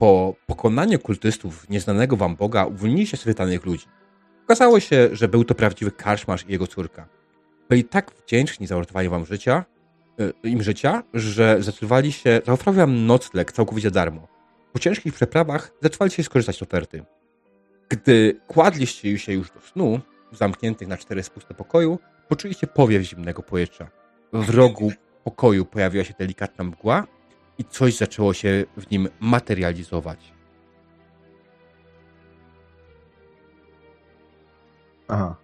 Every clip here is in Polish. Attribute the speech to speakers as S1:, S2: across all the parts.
S1: Po pokonaniu kultystów nieznanego wam Boga uwolniliście schwytanych ludzi. Okazało się, że był to prawdziwy karczmarz i jego córka. Byli tak wdzięczni za uratowanie wam życia, y, im życia, że zdecydowali się, zaoferować wam nocleg całkowicie darmo. Po ciężkich przeprawach zdecydowali się skorzystać z oferty. Gdy kładliście się już do snu, zamkniętych na cztery spuste pokoju, poczuliście powiew zimnego powietrza. W rogu pokoju pojawiła się delikatna mgła i coś zaczęło się w nim materializować.
S2: Aha.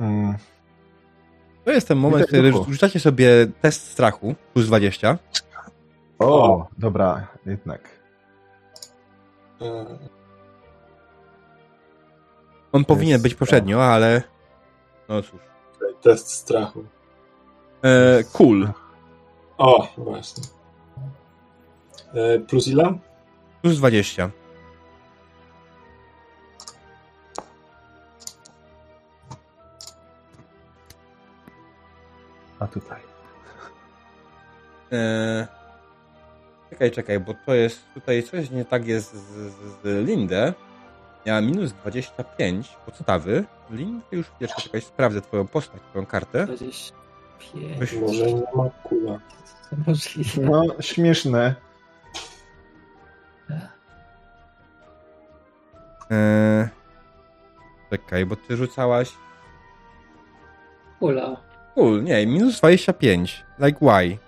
S2: Mm.
S1: To jest ten moment, kiedy rzucacie sobie test strachu plus 20.
S2: O, dobra, jednak.
S3: E,
S1: On powinien być poprzednio, ale no cóż.
S3: Test strachu.
S1: E, cool.
S3: O, właśnie. E, plus ile?
S1: Plus 20.
S2: A tutaj.
S1: E, czekaj, czekaj, bo to jest tutaj coś nie tak jest z, z, z Lindę. Miała minus 25 podstawy. Lindę już wiesz, czekaj, sprawdzę twoją postać, twoją kartę.
S4: 25.
S3: Może nie ma kula.
S4: To możliwe.
S2: No, śmieszne.
S1: E, czekaj, bo ty rzucałaś.
S4: Kula.
S1: Cool, nie, minus 25. Like why?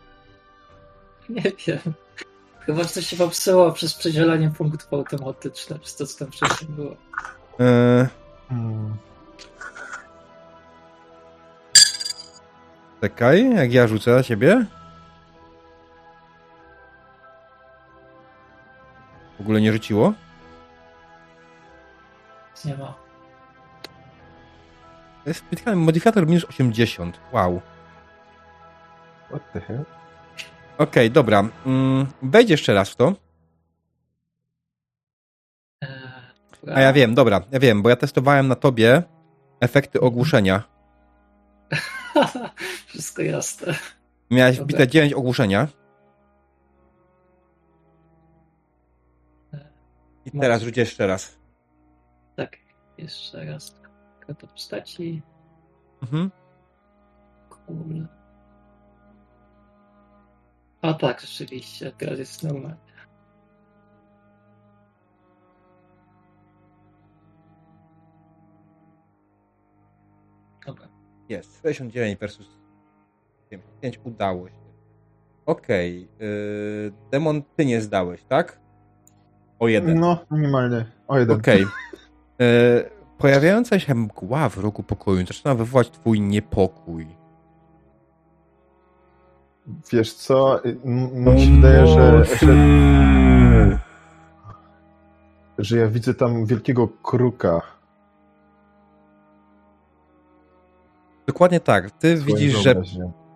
S4: Nie wiem. Chyba coś się popsuło przez przedzielanie punktów automatyczne, przez to, co tam wcześniej było.
S1: E,
S2: Mm.
S1: Czekaj, jak ja rzucę na ciebie. W ogóle nie rzuciło?
S4: Nie ma.
S1: Jest specjalny modyfikator minus 80. Wow.
S2: What the hell?
S1: Okej, dobra. Mm, wejdź jeszcze raz w to.
S4: Eee,
S1: A ja wiem, dobra, ja wiem, bo ja testowałem na tobie efekty ogłuszenia.
S4: Wszystko jasne.
S1: Miałeś
S4: Dobra.
S1: wbite 9 ogłuszenia. I teraz rzuć jeszcze raz.
S4: Tak, jeszcze raz. Karta postaci.
S1: Mhm.
S4: Cool. A tak, rzeczywiście, teraz jest normalnie.
S1: Jest. 69 versus 5 udało się. Okej. yy, demon, ty nie zdałeś, tak? O jeden.
S2: No, minimalnie. O jeden.
S1: Okej. Yy, Pojawiająca się mgła w rogu pokoju zaczyna wywołać twój niepokój.
S2: Wiesz co? y, Mi się wydaje, że, że, że ja widzę tam wielkiego kruka.
S1: Dokładnie tak. Ty widzisz, że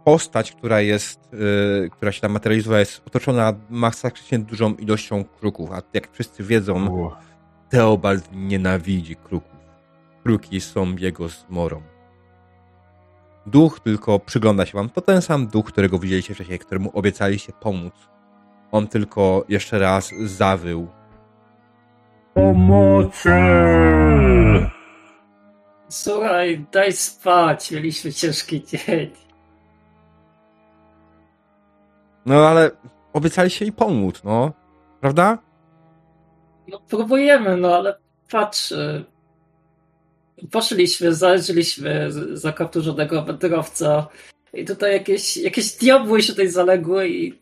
S1: postać, która jest, yy, która się tam materializuje, jest otoczona masakrycznie dużą ilością kruków. A jak wszyscy wiedzą,
S2: Ło.
S1: Teobald nienawidzi kruków. Kruki są jego zmorą. Duch tylko przygląda się wam. To ten sam duch, którego widzieliście wcześniej, któremu obiecaliście pomóc. On tylko jeszcze raz zawył.
S5: Pomocy!
S4: Słuchaj, daj spać, mieliśmy ciężki dzień.
S1: No ale obiecaliście jej pomóc, no. Prawda?
S4: No próbujemy, no ale patrz. y, Poszliśmy, zaleźliśmy z- za kapturzonego wędrowca i tutaj jakieś, jakieś diabły się tutaj zaległy i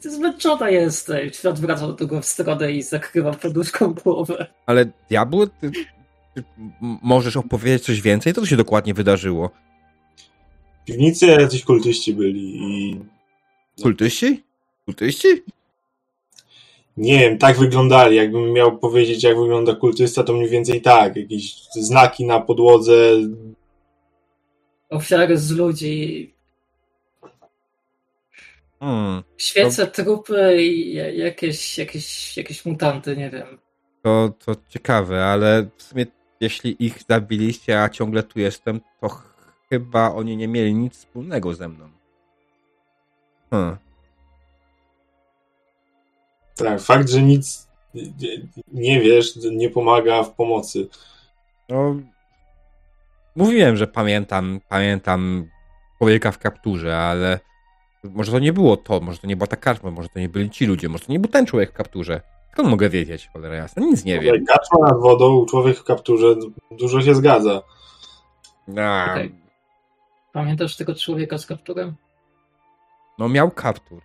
S4: zmęczona jestem. Świat wraca do drugą stronę i zakrywam poduszką głowę.
S1: Ale diabły, ty, możesz opowiedzieć coś więcej? Co tu się dokładnie wydarzyło?
S3: W piwnicy jacyś kultyści byli i
S1: Kultyści? Kultyści?
S3: nie wiem, tak wyglądali. Jakbym miał powiedzieć, jak wygląda kultysta, to mniej więcej tak. Jakieś znaki na podłodze.
S4: Ofiary z ludzi,
S1: Hmm.
S4: świece, trupy i ja- jakieś, jakieś, jakieś mutanty, nie wiem.
S1: To, to ciekawe, ale w sumie jeśli ich zabiliście, a ciągle tu jestem, to ch- chyba oni nie mieli nic wspólnego ze mną. Hmm.
S3: Tak, fakt, że nic nie- nie wiesz, nie pomaga w pomocy.
S1: No, mówiłem, że pamiętam, pamiętam człowieka w kapturze, ale może to nie było to, może to nie była ta karczma, może to nie byli ci ludzie, może to nie był ten człowiek w kapturze. Skąd mogę wiedzieć, cholera jasna? Nic nie wiem.
S3: Kaczma nad wodą, człowiek w kapturze, dużo się zgadza.
S1: A,
S4: Okej. Pamiętasz tego człowieka z kapturem?
S1: No miał kaptur.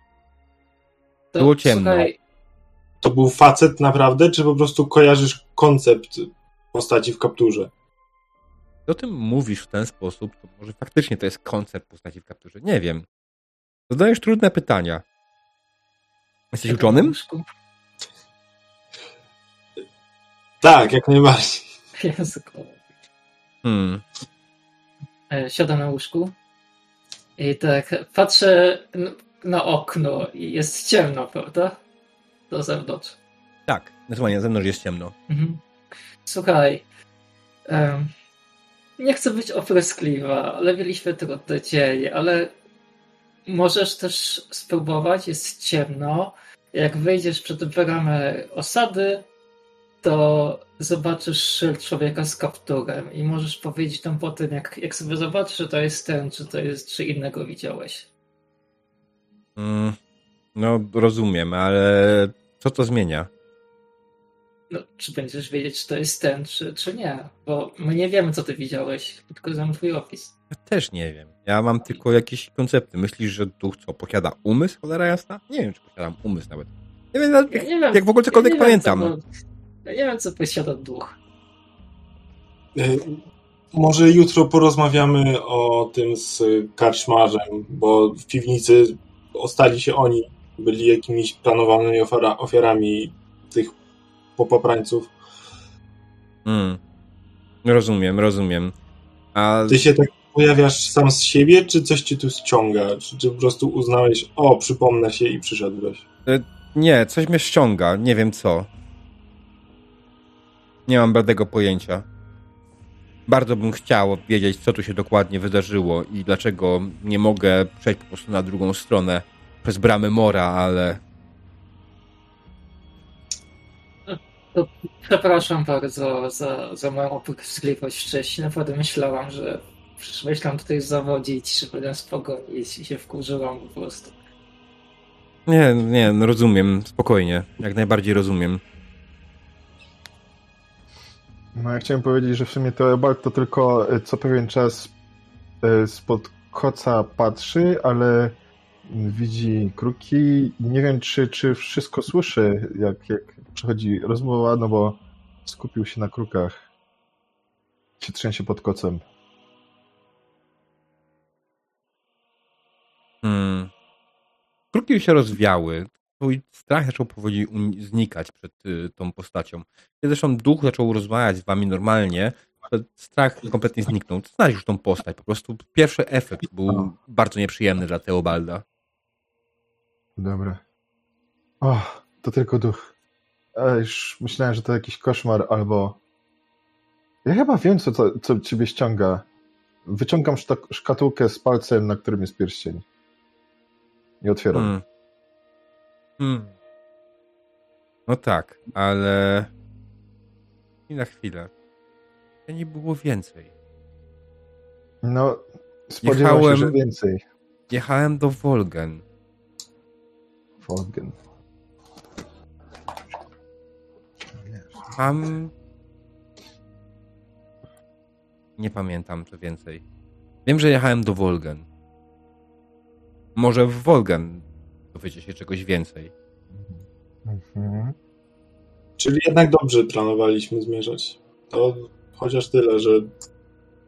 S4: To,
S1: Było ciemno.
S4: Słuchaj,
S3: To był facet naprawdę, czy po prostu kojarzysz koncept postaci w kapturze?
S1: o tym mówisz w ten sposób, to może faktycznie to jest koncept postaci w kapturze. Nie wiem. Zadajesz trudne pytania. Jesteś uczonym?
S4: łóżku.
S3: Tak, jak najbardziej.
S4: Kurwa.
S1: Hmm.
S4: E, Siadam na łóżku i tak patrzę na okno i jest ciemno, prawda? Do zewnątrz.
S1: Tak, naturalnie na zewnątrz jest ciemno.
S4: Mhm. Słuchaj, em, nie chcę być opryskliwa, ale mieliśmy trudny dzień, ale możesz też spróbować, jest ciemno. Jak wyjdziesz przed bramę osady, to zobaczysz szyld człowieka z kapturem i możesz powiedzieć tam potem, jak, jak sobie zobaczysz, czy to jest ten, czy to jest, czy innego widziałeś.
S1: Mm. No, rozumiem, ale co to zmienia?
S4: No, czy będziesz wiedzieć, czy to jest ten, czy, czy nie? Bo my nie wiemy, co ty widziałeś, tylko znam twój opis.
S1: Ja też nie wiem. Ja mam tylko jakieś koncepty. Myślisz, że duch co, posiada umysł, cholera jasna? Nie wiem, czy posiadam umysł nawet. Nie wiem, nawet
S4: Ja nie wiem,
S1: jak w ogóle cokolwiek
S4: ja nie wiem, co
S1: pamiętam.
S4: Ja nie wiem, co posiada duch.
S3: E, Może jutro porozmawiamy o tym z karczmarzem, bo w piwnicy ostali się oni. Byli jakimiś planowanymi ofiara, ofiarami tych popaprańców.
S1: Mm. Rozumiem, rozumiem. A
S3: Ty się tak pojawiasz sam z siebie, czy coś cię tu ściąga? Czy, czy po prostu uznałeś, o, przypomnę się i przyszedłeś?
S1: nie, coś mnie ściąga, nie wiem co. Nie mam bladego pojęcia. Bardzo bym chciał wiedzieć, co tu się dokładnie wydarzyło i dlaczego nie mogę przejść po prostu na drugą stronę przez bramy Mora, ale
S4: Przepraszam bardzo za, za moją opryskliwość wcześniej. Naprawdę myślałam, że przyszłeś tam tutaj zawodzić, żeby nas pogonić i się wkurzyłam po prostu.
S1: nie, nie, no rozumiem, spokojnie, jak najbardziej rozumiem.
S2: No ja chciałem powiedzieć, że w sumie Teobald to tylko e, co pewien czas e, spod koca patrzy, ale widzi kruki. Nie wiem, czy, czy wszystko słyszy, jak, jak przechodzi rozmowa, no bo skupił się na krukach. Się trzęsie pod kocem.
S1: Hmm. Kruki się rozwiały. Twój strach zaczął powoli znikać przed y, tą postacią. Kiedy zresztą duch zaczął rozmawiać z wami normalnie, strach kompletnie zniknął. Znasz już tą postać. Po prostu pierwszy efekt był bardzo nieprzyjemny dla Teobalda.
S2: Dobra. O, to tylko duch. Już myślałem, że to jakiś koszmar albo... Ja chyba wiem, co, co, co ciebie ściąga. Wyciągam szkatułkę z palcem, na którym jest pierścień. I otwieram.
S1: Hmm. Hmm. No tak, ale... I na chwilę. To nie było więcej.
S2: No, spodziewam
S1: Jechałem-
S2: się, że więcej.
S1: Jechałem do Wolgen.
S2: Wolgen.
S1: Mam. Nie pamiętam, co więcej. Wiem, że jechałem do Wolgen. Może w Wolgen dowiecie się czegoś więcej.
S2: Mhm.
S3: Czyli jednak dobrze planowaliśmy zmierzać. To chociaż tyle, że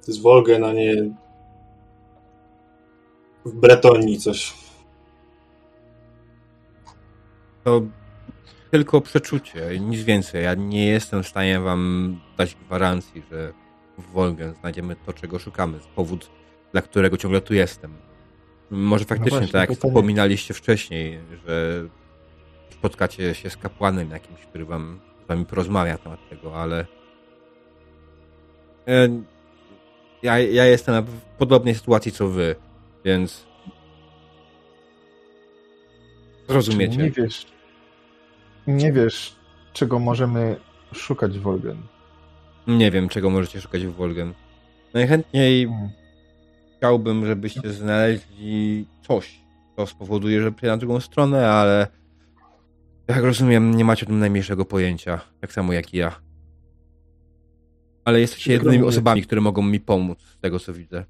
S3: z Wolgen, a nie w Bretonii coś.
S1: To tylko przeczucie, nic więcej. Ja nie jestem w stanie wam dać gwarancji, że w Wolgen znajdziemy to, czego szukamy. Powód, dla którego ciągle tu jestem. Może faktycznie,
S2: właśnie,
S1: tak jak wspominaliście wcześniej, że spotkacie się z kapłanem jakimś, który wam, z wami porozmawia na temat tego, ale E, ja, ja jestem w podobnej sytuacji co wy, więc
S2: Czyli nie wiesz. nie wiesz, czego możemy szukać w Wolgen.
S1: Nie wiem, czego możecie szukać w Wolgen. Najchętniej
S2: Hmm.
S1: Chciałbym, żebyście znaleźli coś, co spowoduje, że przyjdę na drugą stronę, ale jak rozumiem, nie macie o tym najmniejszego pojęcia, tak samo jak i ja. Ale jesteście jedynymi
S2: mi.
S1: osobami, które mogą mi pomóc, z tego co widzę.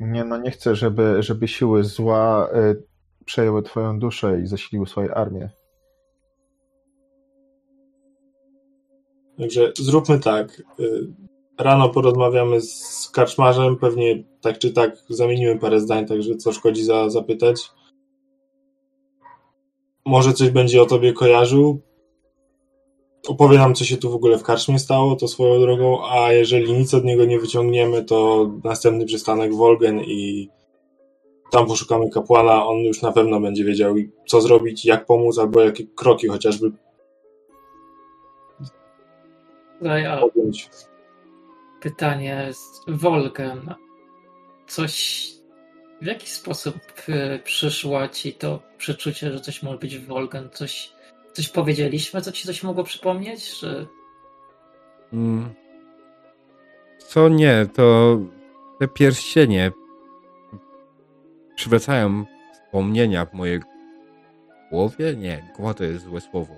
S2: Nie, no nie chcę, żeby, żeby siły zła y, przejęły twoją duszę i zasiliły swoje armię.
S3: Także zróbmy tak. y, Rano porozmawiamy z karczmarzem, pewnie tak czy tak zamienimy parę zdań, także co szkodzi za, zapytać. Może coś będzie o tobie kojarzył. Opowie nam, co się tu w ogóle w karczmie stało, to swoją drogą, a jeżeli nic od niego nie wyciągniemy, to następny przystanek Wolgen i tam poszukamy kapłana, on już na pewno będzie wiedział, co zrobić, jak pomóc, albo jakie kroki chociażby
S4: Słuchaj, a
S3: podjąć.
S4: Pytanie z Wolgen. Coś. W jaki sposób y, przyszło ci to przeczucie, że coś może być Wolgen? Coś, coś powiedzieliśmy, co ci coś mogło przypomnieć? Że...
S1: Mm. Co nie, to te pierścienie przywracają wspomnienia w mojej głowie? Nie, głowa to jest złe słowo.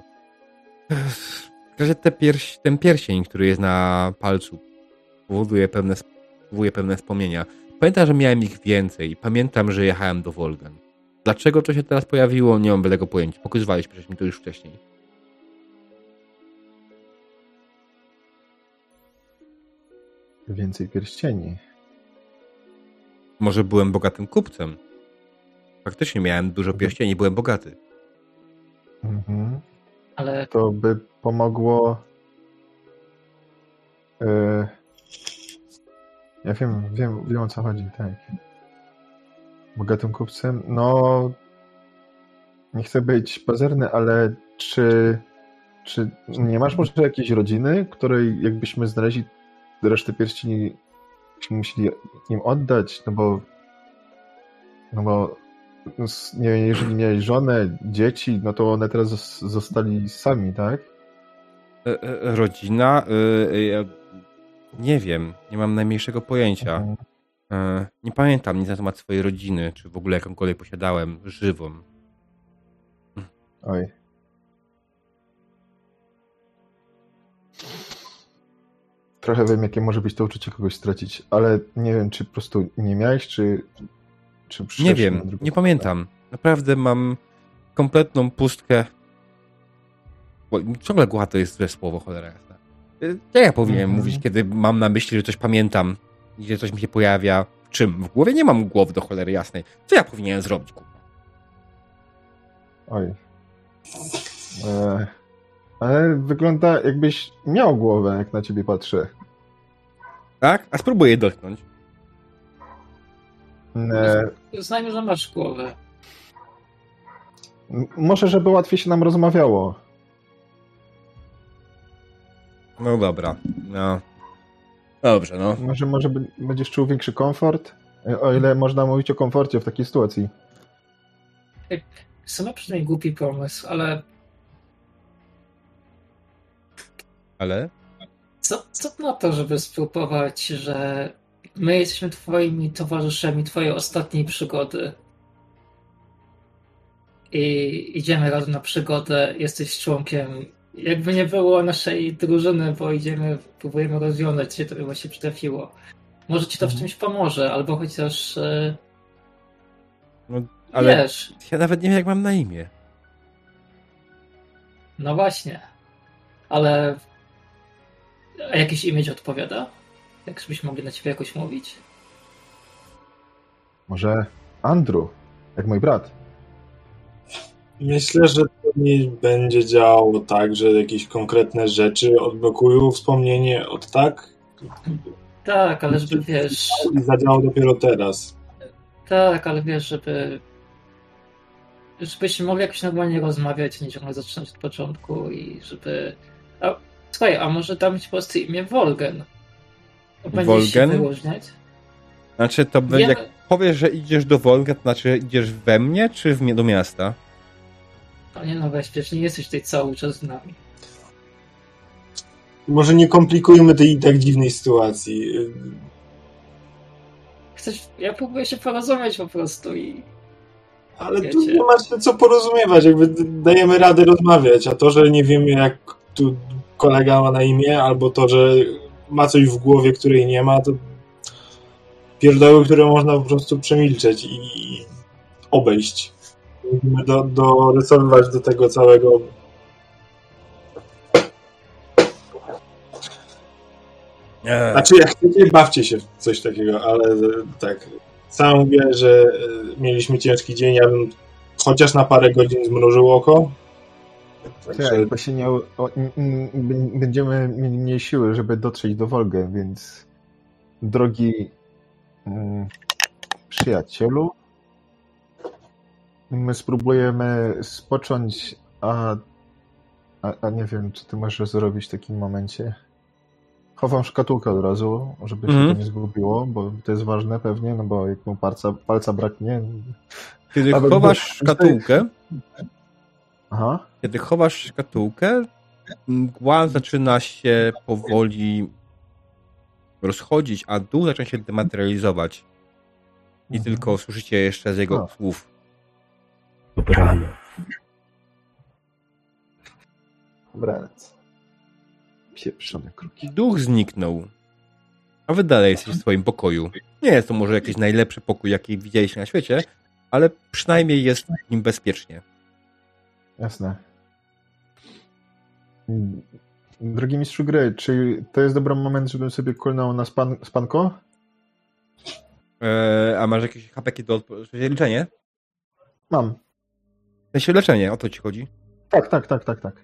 S1: W razie te pierś, ten pierścień, który jest na palcu, powoduje pewne, powoduje pewne wspomnienia. Pamiętam, że miałem ich więcej. Pamiętam, że jechałem do Wolgan. Dlaczego to się teraz pojawiło, nie mam bylego pojęcia. Pokazywaliśmy mi to już wcześniej.
S2: Więcej pierścieni.
S1: Może byłem bogatym kupcem. Faktycznie miałem dużo pierścieni, byłem bogaty.
S2: Mhm.
S4: Ale
S2: To by pomogło. E, ja wiem, wiem, wiem o co chodzi, tak. Bogatym kupcem. No. Nie chcę być pazerny, ale czy. Czy nie masz może jakiejś rodziny, której jakbyśmy znaleźli resztę pierścieni, byśmy musieli im oddać? No bo. No bo. Nie jeżeli miałeś żonę, dzieci, no to one teraz zos- zostali sami, tak?
S1: E, e, rodzina? Nie wiem, nie mam najmniejszego pojęcia.
S2: Mhm.
S1: E, nie pamiętam nic na temat swojej rodziny, czy w ogóle jakąkolwiek posiadałem żywą.
S2: Oj. Trochę wiem, jakie może być to uczucie kogoś stracić, ale nie wiem, czy po prostu nie miałeś, czy. czy
S1: Nie wiem, nie pamiętam. Naprawdę mam kompletną pustkę. Ciągle głucha to jest złe słowo, cholera Jak ja powinienem
S2: Mhm.
S1: mówić, kiedy mam na myśli, że coś pamiętam, gdzie coś mi się pojawia? W czym? W głowie nie mam głowy do cholery jasnej. Co ja powinienem zrobić, kurwa?
S2: Oj. E, ale wygląda, jakbyś miał głowę, jak na ciebie patrzę.
S1: Tak? A spróbuję dotknąć.
S2: E,
S4: uznajmy, że masz głowę.
S2: m- może, żeby łatwiej się nam rozmawiało.
S1: No dobra. No. Dobrze, no.
S2: Może, może będziesz czuł większy komfort? O ile można mówić o komforcie w takiej sytuacji.
S4: Sama przynajmniej głupi pomysł, ale
S1: Ale?
S4: co, co na to, żeby spróbować, że my jesteśmy twoimi towarzyszami twojej ostatniej przygody i idziemy razem na przygodę, jesteś członkiem jakby nie było naszej drużyny, bo idziemy, próbujemy rozwiązać się, to by właśnie przytrafiło. Może ci to w
S2: Mhm.
S4: czymś pomoże, albo chociaż e,
S1: Ale
S4: wiesz,
S1: ja nawet nie wiem, jak mam na imię.
S4: no właśnie. Ale a jakieś imię ci odpowiada? Jak żebyśmy mogli na ciebie jakoś mówić?
S2: Może Andrew, jak mój brat.
S3: Myślę, że nie będzie działało tak, że jakieś konkretne rzeczy odblokują wspomnienie od tak
S4: Tak, ale żeby wiesz.
S3: i zadziałało dopiero teraz.
S4: Tak, ale wiesz, żeby. Żebyśmy mogli jakoś normalnie rozmawiać, nie ciągle zaczynać od początku i żeby. A, słuchaj, a może dam ci po prostu imię Wolgen? Będziesz się
S1: Wolgen?
S4: wyróżniać?
S1: Znaczy, to będzie,
S4: Wiem-
S1: jak powiesz, że idziesz do Wolga, to znaczy idziesz we mnie, czy w, mi- do miasta?
S4: Panie no bezpiecznie, nie jesteś tutaj cały czas z nami.
S3: Może nie komplikujmy tej i tak dziwnej sytuacji.
S4: Chcesz, ja próbuję się porozumieć po prostu i
S3: Ale tu
S4: Wiecie.
S3: nie ma się co porozumiewać, jakby dajemy radę rozmawiać, a to, że nie wiemy jak tu kolega ma na imię, albo to, że ma coś w głowie, której nie ma, to pierdoły, które można po prostu przemilczeć i obejść. Musimy do, dorysowywać do tego całego Znaczy, jak chcecie, bawcie się w coś takiego, ale e, tak. Sam mówię, że e, mieliśmy ciężki dzień. Ja bym chociaż na parę godzin zmrużył oko. Także
S2: Tak, bo się nie, o, będziemy mieli mniej siły, żeby dotrzeć do Wolgę, więc drogi mm, przyjacielu, my spróbujemy spocząć, a, a, a nie wiem, czy ty możesz zrobić w takim momencie. Chowam szkatułkę od razu, żeby się
S1: Mhm.
S2: to nie zgubiło, bo to jest ważne pewnie, no bo jak mu palca, palca braknie.
S1: kiedy chowasz szkatułkę,
S2: Aha.
S1: kiedy chowasz szkatułkę, mgła zaczyna się powoli rozchodzić, a dół zaczyna się dematerializować. I
S2: Mhm.
S1: tylko słyszycie jeszcze z jego
S2: A.
S1: słów.
S5: Dobranoc.
S2: Dobranoc. Pieprzone kruki.
S1: Duch zniknął. A wy dalej jesteście w swoim pokoju. Nie jest to może jakiś najlepszy pokój, jaki widzieliście na świecie, ale przynajmniej jest w nim bezpiecznie.
S2: Jasne. Drogi mistrzu gry, czy to jest dobry moment, żebym sobie kulnął na span, spanko?
S1: Eee, a masz jakieś hapeki do leczenie?
S2: Mam.
S1: W sensie leczenie, o to ci chodzi.
S2: Tak, tak, tak, tak, tak.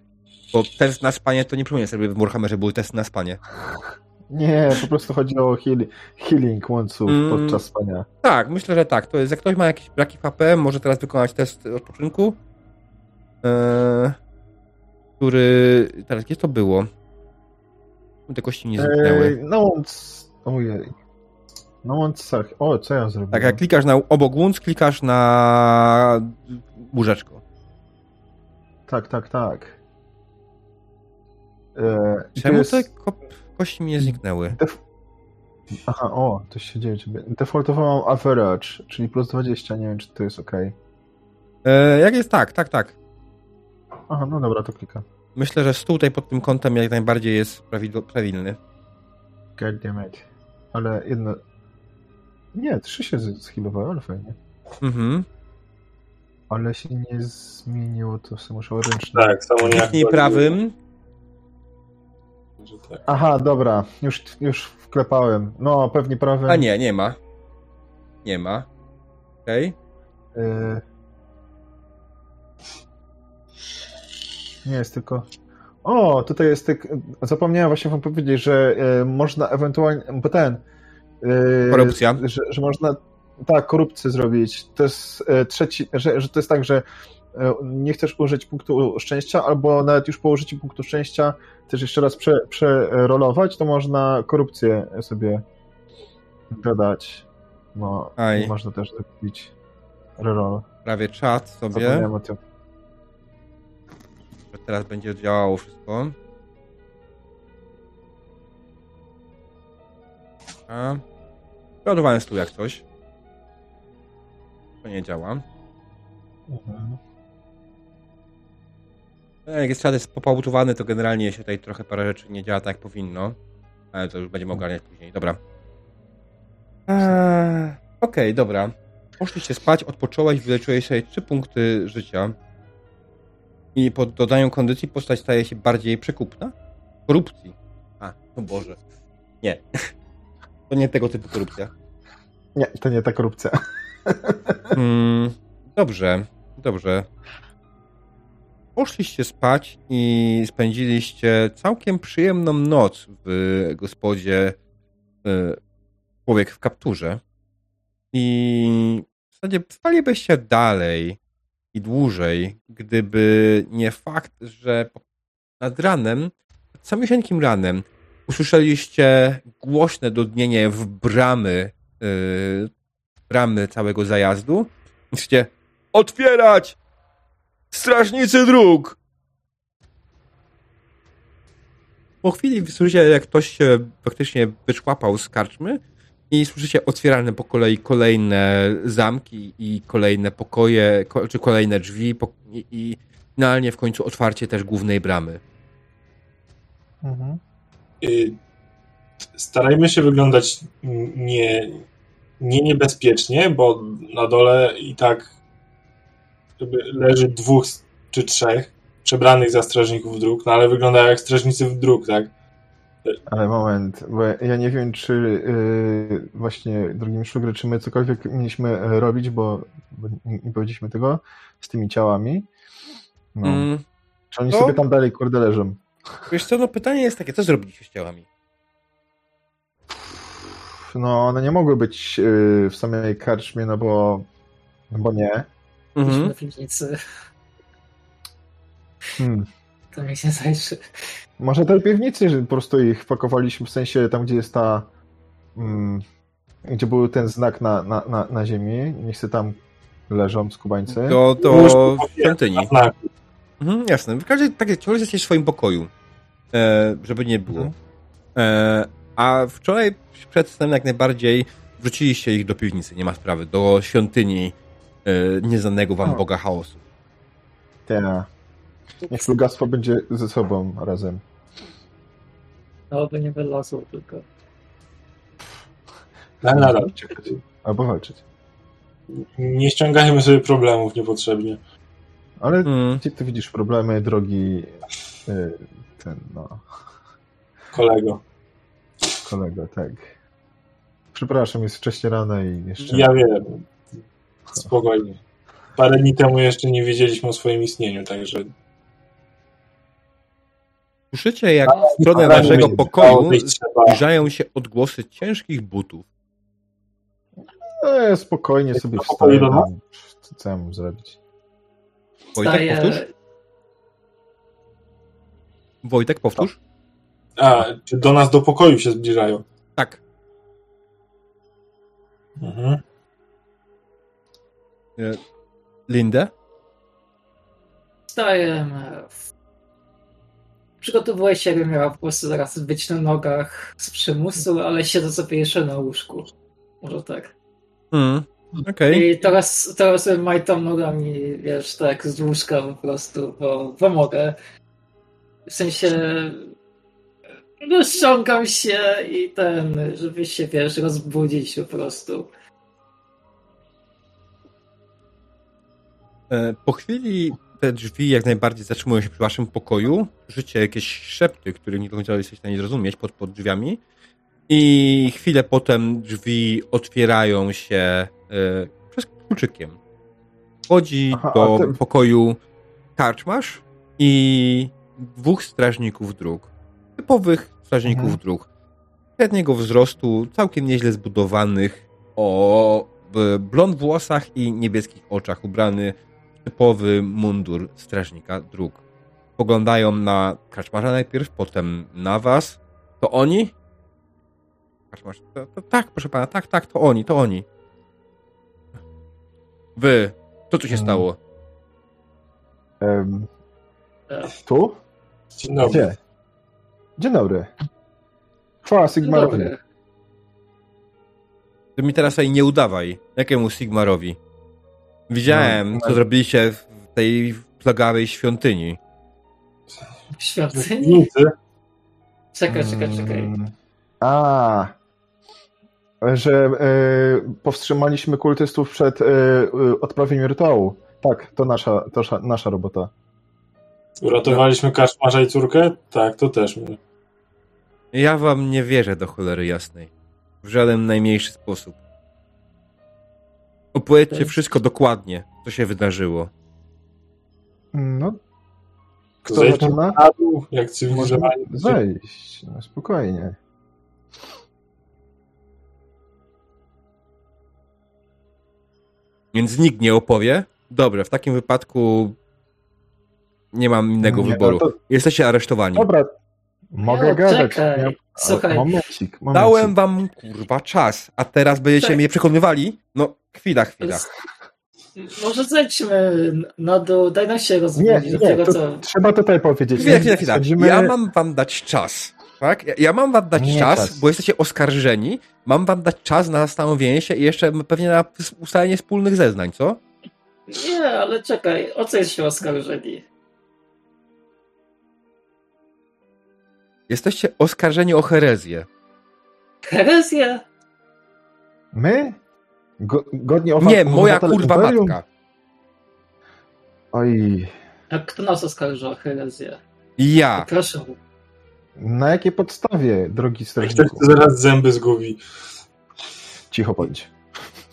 S1: Bo test na spanie to nie przypomnę sobie w Warhammerze były testy na spanie.
S2: Nie, po prostu chodzi o heal, healing łąców
S1: Mm.
S2: podczas spania.
S1: Tak, myślę, że tak. To jest, jak ktoś ma jakieś braki w HP, może teraz wykonać test odpoczynku. Eee, który. Teraz gdzie to było? Te kości nie zniknęły.
S2: No łąc... Ojej. No łącach. O, co ja zrobiłem?
S1: Tak, jak klikasz na obok łąc, klikasz na łóżeczko.
S2: tak, tak, tak. E, to
S1: Czemu
S2: jest-
S1: te ko kości mi nie zniknęły?
S2: Def... Aha, o, to się dzieje ciebie. Defaultowo mam average, czyli plus 20, nie wiem czy to jest ok.
S1: Eee, jak jest tak, tak, tak.
S2: Aha, no dobra, to klikam.
S1: Myślę, że stół tutaj pod tym kątem jak najbardziej jest prawi- prawilny.
S2: God damn it. Ale jedno... Nie, trzy się z- zhealowały, ale fajnie.
S1: Mhm.
S2: Ale się nie zmieniło, to sobie muszę ręcznie.
S3: tak, samo nie
S1: Kliknij prawym.
S3: Tak.
S2: Aha, dobra, już, już wklepałem. No, pewnie prawym.
S1: A nie, nie ma. Nie ma. Okej.
S2: Y... Nie jest tylko. O, tutaj jest tak. Zapomniałem właśnie wam powiedzieć, że y, można ewentualnie. Bo ten. y,
S1: Korupcja.
S2: Że, że można. Tak, korupcję zrobić. To jest y, trzeci. Że, że to jest tak, że y, nie chcesz użyć punktu szczęścia, albo nawet już po użyciu punktu szczęścia też jeszcze raz prze, przerolować, to można korupcję sobie dodać. No,
S1: Aj.
S2: można też zrobić reroll.
S1: Prawie czat sobie. Teraz będzie działało wszystko. A. Ładowałem stół jak coś. To nie działa.
S2: Mhm.
S1: E, Jak jest czat jest popałutowany, to generalnie się tutaj trochę parę rzeczy nie działa tak jak powinno. Ale to już będziemy ogarniać później. Dobra. Eee, Okej, dobra. Poszliście spać, odpocząłeś, wyleczyłeś sobie trzy punkty życia. I po dodaniu kondycji postać staje się bardziej przekupna? Korupcji. A, o Boże. Nie. To nie tego typu korupcja.
S2: Nie, to nie ta korupcja.
S1: Mm, dobrze, dobrze. Poszliście spać i spędziliście całkiem przyjemną noc w gospodzie y, Człowiek w kapturze. I w zasadzie spalibyście dalej i dłużej, gdyby nie fakt, że nad ranem, samiusieńkim ranem, usłyszeliście głośne dudnienie w bramy y, bramy całego zajazdu. Musicie otwierać! Strażnicy dróg! Po chwili słyszycie, jak ktoś się faktycznie wyczłapał z karczmy i słyszycie otwierane po kolei kolejne zamki i kolejne pokoje, ko- czy kolejne drzwi i, i finalnie w końcu otwarcie też głównej bramy.
S2: Mhm.
S3: Y, Starajmy się wyglądać nie, nie niebezpiecznie, bo na dole i tak leży dwóch czy trzech przebranych za strażników dróg, no ale wyglądają jak strażnicy w dróg, tak?
S2: Ale moment, bo ja nie wiem, czy yy, właśnie, drogi Szugry, czy my cokolwiek mieliśmy robić, bo, bo nie, nie powiedzieliśmy tego, z tymi ciałami. No.
S1: Mm,
S2: Czy oni
S1: No.
S2: sobie tam dalej, kurde, leżą?
S1: wiesz co, no pytanie jest takie, co zrobiliście z ciałami?
S2: No, one nie mogły być yy, w samej karczmie, no bo, no bo nie.
S1: Mhm.
S4: w piwnicy,
S2: Hmm.
S4: to mi się zajrzy.
S2: Może tej piwnicy, że po prostu ich pakowaliśmy w sensie tam, gdzie jest ta. Mm, gdzie był ten znak na, na, na, na ziemi. Niech se tam leżą skubańcy.
S1: Do,
S3: Już
S1: do
S3: po-
S1: świątyni. Mhm, jasne. W każdym razie tak, ciągle jesteście w swoim pokoju, e, żeby nie było.
S2: Mhm.
S1: E, a wczoraj przed snem jak najbardziej wrzuciliście ich do piwnicy, nie ma sprawy, do świątyni e, nieznanego wam
S2: O.
S1: Boga chaosu.
S2: Ta. Niech plugastwo będzie ze sobą razem.
S4: No, by nie wylazło tylko.
S3: No, nadal.
S2: Albo walczyć.
S3: Nie ściągajmy sobie problemów niepotrzebnie.
S2: Ale
S1: Mm.
S2: gdzie ty widzisz problemy, drogi y, ten, no,
S3: Kolego.
S2: Kolego, tak. Przepraszam, jest wcześnie rano i jeszcze...
S3: Ja wiem. Spokojnie. Parę dni temu jeszcze nie wiedzieliśmy o swoim istnieniu, także
S1: Słyszycie, jak w stronę
S3: dni
S1: pokoju zbliżają się odgłosy ciężkich butów.
S2: No, ja spokojnie sobie wstaję. Co, ja mam zrobić?
S1: Wojtek, powtórz? Wojtek, powtórz?
S3: A, czy do nas do pokoju się zbliżają?
S1: Tak.
S3: Mhm.
S1: E, Lindę?
S4: E, Przygotowuję się, jakbym miała po prostu zaraz być na nogach z przymusu, ale siedzę sobie jeszcze na łóżku. Może tak.
S1: Mm. Okej.
S4: I teraz, teraz majtam nogami, wiesz, tak z łóżka po prostu, bo, bo mogę. W sensie ściągam się i ten, żeby się, wiesz, rozbudzić po prostu.
S1: E, Po chwili te drzwi jak najbardziej zatrzymują się przy waszym pokoju. Słyszycie jakieś szepty, których nie do końca jesteście w stanie zrozumieć pod, pod drzwiami. I chwilę potem drzwi otwierają się e, przez kluczykiem. Wchodzi
S2: Aha,
S1: do
S2: ty-
S1: pokoju karczmasz i dwóch strażników dróg. Typowych strażników
S2: Mhm.
S1: dróg. Średniego wzrostu, całkiem nieźle zbudowanych, o w blond włosach i niebieskich oczach, ubrany w typowy mundur strażnika dróg. Poglądają na kaczmarza najpierw, potem na was. To oni? Kaczmarz, to, to, tak, proszę pana, tak, tak, to oni, to oni. Wy, co tu się
S2: Hmm.
S1: stało?
S4: E,
S2: tu?
S3: Dzień dobry.
S2: Gdzie? Dzień dobry. Chwała Sigmarowi.
S1: Ty mi teraz tutaj nie udawaj. Jakiemu Sigmarowi? Widziałem,
S2: No,
S1: co
S2: no.
S1: zrobiliście w tej plagawej świątyni.
S4: W świątyni? Czekaj, czekaj, czekaj.
S2: Mm, A, że e, powstrzymaliśmy kultystów przed e, e, odprawieniem rytuału. Tak, to nasza, to sza- nasza robota.
S3: Uratowaliśmy kaszmarza i córkę? Tak, to też my.
S1: Ja wam nie wierzę do cholery jasnej. W żaden najmniejszy sposób. Opowiedzcie wszystko dokładnie, co się wydarzyło.
S2: No, kto
S3: Zejdźmy
S2: zaczyna?
S3: na dół, jak cywilizowani.
S2: zejść, no, spokojnie.
S1: Więc nikt nie opowie? Dobrze, w takim wypadku nie mam innego
S2: Nie,
S1: wyboru.
S2: no to-
S1: Jesteście aresztowani.
S2: Dobra, mogę gadać.
S4: czekaj.
S2: Nie,
S4: Słuchaj.
S2: Momencik, momencik.
S1: Dałem wam kurwa czas, a teraz będziecie
S4: Tak.
S1: mnie przekonywali? No, chwila, chwila.
S4: Może zejdźmy na dół, daj nam się
S2: Nie,
S4: rozwodzić.
S2: nie,
S4: dopiero
S2: to
S4: co.
S2: trzeba tutaj powiedzieć.
S1: Chwila, chwila, chwila.
S2: Schodzimy-
S1: Ja mam wam dać czas. Tak? Ja, ja mam wam dać
S2: Nie
S1: czas,
S2: czas.
S1: bo jesteście oskarżeni. Mam wam dać czas na zastanowienie się i jeszcze pewnie na ustalenie wspólnych zeznań, co?
S4: Nie, ale czekaj, o co jesteśmy oskarżeni?
S1: Jesteście oskarżeni o herezję.
S4: Herezję?
S2: My? Go, godnie owa-
S1: Nie, moja kurwa
S2: Imperium?
S1: matka.
S2: Oj,
S4: A kto nas oskarża o herezję?
S1: Ja.
S4: Proszę.
S2: na jakiej podstawie, drogi
S3: Ktoś
S2: strażniku?
S3: tu zaraz zęby zgubi.
S2: Cicho bądź.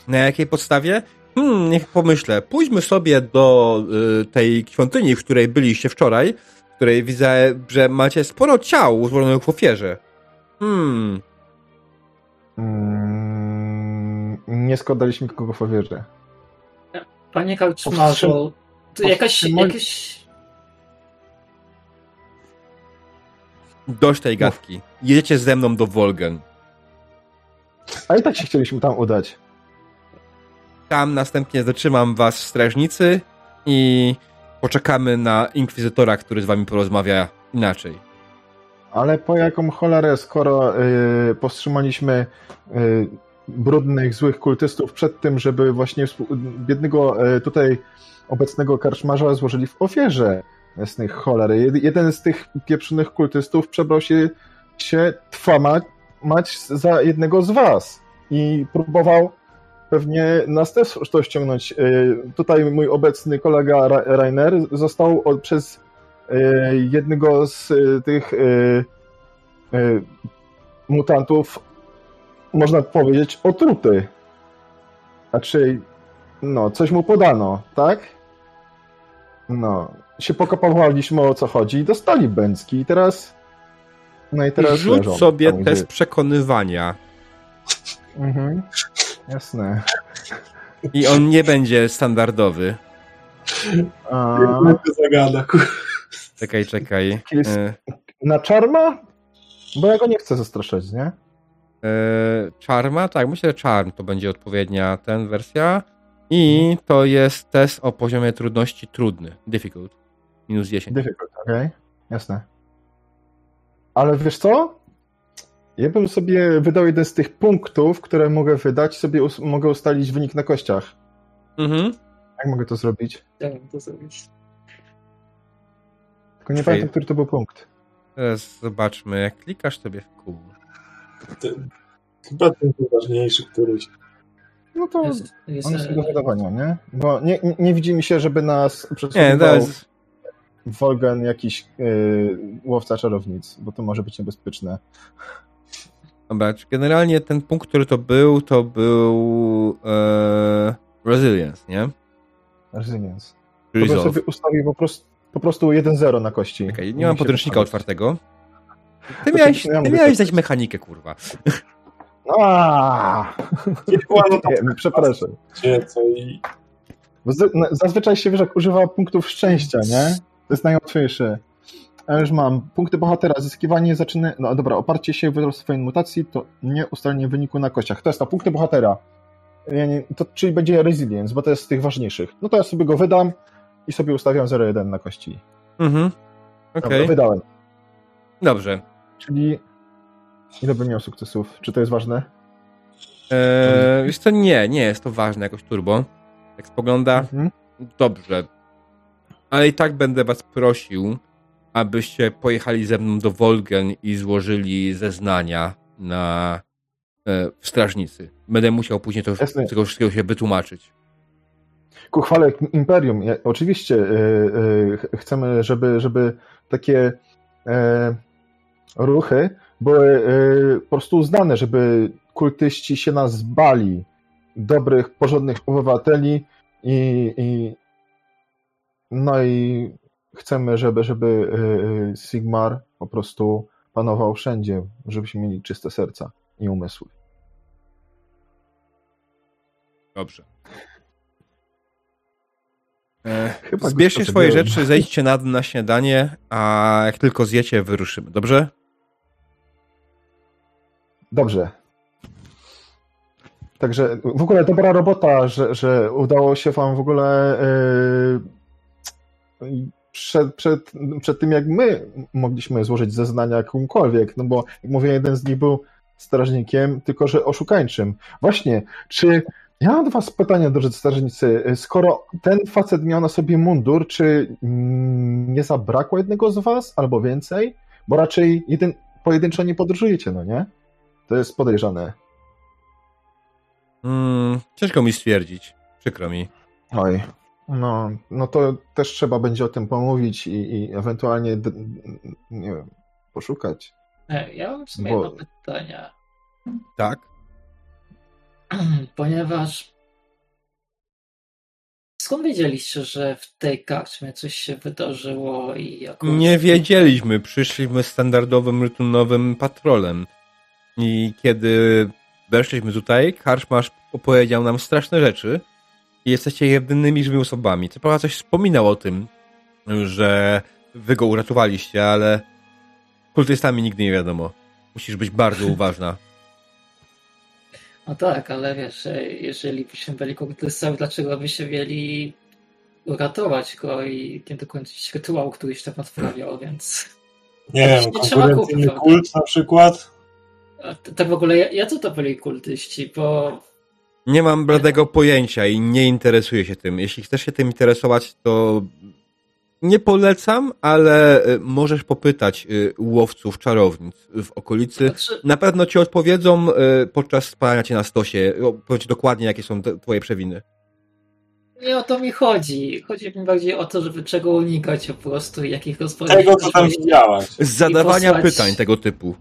S1: Na jakiej podstawie? Hmm, niech pomyślę. Pójdźmy sobie do y, tej świątyni, w której byliście wczoraj, w której widzę, że macie sporo ciał złożonych w ofierze. Hmm,
S2: Mm, nie składaliśmy kogo w ofierze.
S4: Panie Karczmarzu, to jakaś, jakaś...
S1: dość tej gadki. Jedziecie ze mną do Wolgen.
S2: A i tak się chcieliśmy tam udać.
S1: Tam następnie zatrzymam was w strażnicy i poczekamy na inkwizytora, który z wami porozmawia inaczej.
S2: Ale po jaką cholerę, skoro y, powstrzymaliśmy y, brudnych, złych kultystów przed tym, żeby właśnie biednego y, tutaj obecnego karczmarza złożyli w ofierze jasnych cholery. Jed- Jeden z tych pieprzonych kultystów przebrał się, się twa ma, mać za jednego z was i próbował pewnie nas też to ściągnąć. Y, Tutaj mój obecny kolega Ra- Rainer został od, przez y, jednego z y, tych mutantów, można powiedzieć, otruty. Znaczy, no, coś mu podano, tak? No, się pokopowaliśmy o co chodzi i dostali bęcki i teraz... No i teraz
S1: Rzuć
S2: leżą
S1: sobie
S2: tam, gdzie-
S1: test przekonywania.
S2: Mhm. Jasne.
S1: I on nie będzie standardowy.
S2: A,
S3: zagada.
S1: Czekaj, czekaj. E,
S2: na czarma? Bo ja go nie chcę zastraszać, nie?
S1: e, Charma? Tak, myślę, że Charm to będzie odpowiednia ten wersja. I to jest test o poziomie trudności trudny. Difficult. Minus 10.
S2: Difficult, okej. Jasne. Ale wiesz co? Ja bym sobie wydał jeden z tych punktów, które mogę wydać, sobie us- mogę ustalić wynik na kościach.
S1: Mhm.
S2: Jak mogę to zrobić?
S4: Jak mam to zrobić?
S2: Tylko nie
S1: Okej.
S2: pamiętam, który to był punkt.
S1: Teraz zobaczmy, jak klikasz sobie w kół.
S3: Ten- Chyba ten ważniejszy któryś.
S2: No to
S4: Jest, jest,
S2: on jest do wydawania, nie? Bo nie, nie, nie widzi mi się, żeby nas
S1: Nie,
S2: przesłuchiwał
S1: jest...
S2: Wolgan jakiś yy, łowca czarownic, bo to może być niebezpieczne.
S1: Dobra, czy generalnie ten punkt, który to był, to był e, Resilience, nie?
S2: Resilience. To bym
S1: Resolve.
S2: sobie ustawił po prostu, po prostu 1-0 na kości. Mi
S1: nie mam podręcznika otwartego. Ty
S2: To
S1: miałeś, ty miałeś
S2: to-
S1: zdać mechanikę, kurwa.
S2: Aaaa!
S3: Kiedy była no to
S2: Nie, Przepraszam.
S3: co i
S2: Zazwyczaj się wiesz, jak używa punktów szczęścia, nie? To jest najłatwiejsze. Już mam. Punkty bohatera. Zyskiwanie zaczyna. No dobra, oparcie się w swojej mutacji to nie ustalenie wyniku na kościach. To jest to, punkty bohatera. Ja nie, to, czyli będzie resilience, bo to jest z tych ważniejszych. No to ja sobie go wydam i sobie ustawiam 0,1 na kości.
S1: Mhm. Okej,
S2: wydałem.
S1: dobrze.
S2: Czyli ile bym miał sukcesów? Czy to jest ważne?
S1: Eee, wiesz co, nie, nie jest to ważne jakoś turbo. Jak spogląda,
S2: Mhm.
S1: dobrze. Ale i tak będę was prosił, abyście pojechali ze mną do Wolgen i złożyli zeznania na e, w strażnicy. Będę musiał później to,
S2: Jasne.
S1: tego wszystkiego się wytłumaczyć.
S2: ku chwale Imperium. Ja, oczywiście y, ch- chcemy, żeby, żeby takie e, ruchy były po prostu uznane, żeby kultyści się nas bali, dobrych, porządnych obywateli i, i no i chcemy, żeby, żeby y, y, Sigmar po prostu panował wszędzie, żebyśmy mieli czyste serca i umysły.
S1: Dobrze. E,
S2: Chyba
S1: zbierzcie swoje rzeczy, zejdźcie na na śniadanie, a jak tylko zjecie, wyruszymy. Dobrze?
S2: Dobrze. Także w ogóle dobra robota, że, że udało się wam w ogóle yy, przed, przed, przed tym, jak my mogliśmy złożyć zeznania komukolwiek, no bo jak mówię, jeden z nich był strażnikiem, tylko że oszukańczym. Właśnie, czy ja mam do was pytanie, drodzy strażnicy. Skoro ten facet miał na sobie mundur, czy mm, nie zabrakło jednego z was, albo więcej? Bo raczej jeden, pojedynczo nie podróżujecie, no nie? To jest podejrzane.
S1: Mm, ciężko mi stwierdzić. Przykro mi.
S2: Oj, no, no to też trzeba będzie o tym pomówić i, i ewentualnie, d- nie wiem, poszukać.
S4: E, Ja mam w sumie
S2: Bo-
S4: jedno pytanie.
S1: Tak?
S4: Ponieważ skąd wiedzieliście, że w tej karczmie coś się wydarzyło i jakoś...
S1: Nie wiedzieliśmy. Przyszliśmy standardowym, rutynowym patrolem. I kiedy weszliśmy tutaj, karczmarz opowiedział nam straszne rzeczy. I jesteście jedynymi żywymi osobami. Co prawda coś wspominał o tym, że wy go uratowaliście, ale kultystami nigdy nie wiadomo. Musisz być bardzo uważna.
S4: No tak, ale wiesz, e, jeżeli byśmy byli kultystami, dlaczego by się mieli uratować go i nie dokończyć rytuału, któryś tam odprawiał, więc...
S3: Nie wiem,
S4: Nie trzeba
S3: konkurencyjny
S4: kupić,
S3: kult na przykład.
S4: Tak w ogóle, ja, ja co to byli kultyści, bo
S1: Nie mam bladego pojęcia i nie interesuję się tym. Jeśli chcesz się tym interesować, to nie polecam, ale y, możesz popytać y, łowców czarownic w okolicy. Na pewno ci odpowiedzą y, podczas spalania cię na stosie. Powiedz dokładnie, jakie są te, twoje przewiny.
S4: nie o to mi chodzi. Chodzi mi bardziej o to, żeby czego unikać po prostu i jakich rozpoznać.
S3: Tego, co tam widziałaś.
S1: Z zadawania
S4: posłać-
S1: pytań tego typu.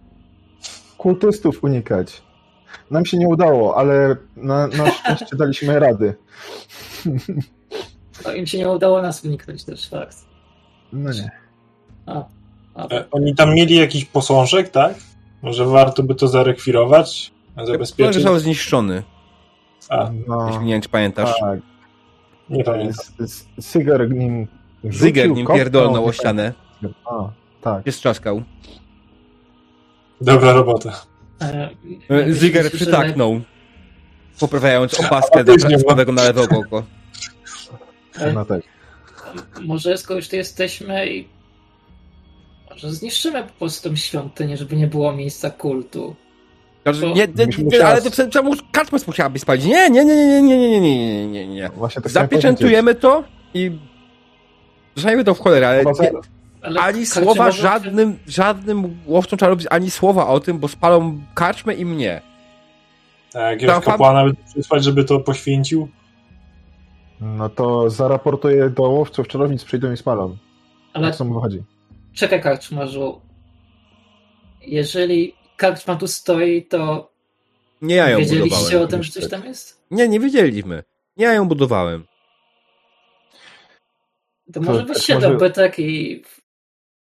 S2: Kultystów unikać. Nam się nie udało, ale na, na szczęście daliśmy rady.
S4: No, im się nie udało nas uniknąć też, fakt.
S2: No nie.
S4: A, a,
S3: E, Oni tam mieli jakiś posążek, tak? Może warto by to zarekwirować?
S1: Plan
S3: Zabezpieczyć?
S1: został zniszczony,
S3: A,
S2: No,
S1: jeśli nie wiem, czy pamiętasz.
S2: tak.
S3: nie pamiętam.
S2: Syger nim
S1: Zyger nim pierdolnął o ścianę.
S2: A, tak.
S1: Się strzaskał.
S3: Dobra robota.
S4: E,
S1: Y,
S4: że
S1: przytaknął, poprawiając opaskę z prawego na lewe oko.
S4: E,
S2: No tak.
S4: Może skoro już tu jesteśmy i może zniszczymy po prostu tą świątynię, żeby nie było miejsca kultu.
S1: Znaczy,
S4: To-
S1: nie, nie, nie, ale to czemu kaczmę musiałaby spalić? Nie, nie, nie, nie, nie, nie, nie, nie, nie,
S2: tak
S1: Zapieczętujemy to i zostajemy to w cholerę, ale nie,
S4: Ale
S1: ani słowa
S4: mogą-
S1: żadnym, żadnym łowcą czarownic, ani słowa o tym, bo spalą karczmę i mnie.
S3: A jakiegoś
S1: Zaufam-
S3: kapłana by przysłać, żeby to poświęcił?
S2: No to zaraportuję do łowców czarownic, przyjdą i spalą.
S4: Ale
S2: Tak samo wychodzi.
S4: czekaj, karczmarzu. Jeżeli karczma tu stoi, to
S1: Nie ja ją
S4: wiedzieliście
S1: budowałem.
S4: o tym, że coś tam jest?
S1: Nie, nie wiedzieliśmy. Nie ja ją budowałem.
S4: To może
S2: tak
S4: weźcie
S2: może-
S4: dobytek i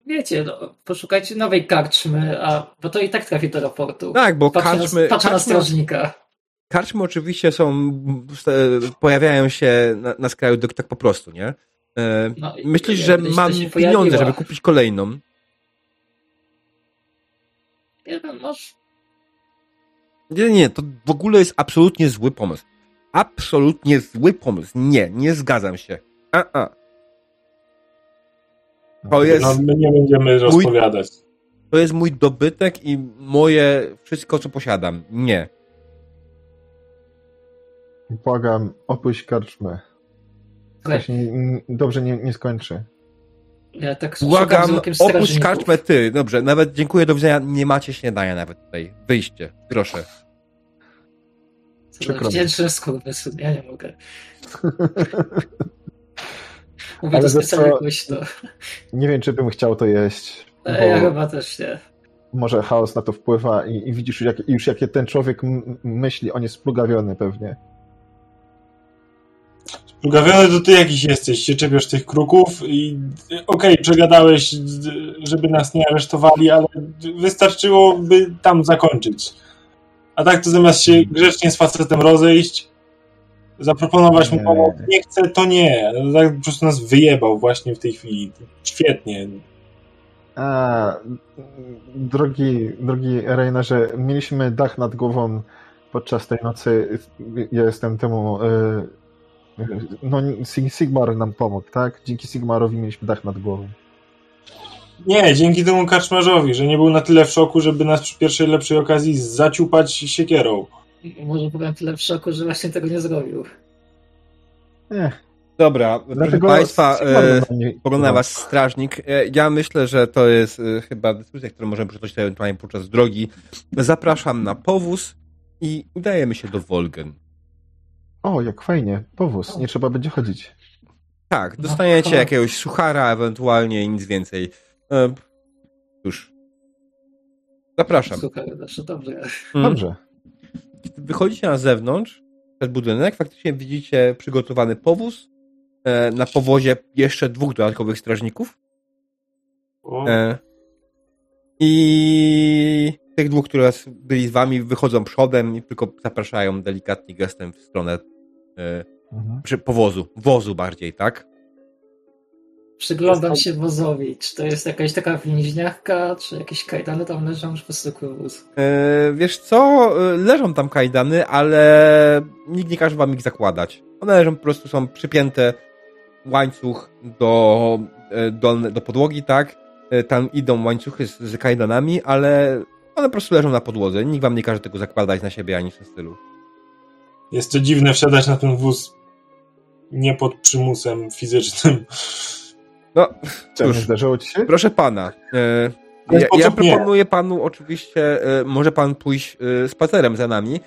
S4: wiecie, no, poszukajcie nowej karczmy, a bo to i tak trafi do raportu.
S1: Tak, bo
S4: Patrzę,
S1: karczmy,
S4: na, patrzę na
S1: karczmy,
S4: strażnika.
S1: karczmy oczywiście są, e, pojawiają się na, na skraju tak po prostu, nie? E,
S4: No,
S1: Myślisz, że mam pieniądze,
S4: pojawiła.
S1: żeby kupić kolejną?
S4: Nie wiem, może...
S1: Nie, nie, to w ogóle jest absolutnie zły pomysł. Absolutnie zły pomysł. Nie, nie zgadzam się. A, a. To jest,
S3: No, my nie będziemy rozpowiadać.
S1: to jest mój dobytek i moje wszystko, co posiadam. Nie.
S2: Błagam, opuść karczmę. To się nie, dobrze nie, nie skończy.
S4: Ja tak
S1: Błagam, opuść karczmę ty. Dobrze, nawet dziękuję, do widzenia. Nie macie śniadania nawet tutaj. Wyjście, proszę.
S2: Przykro mi.
S4: Wdzięczny skurwysyn, ja nie mogę. Mówię
S2: Ale
S4: to specjalnie
S2: co-
S4: głośno.
S2: Nie wiem, czy bym chciał to jeść.
S4: E, Ja
S2: Bo
S4: chyba też nie.
S2: może chaos na to wpływa i, i widzisz już, jak, już jakie ten człowiek m- myśli, on jest splugawiony pewnie.
S3: Plugawiony to ty jakiś jesteś, się czepiasz tych kruków i okej, przegadałeś, żeby nas nie aresztowali, ale wystarczyłoby tam zakończyć. A tak to zamiast się grzecznie z facetem rozejść, zaproponować mu pomoc, nie chcę, to nie. Tak po prostu nas wyjebał właśnie w tej chwili. Świetnie.
S2: A, drogi, drogi Reinerze, mieliśmy dach nad głową, podczas tej nocy ja jestem temu. y, No, Sig- Sigmar nam pomógł, tak? Dzięki Sigmarowi mieliśmy dach nad głową.
S3: Nie, dzięki temu karczmarzowi, że nie był na tyle w szoku, żeby nas przy pierwszej lepszej okazji zaciupać siekierą.
S4: Może byłem tyle w szoku, że właśnie tego nie zrobił.
S2: Nie,
S1: Dobra, proszę
S2: dlatego
S1: Państwa, e,
S2: nam nie-
S1: Pogląda was strażnik. E, Ja myślę, że to jest e, chyba dyskusja, którą możemy przytoczyć ewentualnie podczas drogi. Zapraszam na powóz i udajemy się do Wolgen.
S2: O, jak fajnie. Powóz, nie trzeba będzie chodzić.
S1: Tak, dostaniecie jakiegoś suchara, ewentualnie i nic więcej. E, Cóż. Zapraszam.
S4: Znaczy dobrze.
S1: Mm.
S2: Dobrze.
S1: Wychodzicie na zewnątrz, przed budynek, faktycznie widzicie przygotowany powóz. E, Na powozie jeszcze dwóch dodatkowych strażników. E, I tych dwóch, które byli z wami, wychodzą przodem i tylko zapraszają delikatnie gestem w stronę e,
S2: Mhm.
S1: powozu, wozu bardziej, tak?
S4: Przyglądam się wozowi. Czy to jest jakaś taka więźniarka, czy jakieś kajdany tam leżą, czy po prostu wóz?
S1: E, wiesz co, e, leżą tam kajdany, ale nikt nie każe wam ich zakładać. One leżą, po prostu są przypięte łańcuch do, e, dolne, do podłogi, tak? Tam idą łańcuchy z, z kajdanami, ale one po prostu leżą na podłodze. Nikt wam nie każe tego zakładać na siebie ani w tym stylu.
S3: Jest to dziwne wsiadać na ten wóz nie pod przymusem fizycznym.
S1: No, cóż,
S2: zdarzyło ci się?
S1: proszę pana. E, ja, ja proponuję panu oczywiście, e, może pan pójść e, spacerem za nami.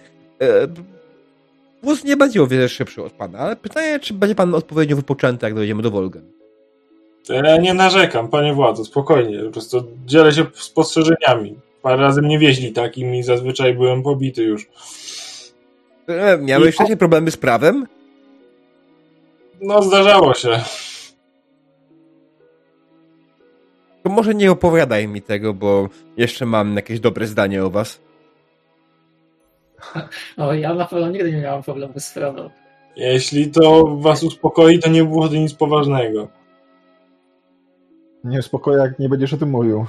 S1: Wóz nie będzie o wiele szybszy od pana, ale pytanie, czy będzie pan odpowiednio wypoczęty, jak dojdziemy do Wolgen.
S3: Ja nie narzekam, panie władzo, spokojnie. Po prostu dzielę się spostrzeżeniami. Parę razy mnie wieźli takim i zazwyczaj byłem pobity już.
S1: E, Miałeś
S3: I-
S1: wcześniej problemy z prawem?
S3: No, zdarzało się.
S1: To może nie opowiadaj mi tego, bo jeszcze mam jakieś dobre zdanie o was.
S4: O, ja na pewno nigdy nie miałam problemu z prawem.
S3: Jeśli to was uspokoi, to nie było to nic poważnego.
S2: Nie uspokoję, jak nie będziesz o tym mówił.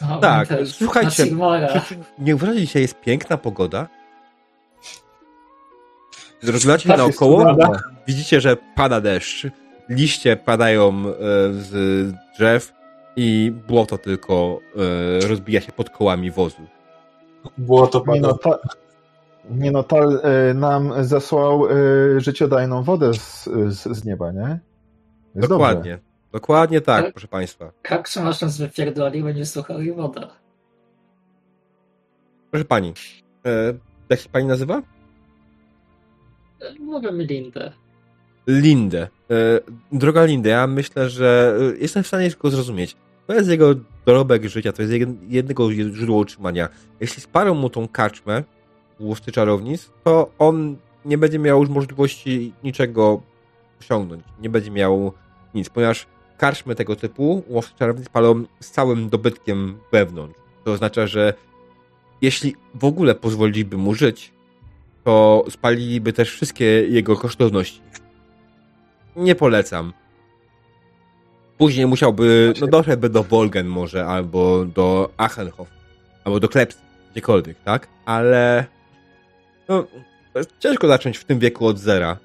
S4: No,
S1: Tak,
S4: też.
S1: słuchajcie, Nie uważacie, że dzisiaj jest piękna pogoda? Rozglądacie się
S2: Tak,
S1: naokoło, widzicie, że pada deszcz, liście padają e, z drzew i błoto tylko e, rozbija się pod kołami wozu.
S3: Było to
S2: Nie no,
S3: pada.
S2: ta, nie no, Tal e, nam zasłał e, życiodajną wodę z, z, z nieba, nie? Jest
S1: Dokładnie. Dokładnie tak,
S4: Tak.
S1: proszę państwa.
S4: Jak trzymasz nas wypierdoli, będzie słuchał i woda.
S1: Proszę pani, e, jak się pani nazywa?
S4: Mówię Lindę.
S1: Lindę. E, droga Lindę, ja myślę, że e, jestem w stanie go zrozumieć. To jest jego dorobek życia, to jest jed- jednego źródła utrzymania. Jeśli sparą mu tą kaczmę, łowcy czarownic, to on nie będzie miał już możliwości niczego osiągnąć. Nie będzie miał nic, ponieważ karczmy tego typu łowcy czarownic palą z całym dobytkiem wewnątrz. To oznacza, że jeśli w ogóle pozwoliliby mu żyć, to spaliliby też wszystkie jego kosztowności. Nie polecam. Później musiałby, no doszedłby do Wolgen może, albo do Achenhof, albo do Klepsy, gdziekolwiek, tak? Ale no, ciężko zacząć w tym wieku od zera.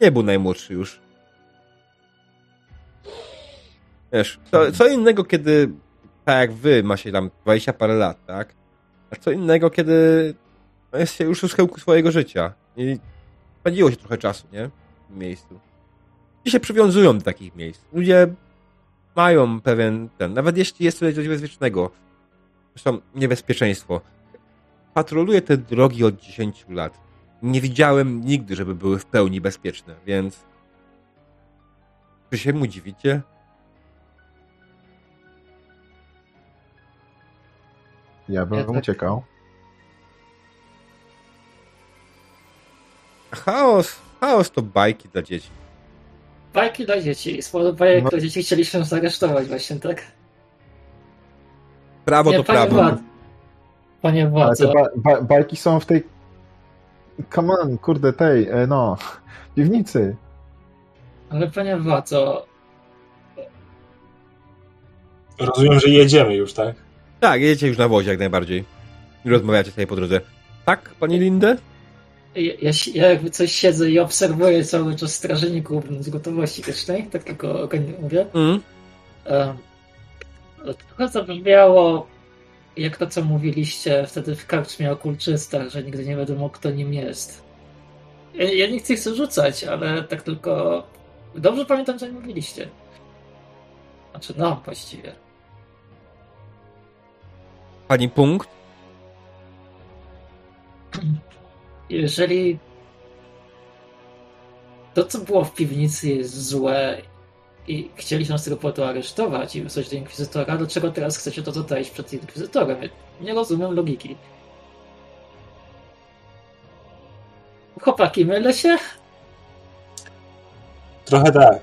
S1: Nie był najmłodszy już. Wiesz, co, co innego, kiedy tak jak wy macie tam 20 parę lat, tak? A co innego, kiedy no, jest się już u schyłku swojego życia i spędziło się trochę czasu, nie? W tym miejscu. I się przywiązują do takich miejsc. Ludzie mają pewien ten, nawet jeśli jest tutaj coś bezpiecznego, zresztą niebezpieczeństwo. Patroluję te drogi od 10 lat. Nie widziałem nigdy, żeby były w pełni bezpieczne, więc czy się mu dziwicie?
S2: Ja bym
S4: Ja tak.
S2: uciekał.
S1: Chaos, chaos to bajki dla dzieci.
S4: Bajki dla dzieci. Z powodu bajek
S2: No.
S4: dla dzieci chcieliśmy zaresztować właśnie, tak?
S1: Prawo
S4: Nie,
S1: to
S4: panie
S1: prawo.
S4: Wład. Panie
S2: Ale
S4: władzo,
S2: ba, ba, bajki są w tej... Come on, kurde, tej, e, no, piwnicy.
S4: ale panie władzo,
S3: Rozumiem, że jedziemy już, tak?
S1: Tak, jedziecie już na wozie jak najbardziej. I rozmawiacie sobie po drodze. Tak, pani Lindę?
S4: Ja, ja, ja jakby coś siedzę i obserwuję cały czas strażników z gotowości wiecznej, tak tylko ogólnie mówię.
S1: Mm.
S4: Um, trochę zabrzmiało jak to, co mówiliście wtedy w karczmie o kulczystach, że nigdy nie wiadomo, kto nim jest. Ja, ja nie chcę ich rzucać, ale tak tylko dobrze pamiętam, co mi mówiliście. Znaczy, no, właściwie.
S1: Pani punkt?
S4: Jeżeli to, co było w piwnicy jest złe i chcieli nas z tego powodu aresztować i wysłać do Inkwizytora, dlaczego teraz chcecie to dodać przed Inkwizytorem? Nie rozumiem logiki. Chłopaki, mylę się?
S3: Trochę tak.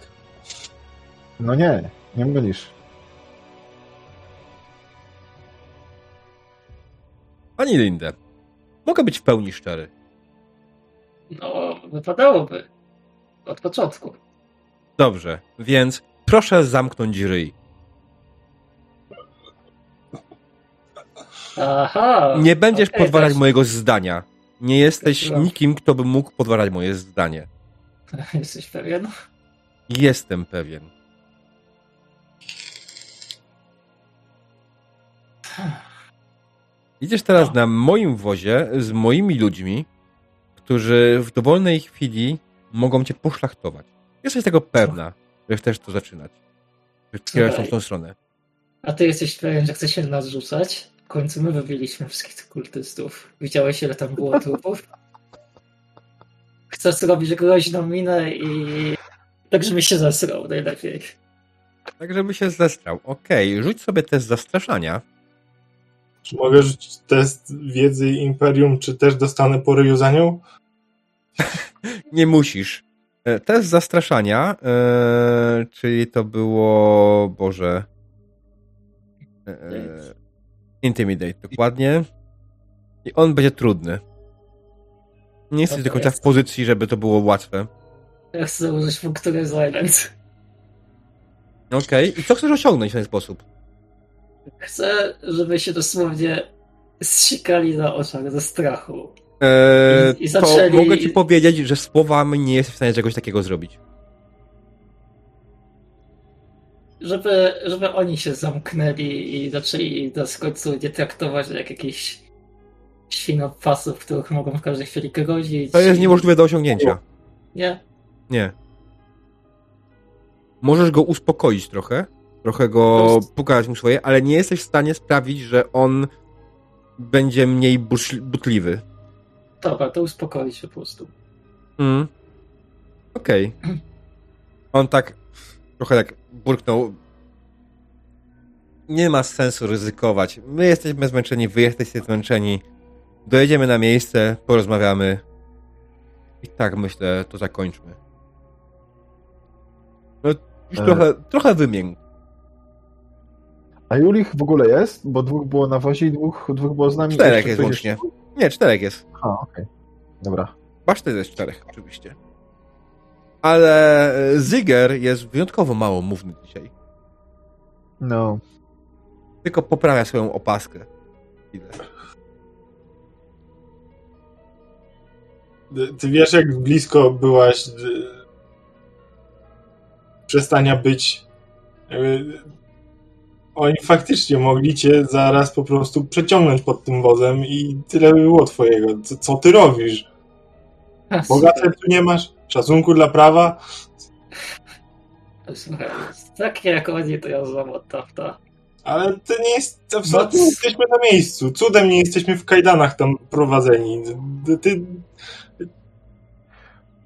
S2: No nie, nie mylisz.
S1: Pani Lindę, mogę być w pełni szczery.
S4: No, wypadałoby. Od początku.
S1: Dobrze, więc proszę zamknąć ryj.
S4: Aha.
S1: Nie będziesz
S4: okej,
S1: podważać
S4: tak.
S1: mojego zdania. Nie jesteś nikim, kto by mógł podważać moje zdanie.
S4: Jesteś pewien?
S1: Jestem pewien. Idziesz teraz
S4: No.
S1: na moim wozie z moimi ludźmi, którzy w dowolnej chwili mogą cię poszlachtować. Jesteś tego pewna, że chcesz to zaczynać. Że kierować w tą stronę.
S4: A ty jesteś pewien, że chce się nas rzucać? W końcu my wybiliśmy wszystkich tych kultystów. Widziałeś, ile tam było trupów? Chcesz zrobić groźną minę i... Tak, żeby się zasrał najlepiej.
S1: Tak, żeby się zestrał. Okej, rzuć sobie test zastraszania.
S3: Czy mogę rzucić test wiedzy Imperium, czy też dostanę po ryju za nią?
S1: Nie musisz. E, Test zastraszania, e, czyli to było, Boże, e, Intimidate, dokładnie. I on będzie trudny. Nie jesteś do końca w pozycji, żeby to było łatwe.
S4: Ja chcę użyć funktury Silence.
S1: Okej, i co chcesz osiągnąć w ten sposób?
S4: Chcę, żeby się dosłownie zsikali na oczach ze strachu.
S1: E,
S4: I- i
S1: To
S4: zaczęli-
S1: mogę ci powiedzieć, że słowami nie jesteś w stanie czegoś takiego zrobić.
S4: Żeby, żeby oni się zamknęli i zaczęli nas w końcu nie traktować jak jakichś świnopasów, których mogą w każdej chwili grozić.
S1: To jest niemożliwe do osiągnięcia.
S4: Nie?
S1: Nie. Możesz go uspokoić trochę, trochę go pokazać mu swoje, ale nie jesteś w stanie sprawić, że on będzie mniej butliwy.
S4: Dobra, to uspokoić się po prostu.
S1: Mm. Okej. On tak trochę tak burknął. Nie ma sensu ryzykować. My jesteśmy zmęczeni, wy jesteście zmęczeni. Dojedziemy na miejsce, porozmawiamy. I tak myślę, to zakończmy. No, już
S2: E.
S1: trochę, trochę wymiękł.
S2: A Julich w ogóle jest? Bo dwóch było na wozie i dwóch, dwóch było z nami.
S1: Czterech jest łącznie.
S2: jeszcze-
S1: Nie, czterech jest.
S2: A, okej. Dobra.
S1: Masz to jest czterech, oczywiście. Ale e, Zyger jest wyjątkowo mało mówny dzisiaj.
S2: No.
S1: Tylko poprawia swoją opaskę. Chwilę.
S3: Ty wiesz, jak blisko byłaś y, przestania być. Oni faktycznie mogli cię zaraz po prostu przeciągnąć pod tym wozem i tyle by było twojego. Co, co ty robisz? Bogactwa tu nie masz? Szacunku dla prawa?
S4: Słuchaj, takie jak oni, to ja znam od tafta.
S3: Ale to nie jest. Absolutnie
S4: No,
S3: nie jesteśmy na miejscu. Cudem nie jesteśmy w kajdanach tam prowadzeni. Ty,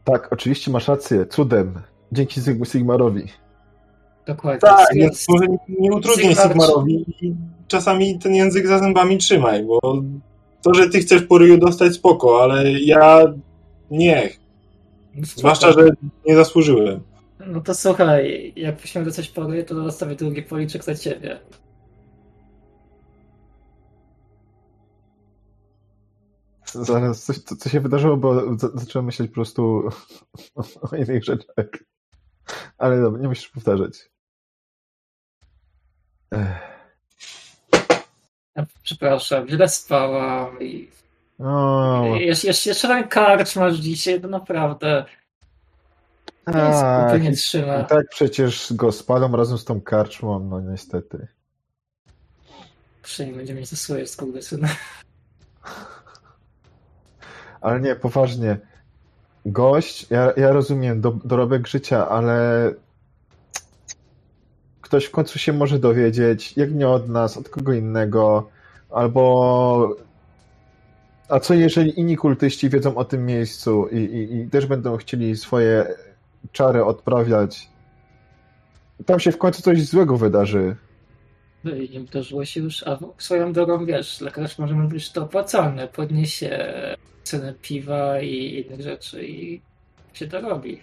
S2: Tak, oczywiście masz rację. Cudem. Dzięki Sig- Sigmarowi.
S4: Dokładnie.
S3: tak, więc może nie utrudniaj
S4: Sigmar-
S3: Sigmarowi i czasami ten język za zębami trzymaj, bo to, że ty chcesz po ryju dostać spoko, ale ja nie. Zwłaszcza, że nie zasłużyłem.
S4: No to słuchaj, jak musimy dostać pory, to zostawię drugi policzek za ciebie.
S2: Zaraz, coś, co, co się wydarzyło, bo za- zacząłem myśleć po prostu o innych rzeczach. Ale dobra, nie musisz powtarzać. Ech,
S4: przepraszam, źle spałam i
S2: O,
S4: Jeszcze, jeszcze, jeszcze ten karcz masz dzisiaj, to naprawdę. Nic
S2: tak,
S4: nie trzyma.
S2: tak przecież go spalą razem z tą karczmą, no niestety.
S4: Przynajmniej będzie mieć za swoje skurwysyny.
S2: Ale nie, poważnie. Gość, ja, ja rozumiem do, dorobek życia, ale ktoś w końcu się może dowiedzieć, jak nie od nas, od kogo innego, albo a co jeżeli inni kultyści wiedzą o tym miejscu i, i, i też będą chcieli swoje czary odprawiać? Tam się w końcu coś złego wydarzy.
S4: No i nie wydarzyło się już, a swoją drogą wiesz, lekarz może być to opłacalne, podniesie cenę piwa i innych rzeczy i się to robi.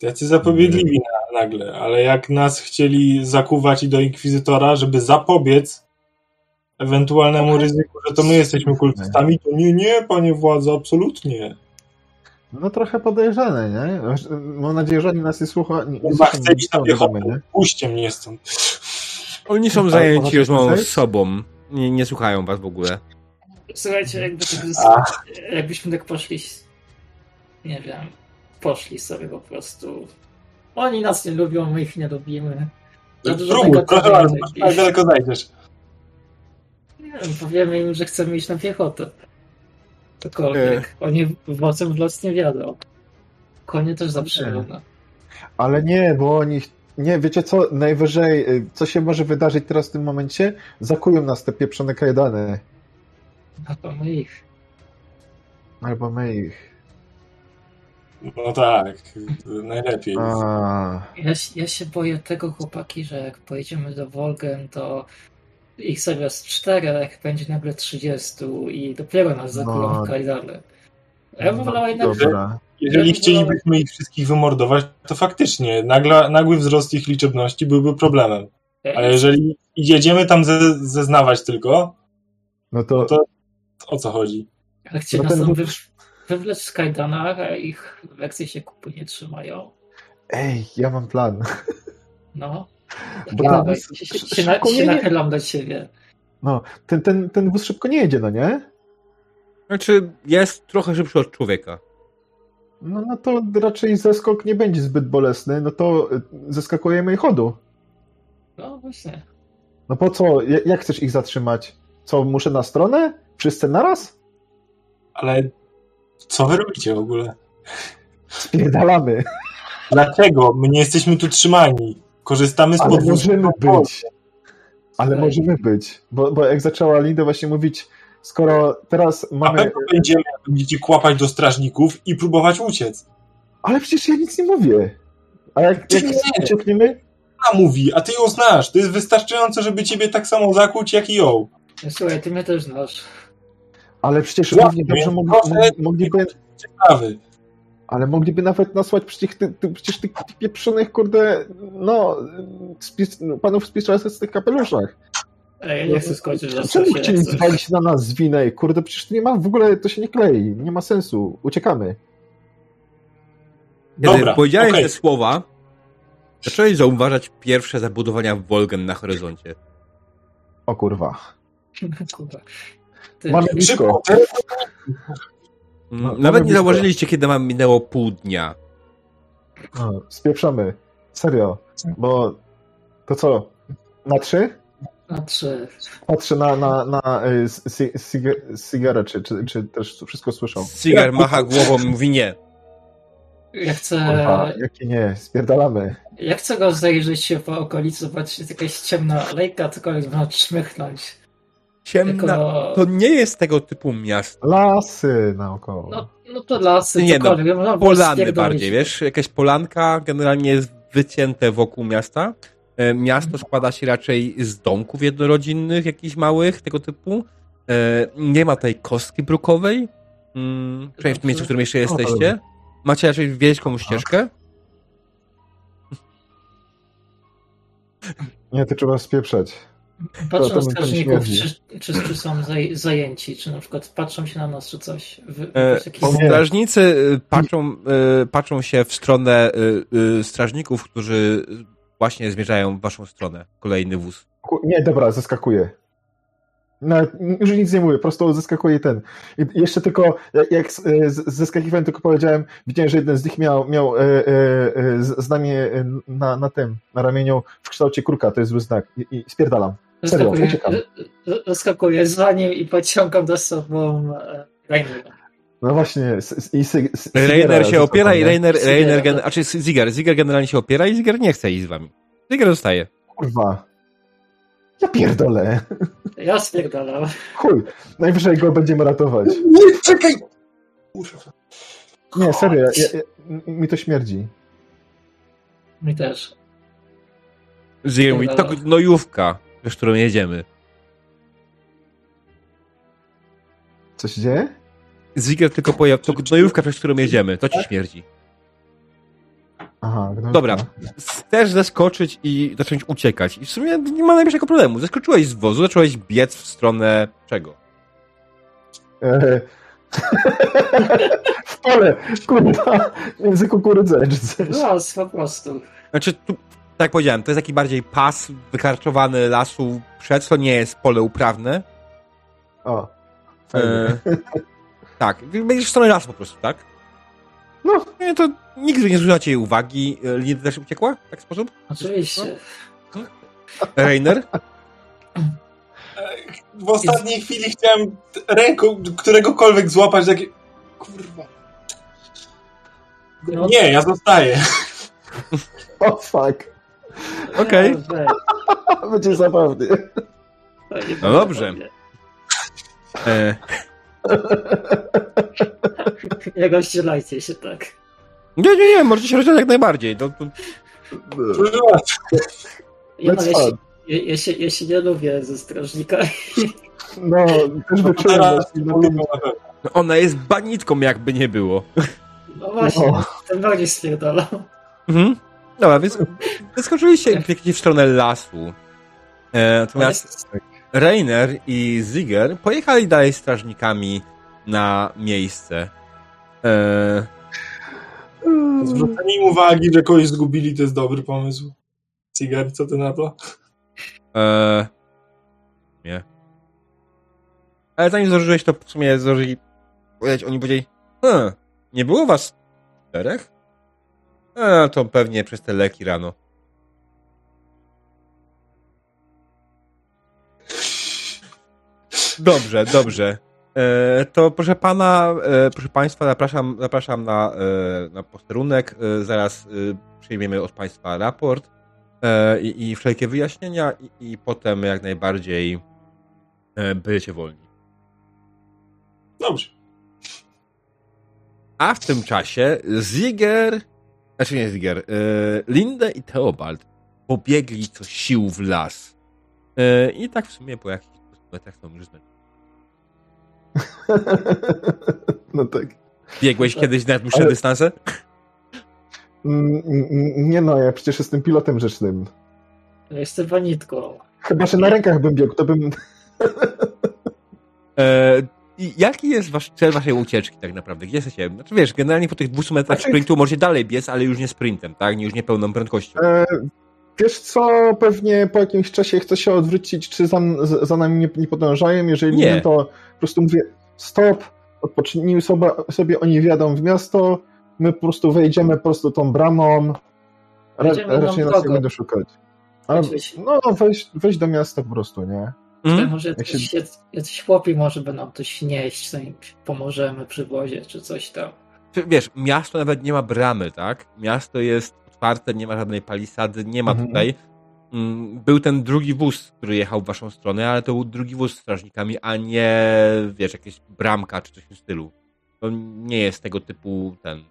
S3: Tacy zapobiegliwi na, nagle, ale jak nas chcieli zakuwać i do inkwizytora, żeby zapobiec ewentualnemu ryzyku, że to my jesteśmy kultystami, to nie, nie, panie władzo, absolutnie.
S2: No trochę podejrzane, nie? Mam nadzieję, że oni nas nie słucha. Nie, nie
S3: Chyba
S2: słuchają,
S3: chcę iść na piechotę.
S2: nie?
S3: Puśćcie mnie stąd.
S1: Oni są zajęci rozmową z sobą. Nie, nie słuchają was w ogóle.
S4: Słuchajcie, jakby tak, jakbyśmy tak poszli, nie wiem, poszli sobie po prostu. Oni nas nie lubią, my ich nie lubimy. Za dużo
S3: Próbuj,
S4: tego
S3: proszę bardzo, jak daleko zajdziesz.
S4: Nie wiem, powiemy im, że chcemy iść na piechotę. Cokolwiek. Oni wozem w los nie wiadą. Konie też zaprzyjemne.
S2: Ale nie, bo oni. Nie, wiecie co? Najwyżej, y, co się może wydarzyć teraz w tym momencie? Zakują nas te pieprzone kajdany.
S4: A to my ich.
S2: Albo my ich.
S3: No tak, najlepiej.
S2: A,
S4: Ja, się- ja się boję tego, chłopaki, że jak pojedziemy do Wolgen, to ich zamiast czterech będzie nagle 30 i dopiero nas zakują
S2: No.
S4: w kajdany. Ja bym wolał jednak,
S2: dobra.
S3: Jeżeli chcielibyśmy ich wszystkich wymordować, to faktycznie nagla, nagły wzrost ich liczebności byłby problemem. Ale jeżeli jedziemy tam ze, zeznawać tylko,
S2: No to,
S3: To- o co chodzi?
S4: Ale chcieli
S2: no
S4: nas
S2: ten
S4: wywlec z kajdanach, a ich weksy się kupy nie trzymają.
S2: ej, ja mam plan.
S4: No.
S2: Bo ten wóz
S4: się, się, na, się nachylam do ciebie.
S2: No, ten, ten, ten wóz szybko nie jedzie, no nie?
S1: Znaczy, jest trochę szybszy od człowieka.
S2: No, no to raczej zeskok nie będzie zbyt bolesny, no to y, zeskakujemy i chodu.
S4: No właśnie.
S2: No po co? Ja- Jak chcesz ich zatrzymać? Co, muszę na stronę? Wszyscy naraz?
S3: Ale co wy robicie w ogóle?
S2: Spierdalamy.
S3: Dlaczego? My nie jesteśmy tu trzymani. Korzystamy z
S2: Ale
S3: podwórza.
S2: możemy być. Ale
S4: Ej.
S2: możemy być. Bo, bo jak zaczęła Linda właśnie mówić, skoro teraz
S3: Na
S2: mamy...
S3: pewno będziemy, jak będziecie kłapać do strażników i próbować uciec.
S2: Ale przecież ja nic nie mówię. A jak,
S3: Ty
S2: jak
S3: nie.
S2: uciekniemy?
S3: Ona mówi, a ty ją znasz. To jest wystarczające, żeby ciebie tak samo zakłuć, jak i ją.
S4: No, Słuchaj, ty mnie też znasz.
S2: Ale przecież
S3: Łapmy,
S2: równie dobrze mogli, mogliby...
S3: Ciekawy.
S2: Ale mogliby nawet nasłać przecież tych, tych, przecież tych, pieprzonych, kurde, no, spis, panów z tych kapeluszach.
S4: Ej, ja nie chcę skończyć, że
S2: Czemu chcieli zwalić na nas z winę? Kurde, przecież to nie ma, w ogóle to się nie klei, nie ma sensu, uciekamy.
S1: Kiedy
S3: Dobra,
S1: powiedziałeś
S3: okej.
S1: te słowa, zacząłeś zauważać pierwsze zabudowania Wolgen na horyzoncie.
S2: O kurwa.
S4: Kurwa. Ty,
S2: Mamy blisko.
S1: Mm,
S2: No,
S1: Nawet nie zauważyliście, kiedy wam minęło pół dnia.
S2: No, spieprzamy. Serio. Bo to co? Na trzy?
S4: Na trzy.
S2: Patrzę na, na, na sig- Sigara, czy, czy, czy też wszystko słyszą.
S1: Cigar macha głową i mówi nie.
S4: Ja chcę,
S2: Kurwa, jakie nie, spierdalamy.
S4: ja chcę go zajrzeć się po okolicy, zobaczyć, jest jakaś ciemna alejka, cokolwiek można czmychnąć.
S1: Ciemna.
S4: Jako...
S1: To nie jest tego typu miasto.
S2: Lasy naokoło.
S4: No, no to lasy,
S1: Nie no,
S4: cokolwiek. można było
S1: Polany bardziej, wiesz? Jakaś polanka generalnie jest wycięte wokół miasta. E, Miasto składa się raczej z domków jednorodzinnych, jakichś małych, tego typu. E, Nie ma tej kostki brukowej. Mm, Przynajmniej w tym miejscu, w którym jeszcze jesteście. Macie raczej wielką ścieżkę.
S2: Nie, to trzeba spieprzać. To
S4: na strażników, czy, czy, czy są zaj, zajęci, czy na przykład patrzą się na nas, czy coś. Wy,
S1: E. Strażnicy y, patrzą, y, patrzą się w stronę y, y, strażników, którzy właśnie zmierzają w waszą stronę. Kolejny wóz.
S2: Nie, dobra, zeskakuję. Nawet już nic nie mówię, po prostu zeskakuje ten. I jeszcze tylko, jak, jak z- z- zeskakiwałem, tylko powiedziałem, widziałem, że jeden z nich miał, miał e, e, e, z- znamie e, na, na tym, na ramieniu w kształcie kruka, to jest zły znak. I, i spierdalam. Serio,
S4: Zaskakuję,
S2: uciekam.
S4: zaskakuję za nim i pociągam za sobą e, Rainera.
S2: No właśnie, i sy, s,
S1: Rainer się opiera i Rainer,
S4: Sigera,
S1: Rainer gen,
S4: tak.
S1: znaczy Ziger, Ziger generalnie się opiera i Ziger nie chce iść z wami. Ziger zostaje.
S2: Kurwa. Ja pierdolę.
S4: Ja spierdalam.
S2: Chuj, najwyżej go będziemy ratować.
S3: Nie, czekaj!
S2: Nie, serio, ja, ja, mi to śmierdzi.
S4: Mi też.
S1: Ziger mówi, to gnojówka, przez którą jedziemy.
S2: Co się dzieje?
S1: Ziger tylko pojawił, to gnojówka, przez którą jedziemy, to ci śmierdzi.
S2: Aha, no
S1: Dobra. Chcesz zeskoczyć i zacząć uciekać. I w sumie nie ma najmniejszego problemu. Zeskoczyłeś z wozu, zacząłeś biec w stronę czego?
S2: W pole, kurwa, między kukurydzę czy coś.
S4: Los po prostu.
S1: Znaczy, tu, tak jak powiedziałem, to jest taki bardziej pas wykarczowany lasu przed, to nie jest pole uprawne.
S2: O, fajnie.
S1: E, tak, będziesz w stronę lasu po prostu, tak?
S2: No.
S1: Nie, to nigdy nie zwróciła jej uwagi. E, Linda też uciekła w taki sposób?
S4: Oczywiście.
S1: Rainer?
S3: W ostatniej chwili chciałem ręką któregokolwiek złapać, takie... Kurwa.
S4: No,
S3: Nie, ja zostaję.
S2: O, fuck.
S1: Okej.
S4: No, weź.
S2: Będzie
S4: nie
S1: No dobrze. E,
S4: Nie rozdzielajcie się tak.
S1: nie, nie, nie, możecie się rozdzielać jak najbardziej. To, to,
S4: Ja,
S2: Let's
S4: ja, się, ja, ja, się, ja się nie lubię ze strażnikami.
S2: No, też wyczułem na
S3: pewno.
S1: no ona jest banitką, jakby nie było.
S4: No właśnie,
S2: No.
S4: ten bardziej stwierdzam.
S1: Mhm. Dobra, więc wyskoczyliście i biegniecie w stronę lasu. E, natomiast Rainer i Ziger pojechali dalej strażnikami na miejsce. E,
S3: Zwrócenie im uwagi, że kogoś zgubili, to jest dobry pomysł. Cigar, co ty na to?
S1: e, nie. Ale zanim zdążyłeś, to w sumie zdążyli powiedzieć, oni powiedzieli, hm, nie było was czterech? E, to pewnie przez te leki rano. Dobrze, dobrze. E, to proszę pana, e, proszę państwa, zapraszam, zapraszam na, e, na posterunek. E, zaraz e, przyjmiemy od państwa raport e, i, i wszelkie wyjaśnienia i, i potem jak najbardziej będziecie wolni.
S3: Dobrze.
S1: A w tym czasie Ziger, znaczy nie Ziger, Lindę i Theobald pobiegli co sił w las. I tak w sumie po jakichś metrach są już zmęczeni.
S2: No tak.
S1: Biegłeś kiedyś na dłuższe
S2: Ale-
S1: dystanse?
S2: Mm, mm, Nie no, ja przecież jestem pilotem rzecznym.
S4: Ja jestem wanitką.
S2: Chyba, że na rękach bym biegł, to bym...
S1: E, jaki jest wasz cel waszej ucieczki tak naprawdę? Gdzie jesteście? Znaczy wiesz, generalnie po tych 200 metrach
S2: Znaczy-
S1: sprintu możecie dalej biec, ale już nie sprintem, tak? Już nie pełną prędkością.
S2: E, wiesz co, pewnie po jakimś czasie chcę się odwrócić, czy za, za nami nie, nie podążają. Jeżeli
S1: Nie.
S2: nie, to po prostu mówię stop, odpocznij sobie, sobie, oni wjadą w miasto, my po prostu wejdziemy po prostu tą bramą, Ra, raczej nas nie będę szukać. Ale,
S4: Oczywiście.
S2: no, wejść, wejść do miasta po prostu, nie?
S1: Mhm.
S4: Może
S2: Jak
S4: jacyś,
S2: się-
S4: jacyś chłopi może by nam coś nieść, pomożemy przy wozie, czy coś tam.
S1: Wiesz, miasto nawet nie ma bramy, tak? Miasto jest otwarte, nie ma żadnej palisady, nie ma
S2: Mhm.
S1: tutaj. Mm, Był ten drugi wóz, który jechał w waszą stronę, ale to był drugi wóz z strażnikami, a nie, wiesz, jakieś bramka czy coś w tym stylu. To nie jest tego typu ten.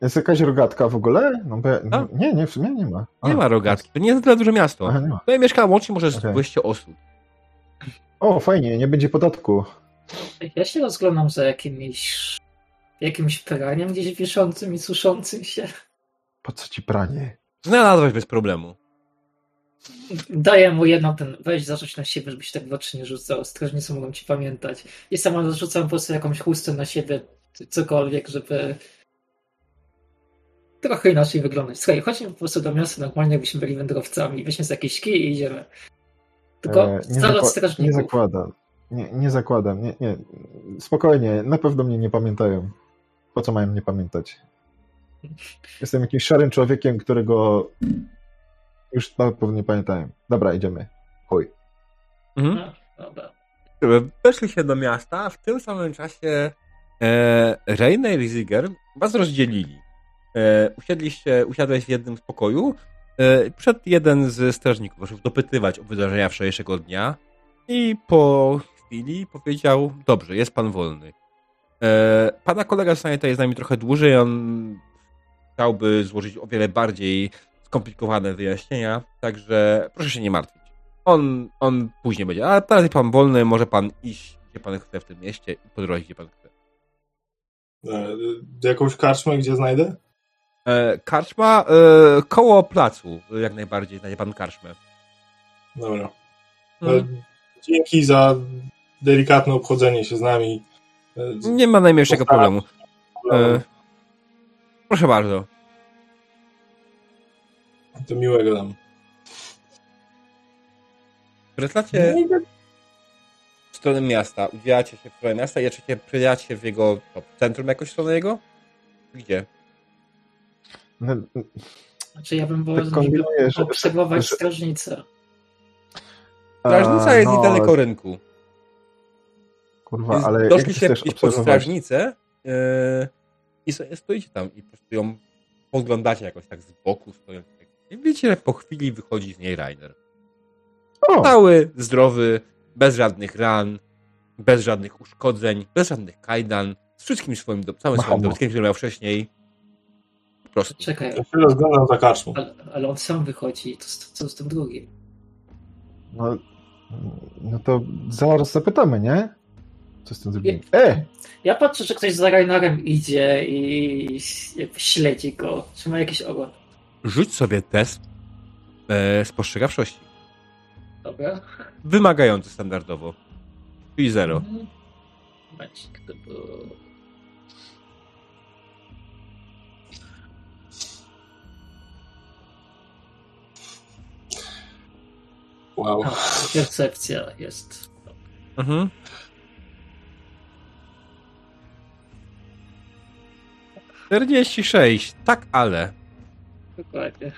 S2: Jest jakaś rogatka w ogóle? No bo ja,
S1: A?
S2: nie, nie, w sumie nie ma.
S1: Nie
S2: A,
S1: ma rogatki. To nie jest na tyle duże miasto.
S2: Aha, nie ma.
S1: Tutaj mieszka łącznie może
S2: Okej.
S1: 200 osób.
S2: O, fajnie, nie będzie podatku.
S4: Ja się rozglądam za jakimiś jakimś praniem gdzieś wiszącym i suszącym się.
S2: Po co ci pranie?
S1: Znalazłeś bez problemu.
S4: Daję mu jedną ten, weź zarzuć na siebie, żebyś tak w oczy nie rzucał. Strażnicy mogą ci pamiętać. I sama zarzucam po prostu jakąś chustę na siebie, cokolwiek, żeby trochę inaczej wyglądać. Słuchaj, chodźmy po prostu do miasta normalnie, jakbyśmy byli wędrowcami. Weźmy z jakiś kij i idziemy. Tylko
S2: E, nie, zakła- nie
S4: strażników.
S2: zakładam. Nie, nie zakładam. Nie, nie. Spokojnie, na pewno mnie nie pamiętają. Po co mają mnie pamiętać? Jestem jakimś szarym człowiekiem, którego już na pewno nie pamiętają. Dobra, idziemy. Chuj.
S1: Mhm.
S4: No, dobra.
S1: Weszli się do miasta, a w tym samym czasie e, Reiner i Ziger was rozdzielili. E, usiedliście, usiadłeś w jednym z pokoju. E, przed jeden z strażników zaczął dopytywać o wydarzenia wczorajszego dnia i po chwili powiedział, dobrze, jest pan wolny. E, pana kolega zostanie tutaj z nami trochę dłużej, on chciałby złożyć o wiele bardziej skomplikowane wyjaśnienia, także proszę się nie martwić. On, on później będzie, a teraz jest pan wolny, może pan iść, gdzie pan chce w tym mieście i podrobić, gdzie pan chce.
S3: E, jakąś karczmę, gdzie znajdę?
S1: E, karczma e, koło placu, jak najbardziej znajdzie pan karczmę.
S3: Dobra.
S1: Mm.
S3: E, dzięki za delikatne obchodzenie się z nami. E,
S1: Nie ma najmniejszego
S3: Postaram
S1: problemu. E, proszę bardzo.
S3: To miłego nam.
S1: Wracacie w stronę miasta, udzielacie się w stronę miasta i przejechać się w jego to, centrum jakoś w stronę jego? Gdzie?
S2: No,
S4: Znaczy ja bym
S2: Tak
S4: wolał
S2: że-
S4: obserwować
S2: że-
S4: strażnicę.
S1: Strażnica jest
S2: no,
S1: niedaleko rynku.
S2: Kurwa,
S1: Więc
S2: ale jak
S1: doszliście pod strażnicę yy, i sobie stoicie tam i po prostu ją podglądacie jakoś tak z boku stojąc. I widzicie, że po chwili wychodzi z niej Rainer.
S2: O,
S1: Cały, zdrowy, bez żadnych ran, bez żadnych uszkodzeń, bez żadnych kajdan, z wszystkim swoim, do, całym swoim
S2: Mamo.
S1: dobytkiem, który miał wcześniej. Po prostu.
S4: Czekaj,
S3: Ja się rozglądam za karczmą.
S4: ale, ale on sam wychodzi, to co z tym drugim?
S2: no, no to zaraz zapytamy, nie? Co z tym zrobimy? E!
S4: Ja patrzę, że ktoś za Rainerem idzie i śledzi go. Czy ma jakiś ogon?
S1: Rzuć sobie test e, spostrzegawczości.
S4: Dobra.
S1: Wymagający standardowo. Czyli zero.
S4: Mhm. Momencik, to było...
S3: Wow.
S4: A, percepcja jest.
S1: Mhm. Czterdzieści sześć. Tak, ale.
S4: Dokładnie.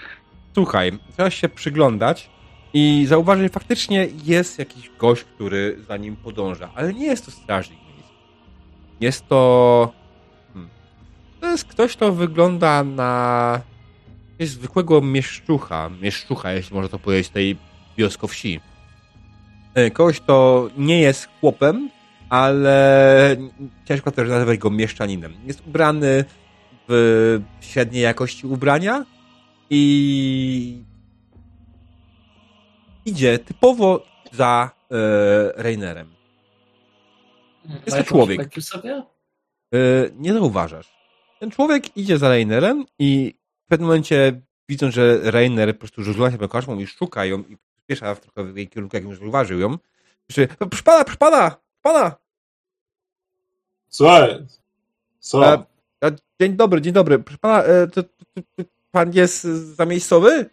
S1: Słuchaj, trzeba się przyglądać i zauważyć, że faktycznie jest jakiś gość, który za nim podąża, ale nie jest to strażnik miejski. Jest to... Hmm. To jest ktoś, kto wygląda na jakiegoś zwykłego mieszczucha. Mieszczucha, jeśli można to powiedzieć, tej wioskowsi. E, Kogoś, kto nie jest chłopem, ale ciężko też nazywać go mieszczaninem. Jest ubrany w średniej jakości ubrania, i idzie typowo za e, Rainerem.
S4: Mhm.
S1: to
S4: Ma jakąś
S1: człowiek.
S4: sobie?
S1: E, nie zauważasz. Ten człowiek idzie za Rainerem i w pewnym momencie widząc, że Rainer po prostu rzuca się koszmą i szuka ją i przyspiesza w trochę w jej kierunku, jak już zauważył ją. Krzyczy, proszę pana, proszę pana, pana!
S3: Słuchaj. Co?
S1: Dzień dobry, dzień dobry. Proszę pana, e, to, to, to, pan jest zamiejscowy?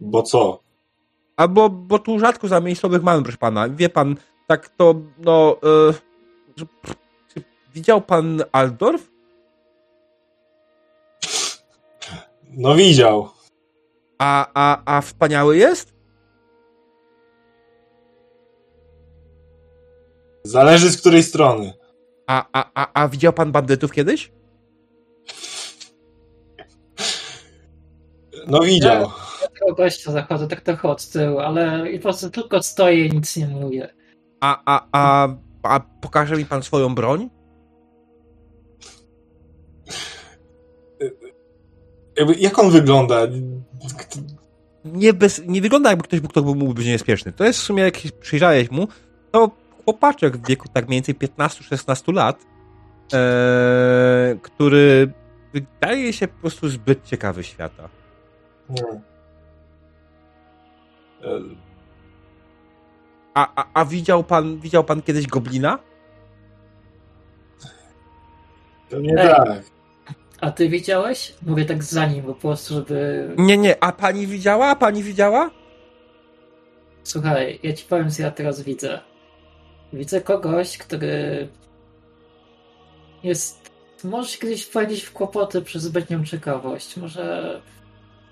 S3: Bo co?
S1: Albo, bo tu rzadko za miejscowych mamy, proszę pana. Wie pan, tak to, no, e, czy widział pan Aldorf?
S3: No widział.
S1: A, a, a wspaniały jest?
S3: Zależy z której strony.
S1: A, a, a, a widział pan bandytów kiedyś?
S3: No widział.
S4: Ja tego gościa zachodzę tak trochę od tyłu, ale i po prostu tylko stoję i nic nie mówię.
S1: A, a, a, a pokaże mi pan swoją broń?
S3: Jak on wygląda?
S1: Nie, bez, nie wygląda jakby ktoś, kto mógłby być niebezpieczny. To jest w sumie, jak przyjrzałeś mu, to chłopaczek w wieku tak mniej więcej 15-16 lat, e, który wydaje się po prostu zbyt ciekawy świata.
S3: Nie. E,
S1: A, a, a widział pan widział pan kiedyś goblina?
S3: Pewnie
S4: Ej.
S3: tak.
S4: A ty widziałeś? Mówię tak za nim, po prostu, żeby...
S1: Nie, nie, a pani widziała? A pani widziała?
S4: Słuchaj, ja ci powiem, co ja teraz widzę. Widzę kogoś, który jest. Może kiedyś wprowadzić w kłopoty przez zbytnią ciekawość. Może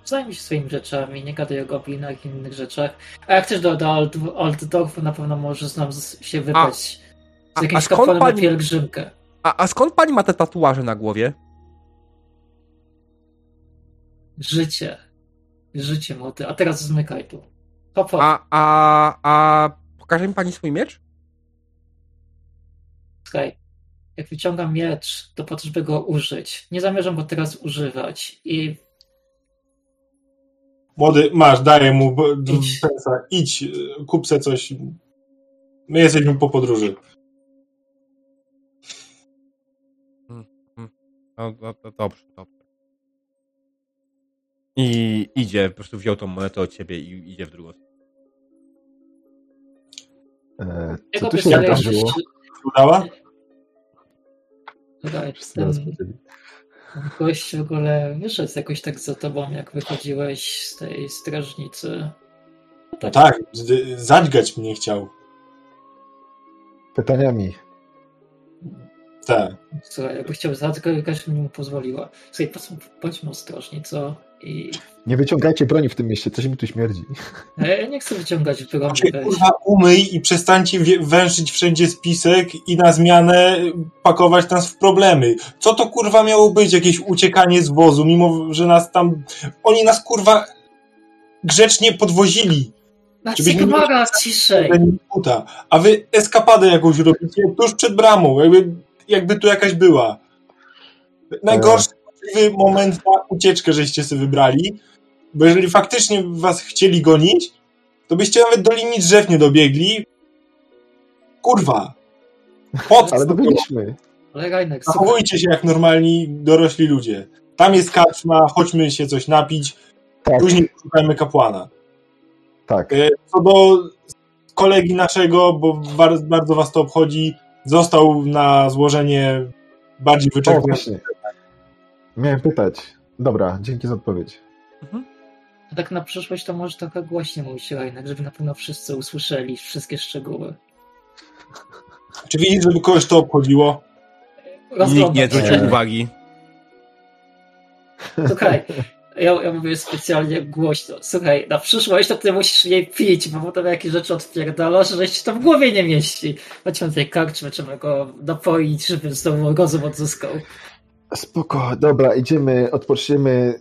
S4: zajmij się swoimi rzeczami, nie gadaj o goblinach i innych rzeczach. A jak chcesz do, do Old, Old Dorfu, na pewno możesz nam z- się wybrać z
S1: a- a
S4: jakimś kapłanem na
S1: pani-
S4: pielgrzymkę.
S1: A, a skąd pani ma te tatuaże na głowie?
S4: Życie. Życie, młody. A teraz zmykaj tu. Hop, hop.
S1: A, a, a pokaże mi pani swój miecz?
S4: Słuchaj, jak wyciągam miecz, to po to, żeby go użyć. Nie zamierzam go teraz używać. I
S3: Młody, masz, daję mu
S4: Idź.
S3: pensa. Idź, kup se coś. My jesteśmy po podróży.
S1: No, no, no dobrze, dobrze. I idzie, po prostu wziął tą monetę od ciebie i idzie w drugą stronę.
S2: E,
S4: jak
S2: co tu się wydarzyło?
S3: Udała?
S4: Ten
S2: powiedzieli.
S4: gość w ogóle wyszedł jakoś tak za tobą, jak wychodziłeś z tej strażnicy.
S3: No tak, zadźgać mnie chciał.
S2: Pytaniami.
S3: Tak.
S4: Słuchaj, jakby chciał mi mu pozwoliła. Słuchaj, bądźmy ostrożni, co? I
S2: Nie wyciągajcie broni w tym mieście, coś mi tu śmierdzi.
S4: ja nie chcę wyciągać broni.
S3: Znaczy, kurwa, umyj i przestańcie węszyć wszędzie spisek i na zmianę pakować nas w problemy. Co to kurwa miało być? Jakieś uciekanie z wozu, mimo że nas tam. Oni nas kurwa grzecznie podwozili.
S4: Na
S3: żebyśmy-
S4: Sigmara, ciszej!
S3: Puta. A wy eskapadę jakąś robicie tuż przed bramą, jakby, jakby tu jakaś była. Najgorszy możliwy moment na ucieczkę, żeście sobie wybrali, bo jeżeli faktycznie was chcieli gonić, to byście nawet do linii drzew nie dobiegli. Kurwa. Po co?
S2: Ale
S4: Rajnek, słuchaj,
S3: Zachowujcie się jak normalni, dorośli ludzie. Tam jest karczma, chodźmy się coś napić,
S2: Tak,
S3: później szukajmy kapłana.
S2: tak.
S3: E, Co do kolegi naszego, bo bar- bardzo was to obchodzi, został na złożenie bardziej wyczerpujące.
S2: Miałem pytać. Dobra, dzięki za odpowiedź.
S4: a tak na przyszłość to może trochę głośniej mówić Rajnek, żeby na pewno wszyscy usłyszeli wszystkie szczegóły.
S3: Czy widzisz, żeby kogoś to obchodziło?
S1: Nikt nie zwrócił uwagi.
S4: Słuchaj, ja, ja mówię specjalnie głośno. Słuchaj, na przyszłość to ty musisz nie pić, bo potem jakieś rzeczy odpierdalasz, że się to w głowie nie mieści. Chodźmy tej karczmy, trzeba go napoić, żeby znowu rozum odzyskał.
S2: Spoko, dobra, idziemy, odpoczniemy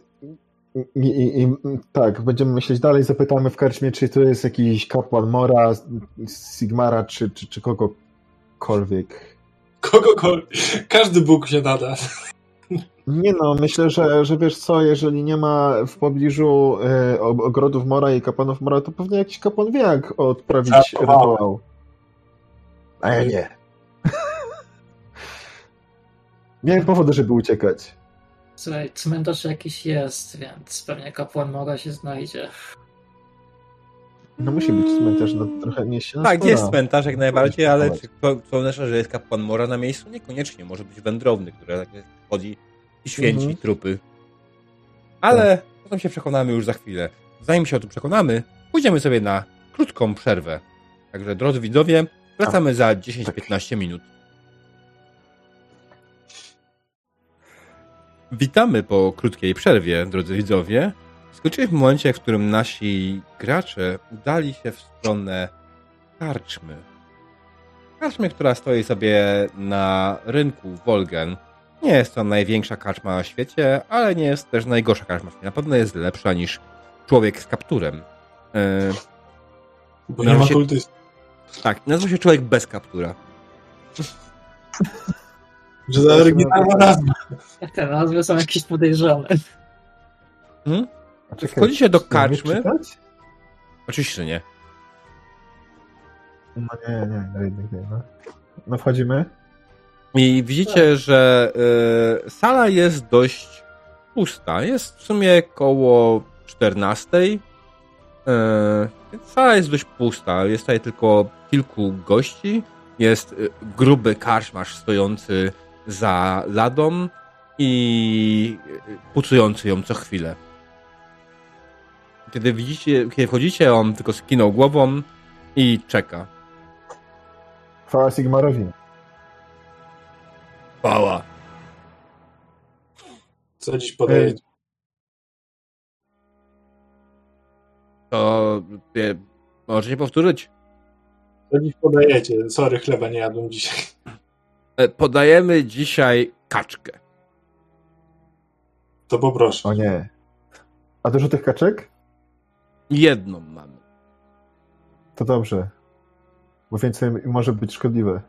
S2: i, i, i tak, będziemy myśleć dalej, zapytamy w karczmie, czy to jest jakiś kapłan Mora, Sigmara, czy, czy, czy kogokolwiek.
S3: Kogokolwiek. Każdy Bóg się nada.
S2: Nie no, myślę, że, że wiesz co, jeżeli nie ma w pobliżu e, og- ogrodów Mora i kapłanów Mora, to pewnie jakiś kapłan wie, jak odprawić
S3: Żartowałem.
S2: rytuał. A ja nie. Miałem powody, żeby uciekać.
S4: Słuchaj, cmentarz jakiś jest, więc pewnie kapłan Mora się znajdzie.
S2: No musi być cmentarz na trochę mieście. na
S1: Tak,
S2: spora.
S1: jest cmentarz jak najbardziej, ale czy to, oznacza, że jest kapłan Mora na miejscu? Niekoniecznie. Może być wędrowny, który tak chodzi i święci
S2: Mhm.
S1: trupy. Ale o tym się przekonamy już za chwilę. Zanim się o tym przekonamy, pójdziemy sobie na krótką przerwę. Także drodzy widzowie, wracamy za 10-15 minut. Witamy po krótkiej przerwie, drodzy widzowie. Skończyliśmy w momencie, w którym nasi gracze udali się w stronę karczmy. Karczmy, która stoi sobie na rynku Wolgen. Nie jest to największa karczma na świecie, ale nie jest też najgorsza karczma na pewno jest lepsza niż człowiek z kapturem. E,
S3: Bo nie ma
S1: się-
S3: kultystów.
S1: tak, nazywa się człowiek bez kaptura.
S3: Że za oryginalna nazwa.
S4: Te nazwy są jakieś podejrzane.
S1: Hmm?
S2: A czekaj,
S1: Wchodzicie do karczmy? Oczywiście że nie.
S2: No nie, nie, no jednak nie. No, wchodzimy.
S1: I widzicie, że y, sala jest dość pusta. Jest w sumie koło 14. Y, więc sala jest dość pusta. Jest tutaj tylko kilku gości. Jest y, gruby karczmarz stojący za ladą i pucujący ją co chwilę. kiedy widzicie, kiedy wchodzicie, on tylko skinął głową i czeka.
S2: Chwała Sigmarowi.
S1: Pała.
S3: Co dziś podaje?
S1: To e, możecie powtórzyć?
S3: Co dziś podajecie? Sorry, chleba nie jadłem dzisiaj.
S1: E, Podajemy dzisiaj kaczkę.
S3: To poproszę.
S2: O nie. A dużo tych kaczek?
S1: Jedną mamy.
S2: To dobrze. Bo więcej może być szkodliwe.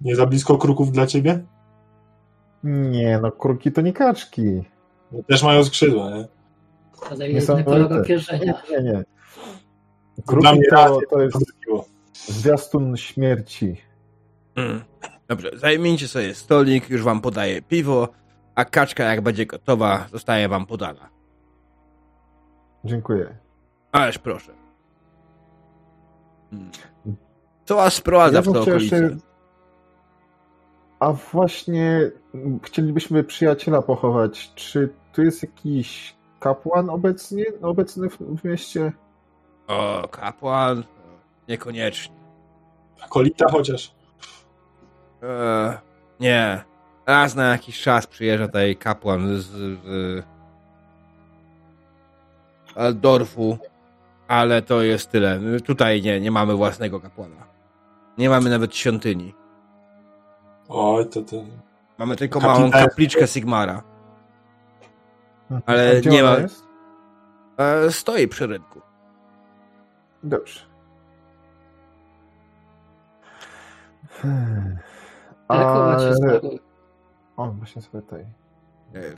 S3: Nie za blisko kruków dla ciebie?
S2: Nie, no kruki to nie kaczki.
S3: No, też mają skrzydła, nie?
S2: Nie
S4: kolor
S2: te. Nie,
S4: pierzenia.
S2: nie, nie.
S3: Dla
S2: Kruki
S3: mnie
S2: to, to jest zwiastun śmierci.
S1: Mm. Dobrze, zajmijcie sobie stolik, już wam podaję piwo, a kaczka jak będzie gotowa, zostaje wam podana.
S2: Dziękuję.
S1: Ależ proszę. Mm. Co was sprowadza
S2: Ja
S1: w te
S2: jeszcze- A właśnie m, chcielibyśmy przyjaciela pochować. Czy tu jest jakiś kapłan obecnie, obecny w, w mieście?
S1: O, kapłan? Niekoniecznie.
S3: Akolita chociaż.
S1: Nie. Raz na jakiś czas przyjeżdża tutaj kapłan z, z Aldorfu, ale to jest tyle. Tutaj nie, nie mamy własnego kapłana. Nie mamy nawet świątyni.
S3: Oj, to to.
S1: Mamy tylko
S3: Kapitan-
S1: małą kapliczkę Sigmara. Ale
S2: A gdzie
S1: nie ma-
S2: Jest?
S1: E, stoi przy rynku.
S2: Dobrze. Hmm.
S4: Jak chowacie
S2: Ale...
S4: zmarłych?
S2: O, właśnie sobie tutaj.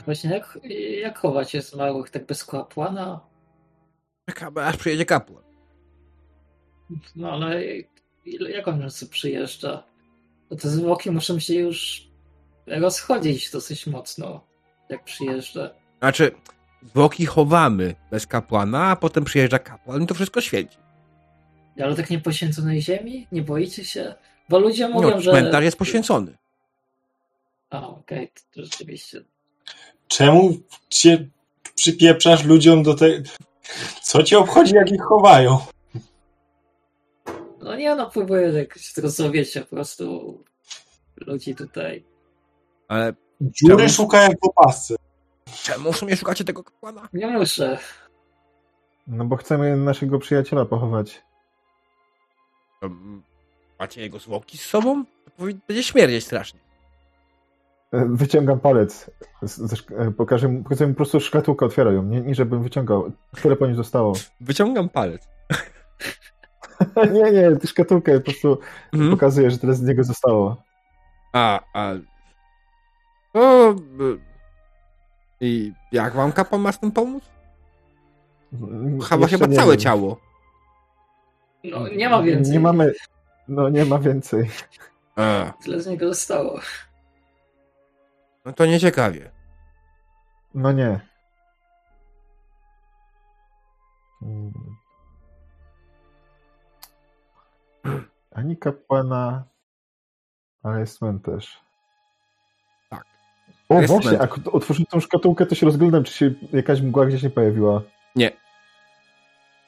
S4: Właśnie jak, jak chowacie zmarłych tak bez kapłana?
S1: Czekamy, aż przyjedzie kapłan.
S4: No ale ile- jak on sobie przyjeżdża? To te zwłoki muszą się już rozchodzić dosyć mocno, jak przyjeżdża.
S1: Znaczy, zwłoki chowamy bez kapłana, a potem przyjeżdża kapłan i to wszystko świeci.
S4: Ale tak nie poświęconej ziemi? Nie boicie się? Bo ludzie mówią,
S1: No,
S4: że...
S1: cmentarz jest poświęcony.
S4: A, okej, to rzeczywiście.
S3: Czemu cię przypieprzasz ludziom do tego? Co cię obchodzi, jak ich chowają?
S4: No nie, no próbuję jakoś zrozumieć po prostu ludzi tutaj.
S1: Ale
S3: Dziury
S1: Czemu?
S3: szuka jak w opasce.
S1: czemu w sumie szukacie tego kapłana?
S4: Nie muszę.
S2: No bo chcemy naszego przyjaciela pochować.
S1: Um, Macie jego zwłoki z sobą? To będzie śmierdzieć strasznie.
S2: E, Wyciągam palec. E, pokażę, mu- pokazuję mu po prostu szkatułkę, otwiera ją. Nie, nie żebym wyciągał. Tyle po nim zostało.
S1: Wyciągam palec.
S2: nie, nie, ty szkatułkę po prostu
S1: Mhm.
S2: pokazuję, że tyle z niego zostało.
S1: A, a... O, y, I jak wam kapłan ma z tym pomóc? Chyba
S2: Jeszcze
S1: chyba
S2: nie
S1: całe
S2: wiem.
S1: ciało.
S4: No nie ma więcej.
S2: Nie mamy. No nie ma więcej.
S1: A,
S4: Tyle z niego zostało.
S1: no to nieciekawie.
S2: No nie. Mm. Ani kapłana, ale jest cmentarz.
S1: Tak.
S2: O, właśnie, jak otworzyłem tą szkatułkę, to się rozglądam, czy się jakaś mgła gdzieś nie pojawiła.
S1: Nie.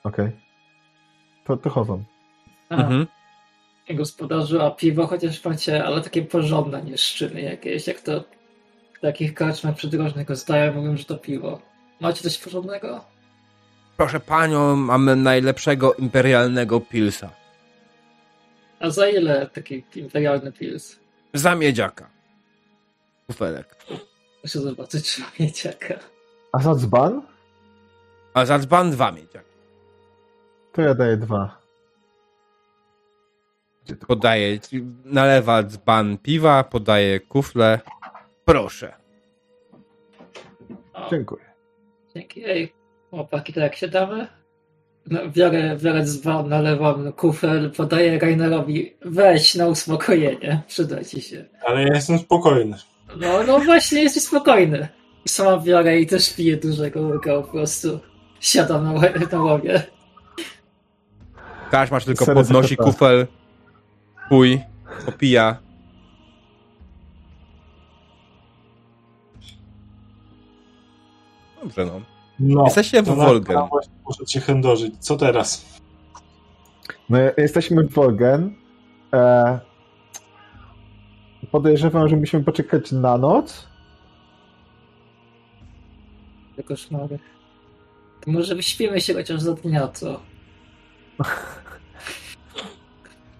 S2: Okej. To, to chowam.
S4: A,
S1: Mhm.
S4: Gospodarzu, a piwo chociaż macie, ale takie porządne, nie szczyny jakieś, jak to w takich karczmach przydrożnych rozdają, mówią, że to piwo. Macie coś porządnego?
S1: Proszę panią, mamy najlepszego imperialnego pilsa.
S4: A za ile taki imperialny pils?
S1: Za miedziaka. Kufelek.
S4: Muszę zobaczyć, czy ma mieciaka.
S2: A za dzban?
S1: A za dzban dwa miedziaki.
S2: To ja daję dwa.
S1: Podaje, nalewa dzban piwa, podaje kufle. Proszę.
S4: O,
S2: Dziękuję.
S4: dzięki. Ej, chłopaki, to jak się damy? No, biorę, biorę dzban, nalewam kufel, podaję Rainerowi. Weź na uspokojenie, przyda ci się.
S3: Ale ja jestem spokojny.
S4: No, no właśnie, jesteś spokojny. Sama biorę i też piję dużego łyka po prostu. Siadam na, na łowie.
S1: Każ masz tylko
S2: Serio
S1: podnosi kufel, pój, popija. Dobrze no.
S3: No,
S1: Jesteście w Wolgen.
S3: Poszedł się chędożyć. Co teraz?
S2: No, jesteśmy w Wolgen. E, podejrzewam, że musimy poczekać na noc.
S4: Te koszmary. To może wyśpimy się chociaż za dnia, co?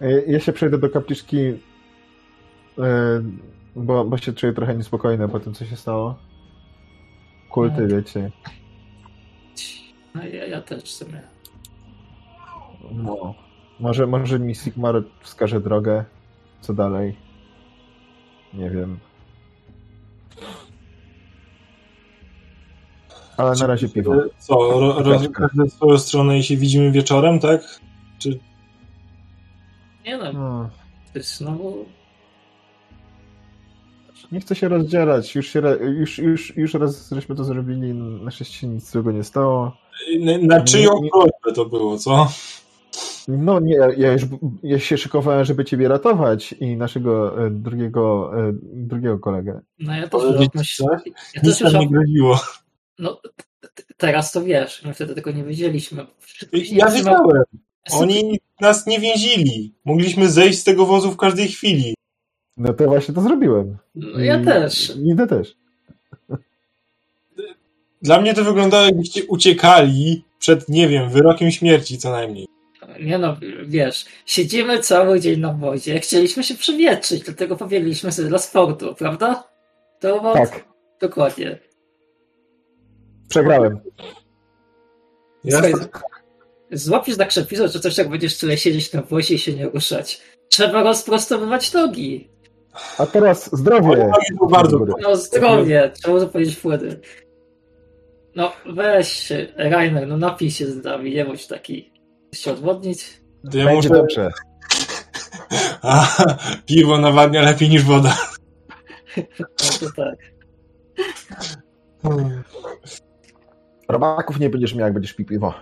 S2: E, Ja się przejdę do kapliczki, e, bo, bo się czuję trochę niespokojny po tym, co się stało. Kulty,
S4: No.
S2: wiecie.
S4: No ja, ja też w sumie.
S2: No. Może, może mi Sigmar wskaże drogę. Co dalej? Nie wiem. Ale na razie piwo.
S3: Co, ro, każdy swoją stronę i się widzimy wieczorem, tak?
S4: Nie no,
S2: No,
S4: to jest znowu...
S2: nie chcę się rozdzielać. Już, się, już, już, już raz żeśmy to zrobili. Na szczęście nic złego nie stało.
S3: Na, na czyją prośbę to było, co?
S2: No nie, ja już ja się szykowałem, żeby ciebie ratować i naszego e, drugiego, e, drugiego kolegę.
S4: No ja też
S3: Powiedzieć
S4: już
S3: coś?
S4: Ja już
S3: nam nie groziło.
S4: No, teraz to wiesz, my wtedy tego nie wiedzieliśmy.
S3: Ja wiedziałem. Oni nas nie więzili. Mogliśmy zejść z tego wozu w każdej chwili.
S2: No to właśnie to zrobiłem.
S4: No, ja
S2: I-
S4: też.
S2: Idę też.
S3: Dla mnie to wyglądało jakbyście uciekali przed, nie wiem, wyrokiem śmierci co najmniej.
S4: Nie no, wiesz, siedzimy cały dzień na wozie, chcieliśmy się przewietrzyć, dlatego pobiegliśmy sobie dla sportu, prawda? To było
S2: Tak,
S4: dokładnie.
S2: przegrałem.
S3: Ja
S4: złapiesz na krzepizo, czy coś jak będziesz tyle siedzieć na wozie i się nie ruszać. Trzeba rozprostowywać nogi.
S2: A teraz zdrowie.
S3: Są bardzo.
S4: No zdrowie, trzeba zapowiedzieć płyny. No weź się, Rainer, no napij się z nami, nie bądź taki. Chcesz się odwodnić?
S3: To ja
S2: Będzie
S3: muszę...
S2: dobrze.
S3: A, piwo nawadnia lepiej niż woda.
S4: No to tak.
S2: Robaków nie będziesz miał, jak będziesz pił piwo.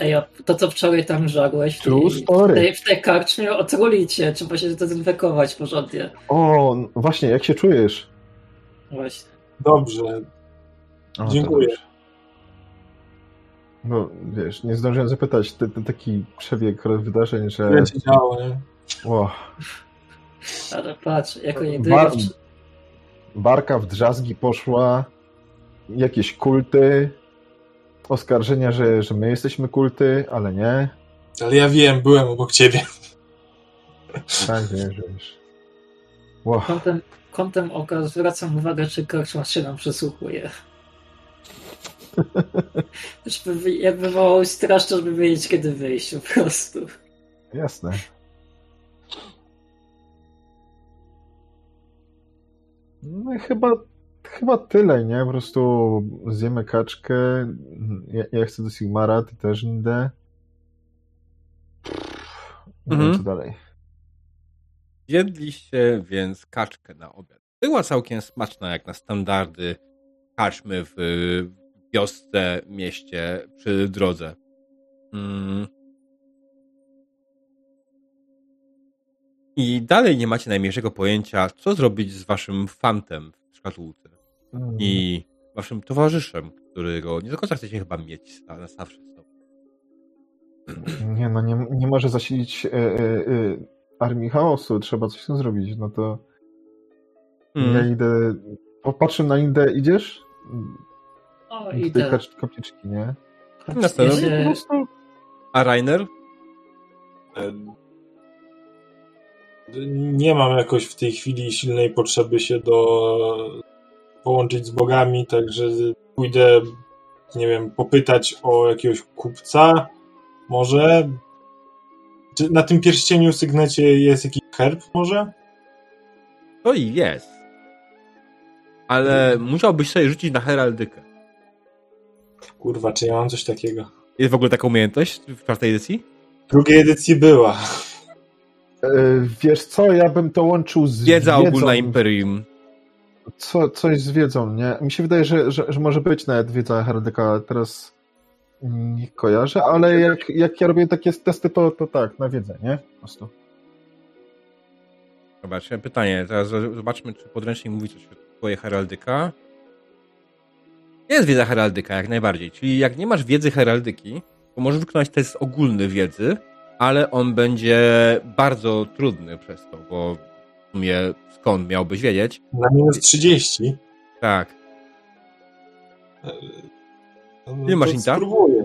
S4: Ej, a to co wczoraj tam żarłeś w
S2: True
S4: tej, w tej, w tej karczmie, otrulicie, trzeba się zdezynfekować porządnie.
S2: O, właśnie, jak się czujesz?
S4: Właśnie.
S3: Dobrze.
S2: O,
S3: Dziękuję.
S2: dobrze. No, wiesz, nie zdążyłem zapytać, to taki przebieg wydarzeń, że...
S3: Tyle się działo, nie?
S2: O,
S4: Ale patrz, jako jedyny...
S2: Barka w drzazgi poszła, jakieś kulty, oskarżenia, że, że my jesteśmy kulty, ale nie.
S3: Ale ja wiem, byłem obok ciebie.
S2: Tak, wiesz, wiesz. Wow.
S4: Kątem, kątem oka zwracam uwagę, czy karczma się nam przysłuchuje. Żeby, jakby wołał straż, to żeby wiedzieć, kiedy wyjść po prostu.
S2: Jasne. No i chyba, chyba tyle, nie? Po prostu zjemy kaczkę. Ja, ja chcę do Sigmara, ty też idę. Nie
S1: Mhm.
S2: wiem, co dalej.
S1: Jedliście więc kaczkę na obiad. Była całkiem smaczna, jak na standardy karczmy w wiosce, mieście, przy drodze. Mm. I dalej nie macie najmniejszego pojęcia, co zrobić z waszym fantem w szkatułce
S2: Mm.
S1: i waszym towarzyszem, którego nie do końca chcecie chyba mieć na zawsze z sobą.
S2: Nie, no nie, nie może zasilić e, e, armii chaosu, trzeba coś z tym zrobić. No to
S1: Mm.
S2: ja idę. Popatrzę na Indę, idziesz?
S4: O,
S2: tej
S4: idę.
S2: kapliczki, nie?
S1: Na
S4: się,
S2: prostu
S1: A Rainer?
S3: Nie mam jakoś w tej chwili silnej potrzeby się do połączyć z bogami, także pójdę, nie wiem, popytać o jakiegoś kupca, może. Czy na tym pierścieniu sygnecie jest jakiś herb może?
S1: To i jest. Ale musiałbyś sobie rzucić na heraldykę.
S3: Kurwa, czy ja mam coś takiego?
S1: Jest w ogóle taka umiejętność w czwartej edycji?
S3: W drugiej edycji była.
S2: e, wiesz co, ja bym to łączył z
S1: Wiedza
S2: wiedzą.
S1: ogólna Imperium.
S2: Co, coś z wiedzą, nie? Mi się wydaje, że, że, że może być nawet wiedza heraldyka, teraz nie kojarzę, ale jak, jak ja robię takie testy, to, to tak, na wiedzę, nie? Po prostu.
S1: Zobaczmy, pytanie. Teraz zobaczmy, czy podręcznik mówi coś o twojej heraldyka. Jest wiedza heraldyka, jak najbardziej. Czyli jak nie masz wiedzy heraldyki, to możesz wykonać test ogólny wiedzy, ale on będzie bardzo trudny przez to, bo w sumie skąd miałbyś wiedzieć?
S3: Na minus 30.
S1: Tak.
S3: No
S1: Ile masz inta?
S3: Spróbuję.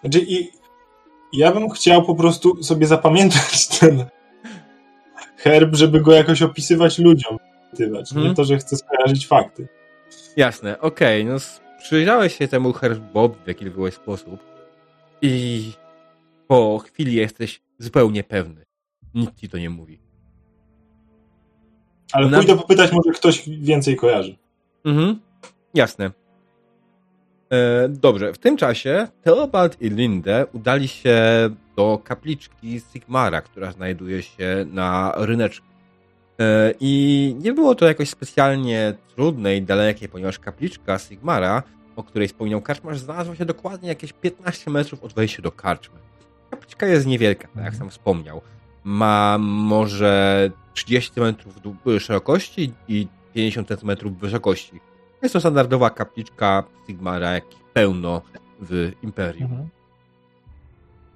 S3: Znaczy i ja bym chciał po prostu sobie zapamiętać ten herb, żeby go jakoś opisywać ludziom.
S1: Mhm.
S3: Nie to, że chcę skojarzyć fakty.
S1: Jasne, okej, no s- przyjrzałeś się temu herbowi w jakikolwiek sposób i po chwili jesteś zupełnie pewny. Nikt ci to nie mówi.
S3: Ale
S1: Na-
S3: pójdę popytać, może ktoś więcej kojarzy.
S1: Mhm, jasne. E, dobrze, w tym czasie Theobald i Linde udali się do kapliczki Sigmara, która znajduje się na ryneczku. E, I nie było to jakoś specjalnie trudne i dalekie, ponieważ kapliczka Sigmara, o której wspominał Karczmarz, znalazła się dokładnie jakieś 15 metrów od wejścia do karczmy. Kapliczka jest niewielka, tak jak sam wspomniał. Ma może 30 metrów dłu- szerokości i 50 centymetrów wysokości. Jest to standardowa kapliczka Sigmara, jak pełno w Imperium.
S2: Mhm.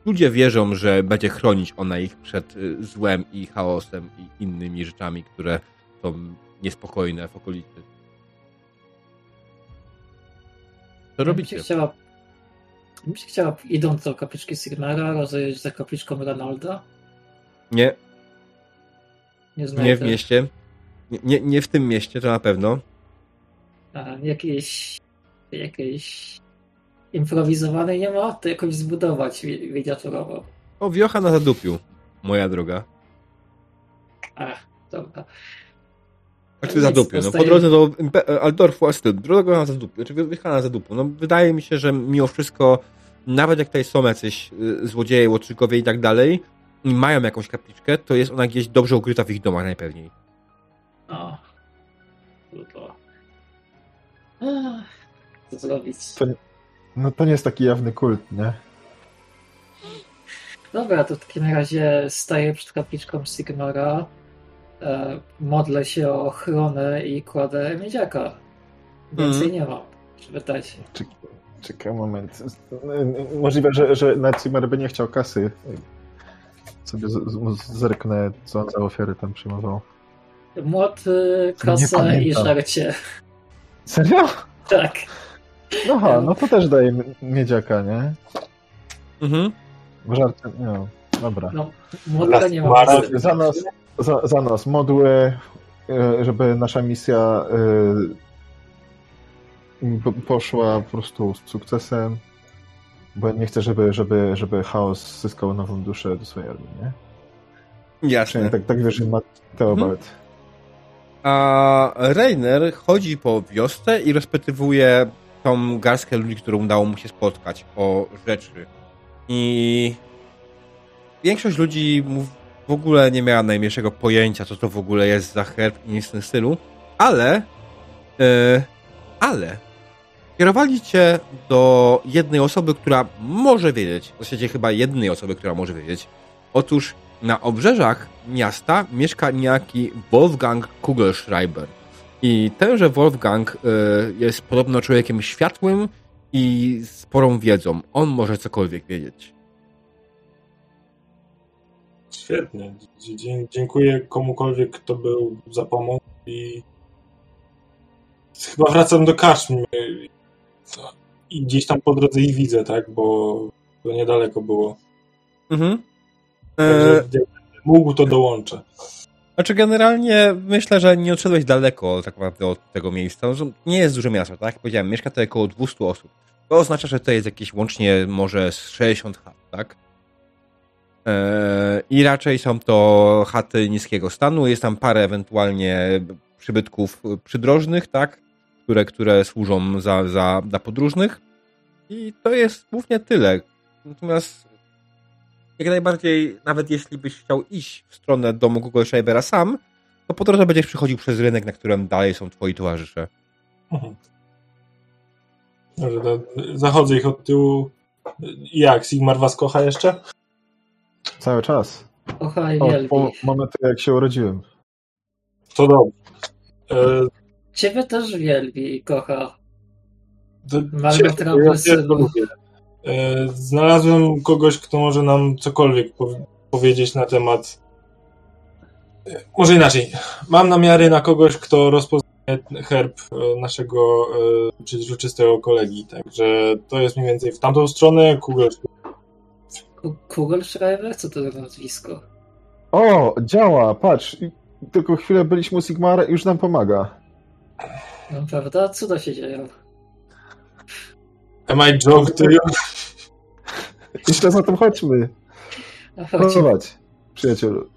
S1: Ludzie wierzą, że będzie chronić ona ich przed y, złem i chaosem i innymi rzeczami, które są niespokojne w okolicy. Co robicie?
S4: chciała, bym się chciała, idąc do kapliczki Signara, rozejrzeć za kapliczką Ronalda.
S1: Nie,
S4: Nie
S1: nie w mieście. Nie, nie, nie w tym mieście, to na pewno.
S4: A, jakiejś, jakiejś improwizowanej nie ma, to jakoś zbudować mi- miniaturowo.
S1: O, wiocha na zadupiu, moja droga.
S4: Ach, dobra.
S1: Znaczy zadupiu, no po drodze do Impe- Aldorfu, a styl, droga na zadupiu, znaczy wjechała na zadupiu. No wydaje mi się, że mimo wszystko, nawet jak tutaj są jacyś y, złodzieje, łotrzykowie i tak dalej, i mają jakąś kapliczkę, to jest ona gdzieś dobrze ukryta w ich domach najpewniej.
S4: O. Trudno. Ach, Co zrobić?
S2: To, no to nie jest taki jawny kult, nie?
S4: Dobra, to w takim razie staję przed kapliczką Sigmara, e, modlę się o ochronę i kładę miedziaka. Więcej nie mam. Spytać.
S2: Czek- Czekaj moment. Możliwe, że, że Sigmar by nie chciał kasy. Sobie z, z, zerknę, co on za ofiary tam przyjmował.
S4: Młot, y, kasa i żarcie.
S2: Serio?
S4: Tak.
S2: No ha, no to też daje miedziaka, nie?
S1: Mhm.
S2: W żarcie, nie. Dobra.
S4: No, młotka nie niestety.
S2: Za nas, za, za nas modły, e, żeby nasza misja po- poszła po prostu z sukcesem, bo nie chcę, żeby, żeby, żeby chaos zyskał nową duszę do swojej armii, nie?
S1: Jasne.
S2: Tak, tak wierzy ma Teobald.
S1: A Rainer chodzi po wiosce i rozpytywuje tą garstkę ludzi, którą udało mu się spotkać o rzeczy. I większość ludzi w ogóle nie miała najmniejszego pojęcia, co to w ogóle jest za herb i nic w tym stylu, ale e, ale kierowali cię do jednej osoby, która może wiedzieć, w zasadzie chyba jednej osoby, która może wiedzieć. Otóż na obrzeżach miasta mieszka niejaki Wolfgang Kugelschreiber. I tenże Wolfgang y, jest podobno człowiekiem światłym i sporą wiedzą. On może cokolwiek wiedzieć.
S3: Świetnie. Dzie- Dziękuję komukolwiek, kto był za pomoc i chyba wracam do Kaszmy i gdzieś tam po drodze ich widzę, tak, bo to niedaleko było.
S1: Mhm.
S3: Także
S1: E,
S3: mógł, to dołączę.
S1: Znaczy generalnie myślę, że nie odszedłeś daleko tak naprawdę od tego miejsca. No, Nie jest duże miasto, tak? Jak powiedziałem, mieszka tutaj około 200 osób. To oznacza, że to jest jakieś łącznie może z 60 chat, tak? Eee, I raczej są to chaty niskiego stanu. Jest tam parę ewentualnie przybytków przydrożnych, tak? Które, które służą za, za, dla podróżnych. I to jest głównie tyle. Natomiast jak najbardziej, nawet jeśli byś chciał iść w stronę domu Google Schreibera sam, to po drodze będziesz przychodził przez rynek, na którym dalej są twoi towarzysze.
S3: Mhm. Dobrze, to zachodzę ich od tyłu. Jak? Sigmar was kocha jeszcze?
S2: Cały czas.
S4: Kochaj,
S2: Od
S4: wielbi.
S2: po momentu, jak się urodziłem.
S3: To dobrze. E,
S4: Ciebie też wielbi i kocha.
S3: Lubię. E, Znalazłem kogoś, kto może nam cokolwiek pow- powiedzieć na temat. e, Może inaczej. Mam namiary na kogoś, kto rozpoznaje herb e, naszego e, przezroczystego kolegi. Także to jest mniej więcej w tamtą stronę. Kugel.
S4: Ku- Kugelschreiber? Co to za nazwisko?
S2: O, działa, patrz. Tylko chwilę byliśmy u Sigmara i już nam pomaga.
S4: No prawda? Co to się dzieje?
S3: Am I joke to you?
S2: Jeszcze za tym chodźmy.
S4: A chodź,
S2: Chodź, przyjacielu.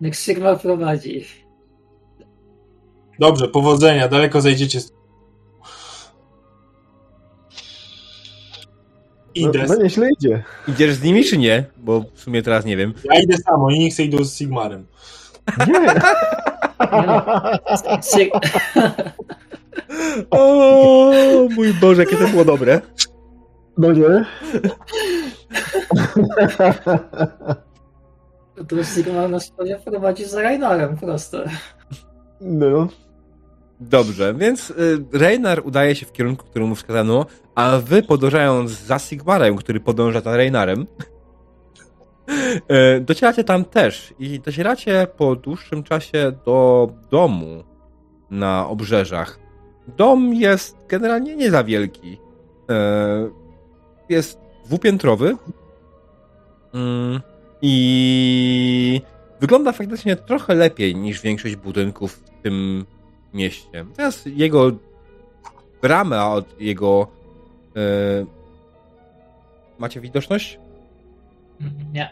S4: niech Sigmar prowadzi.
S3: Dobrze, powodzenia. Daleko zajdziecie. z-
S2: No,
S3: Idę.
S2: no nieźle idzie.
S1: Idziesz z nimi, czy nie? Bo w sumie teraz nie wiem.
S3: Ja idę sam, oni nie chcą idą z Sigmarem.
S2: Nie.
S4: Sig-
S1: O mój Boże, jakie to było dobre.
S2: No nie.
S4: to Sigmar nas pewnie prowadzi za Reinarem prosto.
S2: No.
S1: Dobrze, więc y, Reinar udaje się w kierunku, który mu wskazano, a wy podążając za Sigmarem, który podąża za Reinarem, docieracie tam też i docieracie po dłuższym czasie do domu na obrzeżach. Dom jest generalnie nie za wielki. Y, Jest dwupiętrowy Mm, i wygląda faktycznie trochę lepiej niż większość budynków w tym mieście. Teraz jego brama od jego. E, macie widoczność?
S4: Nie.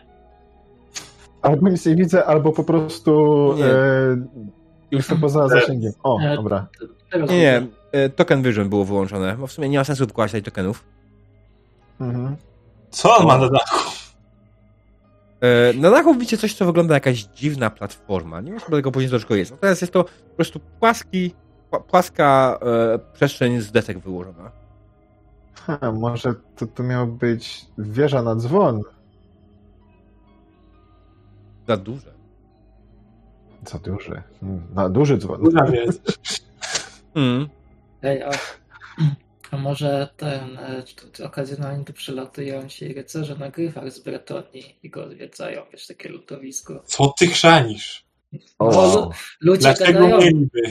S2: Albo nic nie widzę, albo po prostu e, jestem poza zasięgiem. O,
S4: E,
S2: dobra.
S4: Teraz
S1: Nie, nie. e, Token Vision było wyłączone, bo w sumie nie ma sensu wkładać tokenów.
S2: Mhm.
S3: Co on ma na dachu?
S1: Na dachu widzicie coś, co wygląda jak jakaś dziwna platforma. Nie wiem, sobie tego powiedzieć, do czego jest. Natomiast jest to po prostu płaski, pła- płaska e, przestrzeń z desek wyłożona.
S2: Ha, może to, to miała być wieża na dzwon.
S1: Za duże.
S2: Za duży. Hmm, Na duży dzwon.
S3: Duża wiedza.
S1: Mm.
S4: Ej, a, a może ten e, okazjonalnie tu przylatują ci rycerze na gryfach z Bretonii i go odwiedzają, wiesz, takie ludowisko.
S3: Co ty chrzanisz?
S2: O.
S4: No, lu- ludzie
S3: Dlaczego
S4: gadają.
S3: mieliby?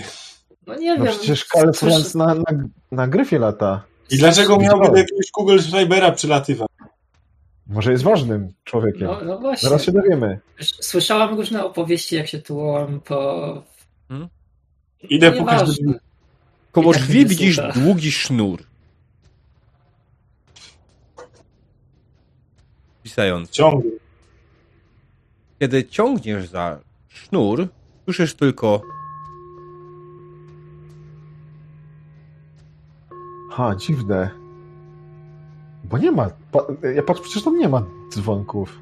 S4: No nie
S2: No
S4: wiem.
S2: przecież Karl Franz na, na, na gryfie lata.
S3: I dlaczego miałby jakiegoś Kugelschreibera przylatywać?
S2: Może jest ważnym człowiekiem.
S4: No, no właśnie.
S2: Zaraz się dowiemy.
S4: Słyszałam różne opowieści, jak się tułam po...
S3: Idę
S4: No
S3: drzwi.
S1: Koło
S4: tak
S1: drzwi widzisz
S4: słucha.
S1: długi sznur. Pisając.
S3: Ciągle.
S1: Kiedy ciągniesz za sznur, słyszysz tylko
S2: Ha, dziwne. Bo nie ma. Pa, ja patrz, przecież tam nie ma dzwonków.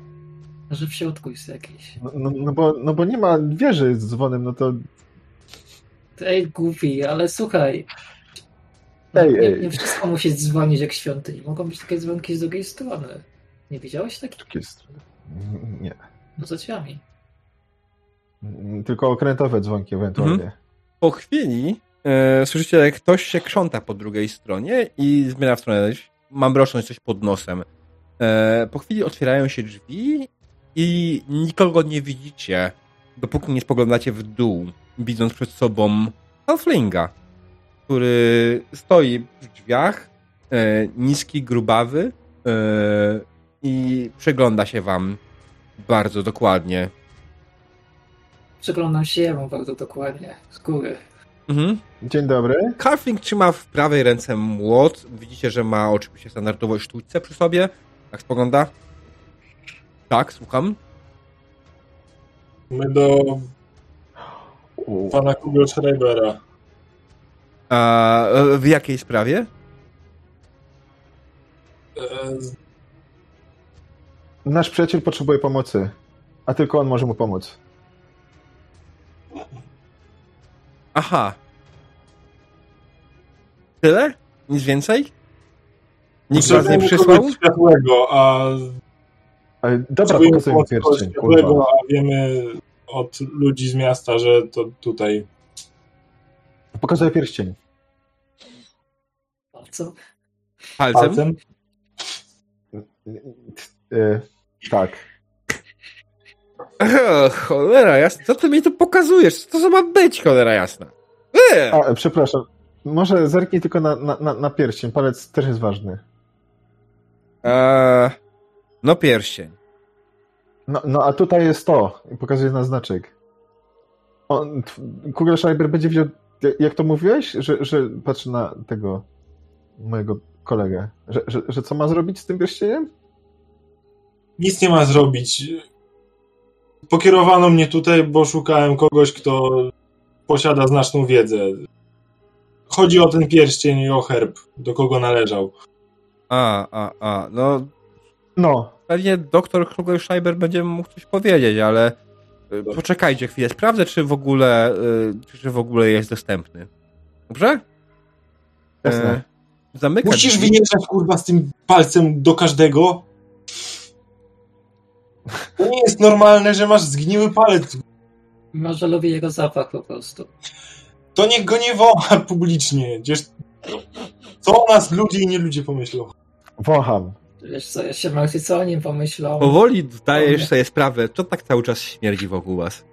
S4: że w środku jest jakiś.
S2: No, no, no, bo, no bo nie ma wieży z dzwonem, no to.
S4: Ej, głupi, ale słuchaj.
S2: Ej,
S4: nie,
S2: ej.
S4: nie wszystko musi dzwonić jak w świątyni. Mogą być takie dzwonki z drugiej strony. Nie widziałeś takich?
S2: Tak jest. Nie.
S4: No za drzwiami.
S2: Tylko okrętowe dzwonki ewentualnie.
S1: po chwili e, słyszycie, jak ktoś się krząta po drugiej stronie i zmienia w stronę. Mam mroczność coś pod nosem. E, po chwili otwierają się drzwi i nikogo nie widzicie, dopóki nie spoglądacie w dół, widząc przed sobą Halflinga, który stoi w drzwiach, e, niski, grubawy e, i przygląda się wam bardzo dokładnie.
S4: Przyglądam się jemu bardzo dokładnie. Z góry.
S1: Mhm.
S2: Dzień dobry.
S1: Carfing trzyma w prawej ręce młot. Widzicie, że ma oczywiście standardowo sztućce przy sobie. Jak spogląda? Tak, słucham.
S3: My do pana Kugelschreibera.
S1: A w jakiej sprawie?
S3: E,
S2: Nasz przyjaciel potrzebuje pomocy, a tylko on może mu pomóc.
S1: Aha. Tyle? Nic więcej? Nikt was nie przysłał?
S3: światłego, a
S2: Ale dobra,
S3: kogoś
S2: pierścień,
S3: światłego, a wiemy od ludzi z miasta, że to tutaj.
S2: Pokazuję pierścień.
S4: Co?
S1: Palcem?
S3: Palcem?
S2: E, tak.
S1: O, cholera jasna. Co ty mi tu pokazujesz? Co to ma być, cholera jasna? Eee!
S2: A, e, przepraszam. Może zerknij tylko na, na, na, na pierścień. Palec też jest ważny.
S1: Eee, no pierścień.
S2: No, no a tutaj jest to. I pokazuje na znaczek. On, Kugelschreiber będzie wiedział, jak to mówiłeś? Że, że patrzy na tego mojego kolegę. Że, że, że co ma zrobić z tym pierścieniem?
S3: Nic nie ma zrobić. Pokierowano mnie tutaj, bo szukałem kogoś, kto posiada znaczną wiedzę. Chodzi o ten pierścień i o herb, do kogo należał.
S1: A, a, a. No,
S2: No,
S1: pewnie doktor Kruger-Schreiber będzie mógł coś powiedzieć, ale y, poczekajcie chwilę. Sprawdzę, czy w ogóle, y, czy w ogóle jest dostępny. Dobrze?
S2: jasne.
S1: E, zamykam.
S3: Musisz wyjeżdżać kurwa z tym palcem do każdego? To nie jest normalne, że masz zgniły palec.
S4: Może lubię jego zapach po prostu.
S3: To niech go nie woła publicznie. Przecież co o nas ludzie i nie ludzie pomyślą?
S2: Wącham.
S4: Wiesz co, ja się martwię, co o nim pomyślą.
S1: Powoli zdajesz sobie sprawę, co tak cały czas śmierdzi wokół was.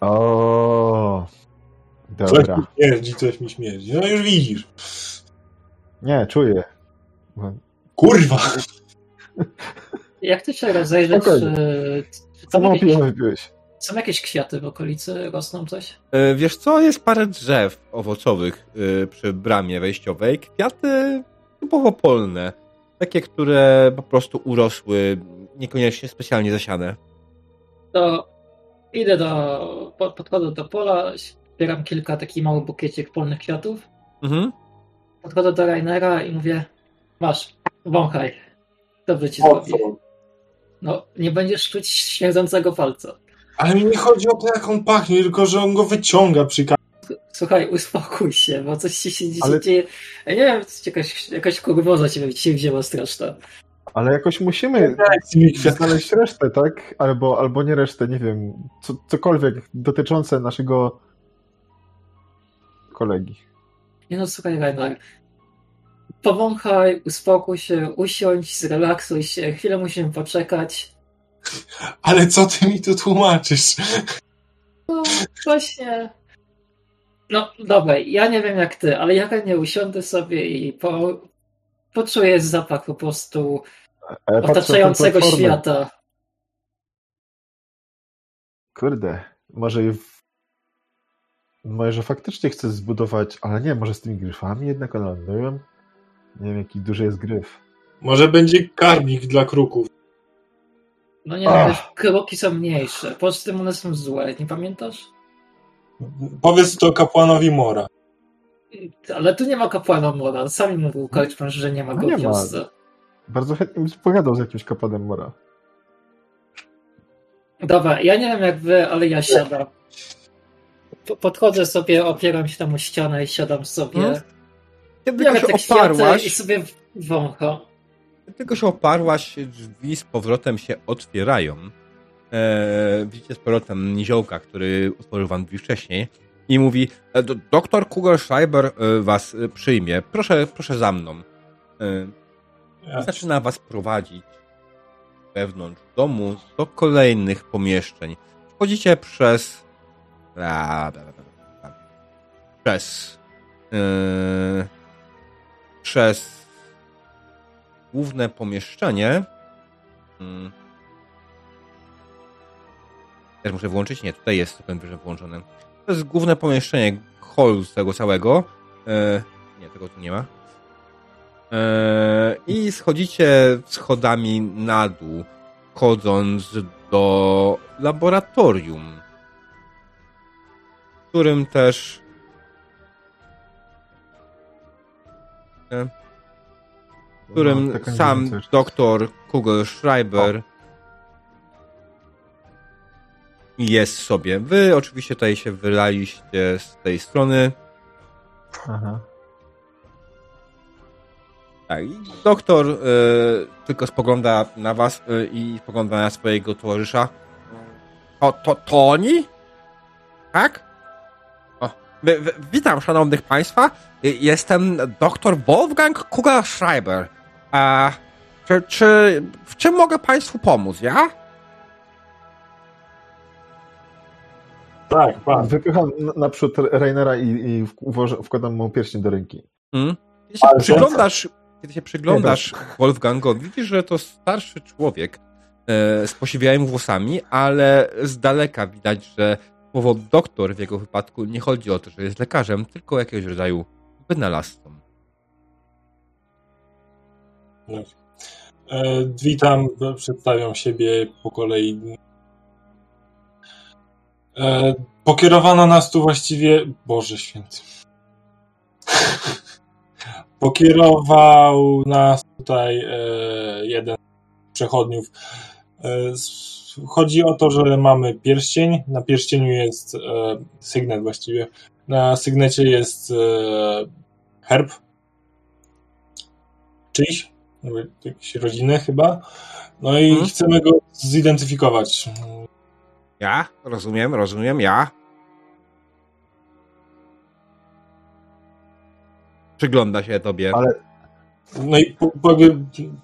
S2: O,
S3: Coś
S2: dobra.
S3: mi śmierdzi, coś mi śmierdzi. No już widzisz.
S2: Nie, czuję.
S3: Kurwa!
S4: Jak ty się rozejrzeć,
S2: Spokojnie.
S4: czy, czy
S2: Samą piwo wypiłeś.
S4: są jakieś kwiaty w okolicy? Rosną coś?
S1: E, Wiesz co, jest parę drzew owocowych y, przy bramie wejściowej. Kwiaty typowo polne. Takie, które po prostu urosły, niekoniecznie specjalnie zasiane.
S4: To idę do, po- podchodzę do pola, zbieram kilka takich małych bukieciek polnych kwiatów,
S1: Mhm.
S4: podchodzę do Rainera i mówię, masz, wąchaj. Dobrze ci
S3: Po
S4: zrobi.
S3: co?
S4: No, nie będziesz czuć śmierdzącego palca.
S3: Ale mi nie chodzi o to, jak on pachnie, tylko że on go wyciąga przy ka-
S4: Słuchaj, uspokój się, bo coś ci się dzisiaj
S2: Ale-
S4: dzieje. Ja nie wiem, jakaś, jakaś kurwoza cię dzisiaj wzięła straszna.
S2: Ale jakoś musimy znaleźć resztę, tak? Albo, albo nie resztę, nie wiem. Co, cokolwiek dotyczące naszego kolegi.
S4: Nie no, słuchaj, Rainer. Powąchaj, uspokój się, usiądź, zrelaksuj się, chwilę musimy poczekać.
S3: Ale co ty mi tu tłumaczysz?
S4: No, właśnie. No, dobra, ja nie wiem jak ty, ale ja nie usiądę sobie i po, poczuję zapach po prostu
S2: E, tą
S4: otaczającego świata.
S2: Kurde, może i w... Może faktycznie chcę zbudować, ale nie, może z tymi gryfami jednak one lądują? Nie wiem, jaki duży jest gryf.
S3: Może będzie karmik dla kruków.
S4: No nie, no, kroki są mniejsze, poza tym one są złe, nie pamiętasz?
S3: Powiedz to kapłanowi Mora.
S4: Ale tu nie ma kapłana Mora, sami mówił Karczman, że nie ma
S2: No
S4: go
S2: nie
S4: w
S2: ma.
S4: wiosce.
S2: Bardzo chętnie bym pogadał z jakimś kapanem Mora.
S4: Dobra, ja nie wiem jak wy, ale ja siadam. Po- Podchodzę sobie, opieram się tam o ścianę i siadam sobie.
S1: Hmm?
S4: Biorę
S1: tylko się
S4: kwiaty i
S1: oparłaś,
S4: sobie
S1: kiedy tylko się oparłaś, drzwi z powrotem się otwierają. E, widzicie z powrotem niziołka, który otworzył wam drzwi wcześniej i mówi, e, do- doktor Kugelschreiber e, was e, przyjmie. Proszę, proszę za mną. E,
S3: Ja.
S1: zaczyna was prowadzić wewnątrz domu do kolejnych pomieszczeń. Wchodzicie przez. Przez. Yy, przez główne pomieszczenie. Yy. Też muszę włączyć? Nie, tutaj jest zupełnie wyżej włączone. To jest główne pomieszczenie, hall z tego całego. Yy, nie, tego tu nie ma. Eee, I schodzicie schodami na dół, chodząc do laboratorium, w którym też. W którym
S2: No, taka nie
S1: sam
S2: wiem, co jeszcze.
S1: doktor Kugelschreiber jest sobie. Wy oczywiście tutaj się wylaliście z tej strony.
S2: Aha.
S1: Tak, i doktor y, tylko spogląda na was y, i spogląda na swojego towarzysza. To, to, to oni? Tak? O, W, w, witam szanownych państwa. Y, Jestem dr Wolfgang Kugelschreiber. A czy, czy w czym mogę państwu pomóc, ja?
S3: Tak, pan.
S2: Wypycham na- naprzód Rainera i, i wkładam mu pierścień do ręki.
S1: Hmm? Kiedy się przyglądasz, kiedy się przyglądasz Wolfgangowi, widzisz, że to starszy człowiek e, z posiwiałymi włosami, ale z daleka widać, że słowo doktor w jego wypadku nie chodzi o to, że jest lekarzem, tylko jakiegoś rodzaju wynalazcą.
S3: E, witam, przedstawiam siebie po kolei. E, pokierowano nas tu właściwie. Boże święty. Pokierował nas tutaj e, jeden z przechodniów. E, s- chodzi o to, że mamy pierścień. Na pierścieniu jest e, sygnet właściwie. Na sygnecie jest e, herb. Czyjś? Jakiejś rodziny chyba. No i
S1: Mhm.
S3: chcemy go zidentyfikować.
S1: Ja? Rozumiem, rozumiem, ja. Przygląda się tobie.
S2: Ale
S3: No i po, po,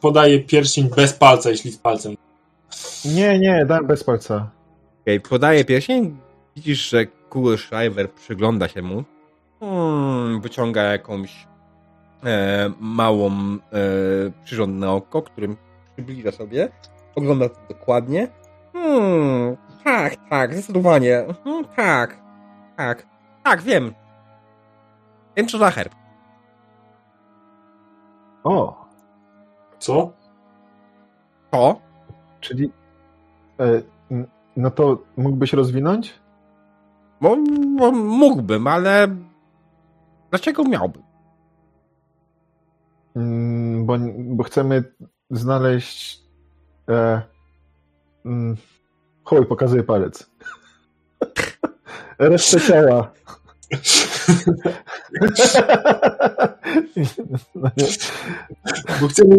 S3: podaje pierścień bez palca, jeśli z palcem.
S2: Nie, nie, daj bez palca.
S1: Okej, podaje pierścień, widzisz, że Kugelschreiber przygląda się mu. Hmm, wyciąga jakąś e, małą e, przyrządne oko, którym przybliża sobie. Ogląda to dokładnie. Hmm, tak, tak, zdecydowanie. Mhm, tak, tak, tak, wiem. Wiem, co za herb.
S2: O,
S3: Co?
S1: To?
S2: Czyli e, no to mógłbyś rozwinąć?
S1: Bo, bo mógłbym, ale dlaczego miałbym?
S2: Mm, bo, bo chcemy znaleźć. E, mm, chuj, pokazuję palec. Resztę ciała. No
S3: Bo chcemy.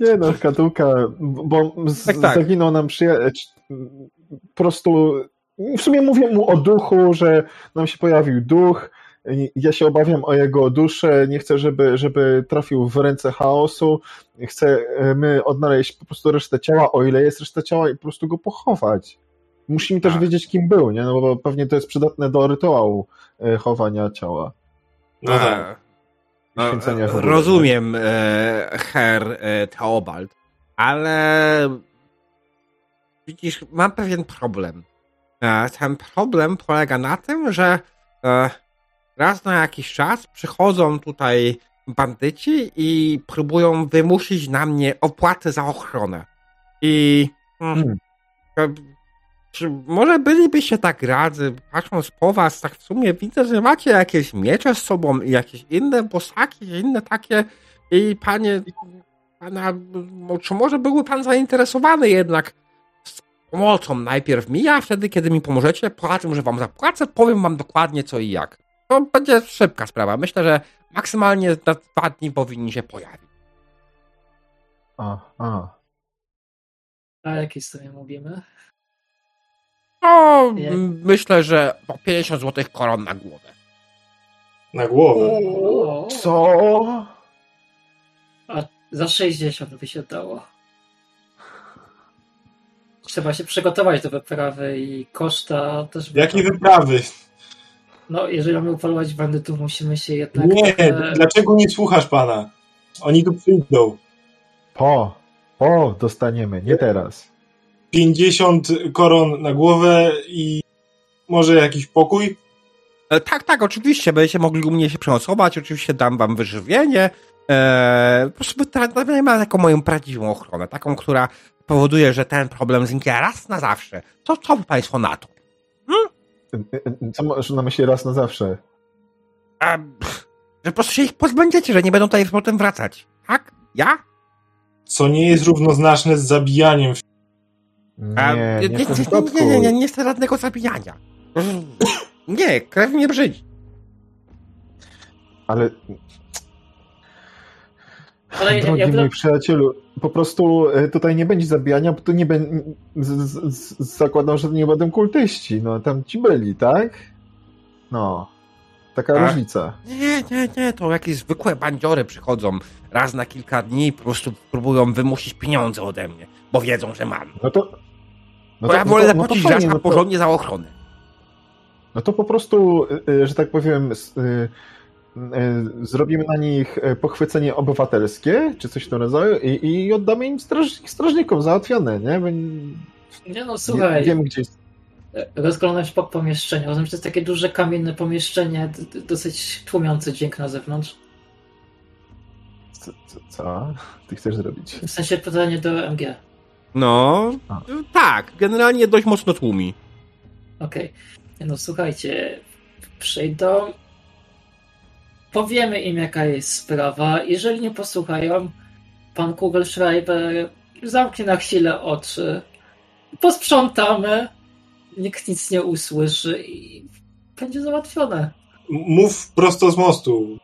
S2: Nie no, szkatułka, bo z,
S1: Tak, tak.
S2: zaginął nam przyjaciel. Po prostu. W sumie mówię mu o duchu, że nam się pojawił duch. Ja się obawiam o jego duszę, nie chcę, żeby, żeby trafił w ręce chaosu. Chcemy odnaleźć po prostu resztę ciała, o ile jest reszta ciała, i po prostu go pochować. Musimy też
S1: Tak.
S2: wiedzieć, kim był, nie? No bo pewnie to jest przydatne do rytuału e, chowania ciała.
S3: No tak.
S1: No,
S2: Święcenia
S1: e, rozumiem, e, Herr e, Theobald, ale widzisz, mam pewien problem. E, ten problem polega na tym, że e, raz na jakiś czas przychodzą tutaj bandyci i próbują wymusić na mnie opłatę za ochronę. I
S2: Hmm.
S1: Czy może bylibyście tak radzy, patrząc po was, tak w sumie widzę, że macie jakieś miecze z sobą i jakieś inne bosaki, inne takie i panie, pana, no, czy może byłby pan zainteresowany jednak z pomocą najpierw mi, a wtedy, kiedy mi pomożecie, po tym, że wam zapłacę, powiem wam dokładnie co i jak. To będzie szybka sprawa. Myślę, że maksymalnie za dwa dni powinni się pojawić.
S2: A, a.
S4: A jakiej sumie mówimy?
S1: No,
S4: Jak?
S1: myślę, że po 50 zł koron na głowę.
S3: Na głowę.
S4: O,
S2: Co?
S4: A za 60 by się dało. Trzeba się przygotować do wyprawy i koszta też.
S3: Jakie wyprawy?
S4: No, jeżeli mamy upolować bandytów, musimy się jednak.
S3: Nie,
S4: trochę-
S3: dlaczego nie słuchasz pana? Oni tu przyjdą.
S2: Po, po dostaniemy, nie teraz.
S3: 50 koron na głowę i może jakiś pokój?
S1: E, tak, tak, oczywiście, będziecie mogli u mnie się przenocować, oczywiście dam wam wyżywienie. E, po prostu tra- ma taką moją prawdziwą ochronę, taką, która powoduje, że ten problem zniknie raz na zawsze. Co, co by państwo na to?
S2: Co masz na myśli raz na zawsze?
S1: E, pff, że po prostu się ich pozbędziecie, że nie będą tutaj potem wracać. Tak? Ja?
S3: Co nie jest równoznaczne z zabijaniem.
S1: E,
S2: Nie, nie,
S1: nie, nie, nie, nie, nie chcę żadnego zabijania. Nie, krew mnie brzydzi.
S2: Ale
S4: Ale ja,
S2: Drogi
S4: ja,
S2: mój przyjacielu, po prostu e, tutaj nie będzie zabijania, bo tu nie będzie. Zakładam, że nie będą kultyści. No tam ci byli, tak? No. Taka
S1: Tak.
S2: różnica.
S1: Nie, nie, nie, to jakieś zwykłe bandziory przychodzą raz na kilka dni i po prostu próbują wymusić pieniądze ode mnie, bo wiedzą, że mam.
S2: No to.
S1: Bo ja wolę zapłacić
S2: fajnie,
S1: raz na
S2: no to-
S1: porządnie za ochronę.
S2: No to po prostu, y, y, że tak powiem, y, y, zrobimy na nich pochwycenie obywatelskie, czy coś w tym rodzaju, i, i oddamy im straż, strażnikom załatwione, nie? Bo
S4: nie no
S2: nie
S4: słuchaj,
S2: wiemy, gdzie jest.
S4: rozglądam się po pomieszczeniu. Rozumiem, że to jest takie duże kamienne pomieszczenie, dosyć tłumiące dźwięk na zewnątrz.
S2: Co, co, co ty chcesz zrobić?
S4: W sensie pytanie do MG.
S1: No,
S2: A.
S1: tak, generalnie dość mocno tłumi.
S4: Okej. Nie No słuchajcie, przyjdą. Powiemy im, jaka jest sprawa. Jeżeli nie posłuchają, pan Kugelschreiber zamknie na chwilę oczy. Posprzątamy. Nikt nic nie usłyszy i będzie załatwione.
S3: Mów prosto z mostu.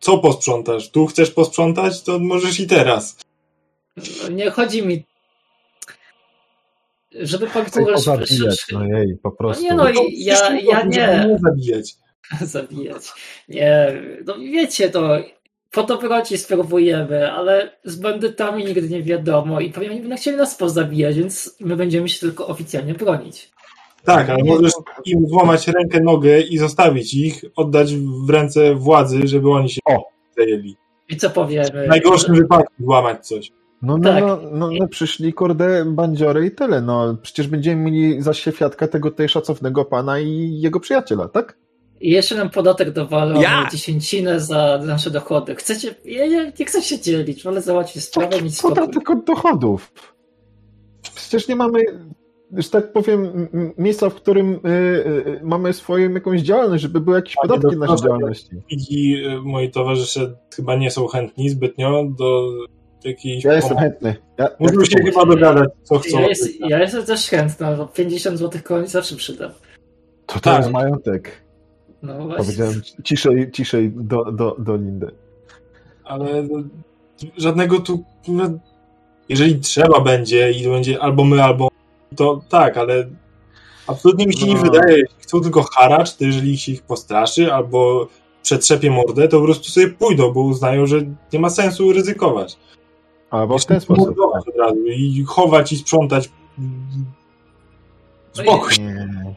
S3: Co posprzątasz? Tu chcesz posprzątać? To możesz i teraz.
S4: No, Nie chodzi mi. Żeby pan
S2: Chcę go
S4: Kugelschreiber.
S2: zabijać, no jej, po prostu.
S4: nie no, i- ja, ja nie.
S3: nie zabijać.
S4: zabijać. Nie, no wiecie to, po dobroci spróbujemy, ale z bandytami nigdy nie wiadomo i pewnie będą chcieli nas pozabijać, więc my będziemy się tylko oficjalnie bronić.
S3: Tak, ale możesz
S2: no,
S3: im złamać rękę, nogę i zostawić ich, oddać w ręce władzy, żeby oni się
S2: O!
S3: zajęli.
S4: I co powiemy?
S3: W najgorszym wypadku złamać coś.
S2: No, no,
S4: Tak.
S2: no, no, no, przyszli kurde bandziory i tyle. No, przecież będziemy mieli za świadka tego tutaj szacownego pana i jego przyjaciela, tak?
S4: I jeszcze nam podatek dowalą
S1: Ja!
S4: dziesięcinę za nasze dochody. Chcecie, ja, ja nie chcę się dzielić, wolę załatwić sprawę, spokój.
S2: Podatek od dochodów. Przecież nie mamy, że tak powiem, miejsca, w którym y, y, mamy swoją jakąś działalność, żeby były jakieś
S3: Panie
S2: podatki na naszej działalności.
S3: Widzi, y, moi towarzysze chyba nie są chętni zbytnio do jakiejś
S2: Ja jestem chętny. Ja, chcę
S3: się chyba dogadać, co chcą.
S4: Ja, jest, ja jestem też chętna, bo 50 zł koni zawsze przydam.
S2: To
S3: Tak.
S2: jest majątek.
S4: No właśnie.
S2: Powiedziałem ciszej, ciszej do, do, do Lindy.
S3: Ale żadnego tu. Jeżeli trzeba będzie i będzie albo my, albo to tak, ale absolutnie mi się nie
S2: No.
S3: wydaje, jeśli chcą tylko haracz, to jeżeli się ich postraszy albo przetrzepie mordę, to po prostu sobie pójdą, bo uznają, że nie ma sensu ryzykować.
S2: Albo w ten sposób.
S3: I chować i sprzątać. Spokój.
S2: Nie.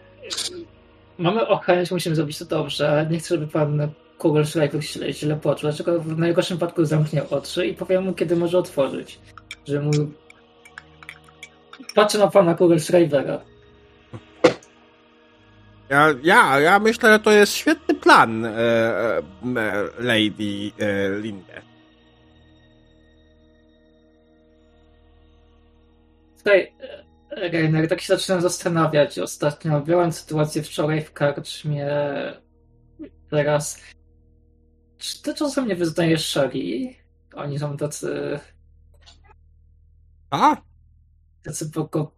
S4: Mamy ochronić, musimy zrobić to dobrze, ale nie chcę, żeby pan Kugelschreiber źle, źle poczuł. Dlaczego w najgorszym wypadku zamknie oczy i powiem mu, kiedy może otworzyć. Że mu... Patrzę na pana Kugelschreibera.
S1: Ja, ja, ja myślę, że to jest świetny plan, e, e, e, Lady e, Linde.
S4: E, Reiner, tak się zaczynam zastanawiać. Ostatnio miałem sytuację wczoraj w karczmie. Teraz. Czy ty czasem nie wyznajesz szali? Oni są tacy.
S1: A?
S4: tacy poko...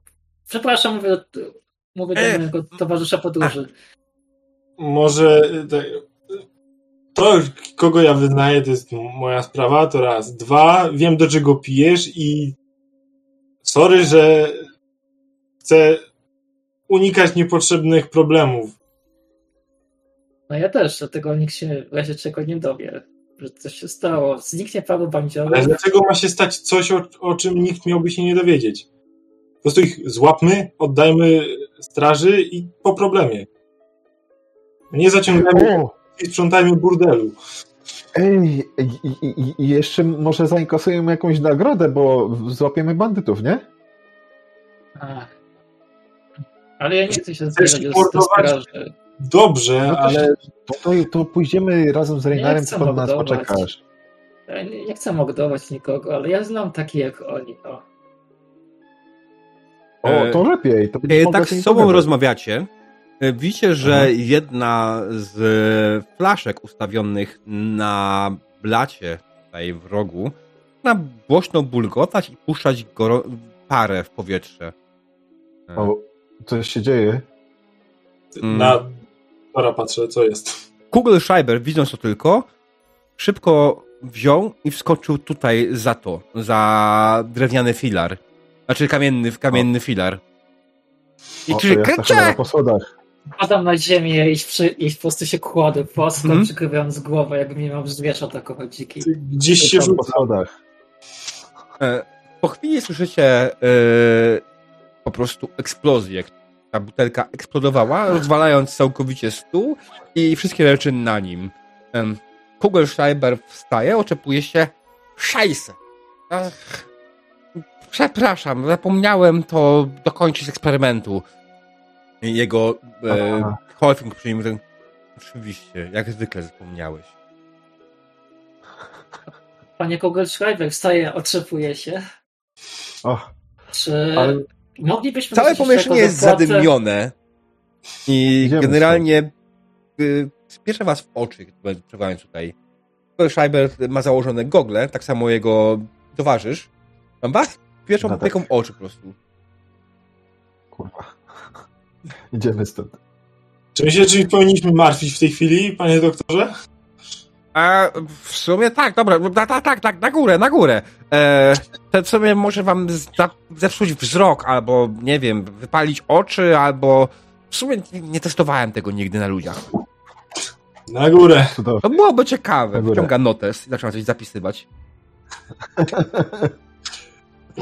S4: Przepraszam, mówię mówię do
S1: E,
S4: mojego towarzysza podróży.
S3: Może to, kogo ja wyznaję, to jest moja sprawa, to raz. Dwa, wiem do czego pijesz i sorry, że chcę unikać niepotrzebnych problemów.
S4: No ja też, dlatego nikt się w razie czego nie dowie, że coś się stało. Zniknie paru
S3: Ale
S4: bandziorów.
S3: dlaczego ma się stać coś, o, o czym nikt miałby się nie dowiedzieć? Po prostu ich złapmy, oddajmy straży i po problemie. Nie zaciągajmy
S2: O!
S3: i sprzątajmy burdelu.
S2: Ej, i, i, i- jeszcze może zainkasujemy jakąś nagrodę, bo złapiemy bandytów, nie?
S4: Ach. Ale ja nie chcę się zbierać do straży.
S3: Dobrze,
S2: No to,
S3: ale
S2: to, to, to pójdziemy razem z Reinarem, to pod nas poczekasz.
S4: Ja nie, nie chcę mordować nikogo, ale ja znam takich jak oni. No.
S2: O, to lepiej. To mogła
S1: tak z sobą
S2: pogadać.
S1: rozmawiacie, e, widzicie, że
S2: Aha.
S1: jedna z flaszek ustawionych na blacie tutaj w rogu na głośno bulgotać i puszczać goro- parę w powietrze. E,
S2: O, coś się dzieje.
S1: Mm.
S3: na Tora patrzę, co jest.
S1: Kugelschreiber, widząc to tylko, szybko wziął i wskoczył tutaj za to, za drewniany filar. Znaczy kamienny, kamienny filar. I krzyczy,
S2: ja
S1: kręcie!
S2: chyba po schodach.
S4: Padam na ziemię i, przy, i po prostu się kładę płasko,
S1: Mhm.
S4: przykrywając głowę, jakby mnie miał zwierz atakować dziki.
S3: Gdzieś się
S2: Tam po
S3: rzuca.
S2: schodach.
S1: E, Po chwili słyszycie e, po prostu eksplozję. Ta butelka eksplodowała, rozwalając całkowicie stół i wszystkie rzeczy na nim. Kugelschreiber wstaje, oczepuje się. Szajse! Przepraszam, zapomniałem to dokończyć eksperymentu. Jego e. Holfing przyjmie ten. Oczywiście, jak zwykle zapomniałeś.
S4: Panie Kugelschreiber wstaje, otrzepuje się.
S2: Och,
S4: Czy
S2: ale
S4: moglibyśmy...
S1: Całe pomieszczenie jest
S4: zapłatę-
S1: zadymione i
S2: Idziemy
S1: generalnie y, spieszę was w oczy, kiedy przebywając tutaj. Schreiber ma założone gogle, tak samo jego towarzysz. Mam was pierwszą
S2: No tak.
S1: opieką oczy po prostu.
S2: kurwa. Idziemy stąd.
S3: Czy myślicie, że powinniśmy martwić w tej chwili, panie doktorze?
S1: A w sumie tak, dobra, tak, tak, tak, tak na górę, na górę. E, to w sumie może wam zepsuć wzrok, albo nie wiem, wypalić oczy, albo w sumie nie, nie testowałem tego nigdy na ludziach.
S3: Na górę.
S2: Cudownie.
S1: To byłoby ciekawe.
S2: Na górę.
S1: Wyciąga notes i zaczyna coś zapisywać.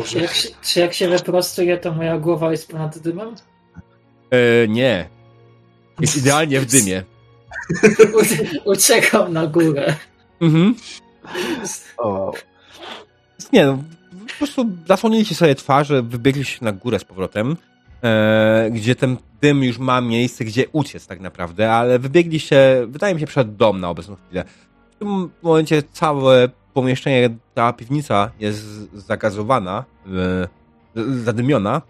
S4: Czy jak, się, czy jak się wyprostuję, to moja głowa jest ponad dymem?
S1: E, nie. Jest idealnie w dymie.
S4: Uciekam na górę.
S1: Mhm.
S2: O,
S1: Nie, no, po prostu zasłoniliście sobie twarze, wybiegliście na górę z powrotem, e, gdzie ten dym już ma miejsce, gdzie uciec tak naprawdę, ale wybiegliście, wydaje mi się, przed dom na obecną chwilę. W tym momencie całe pomieszczenie, ta piwnica jest zagazowana, e, zadymiona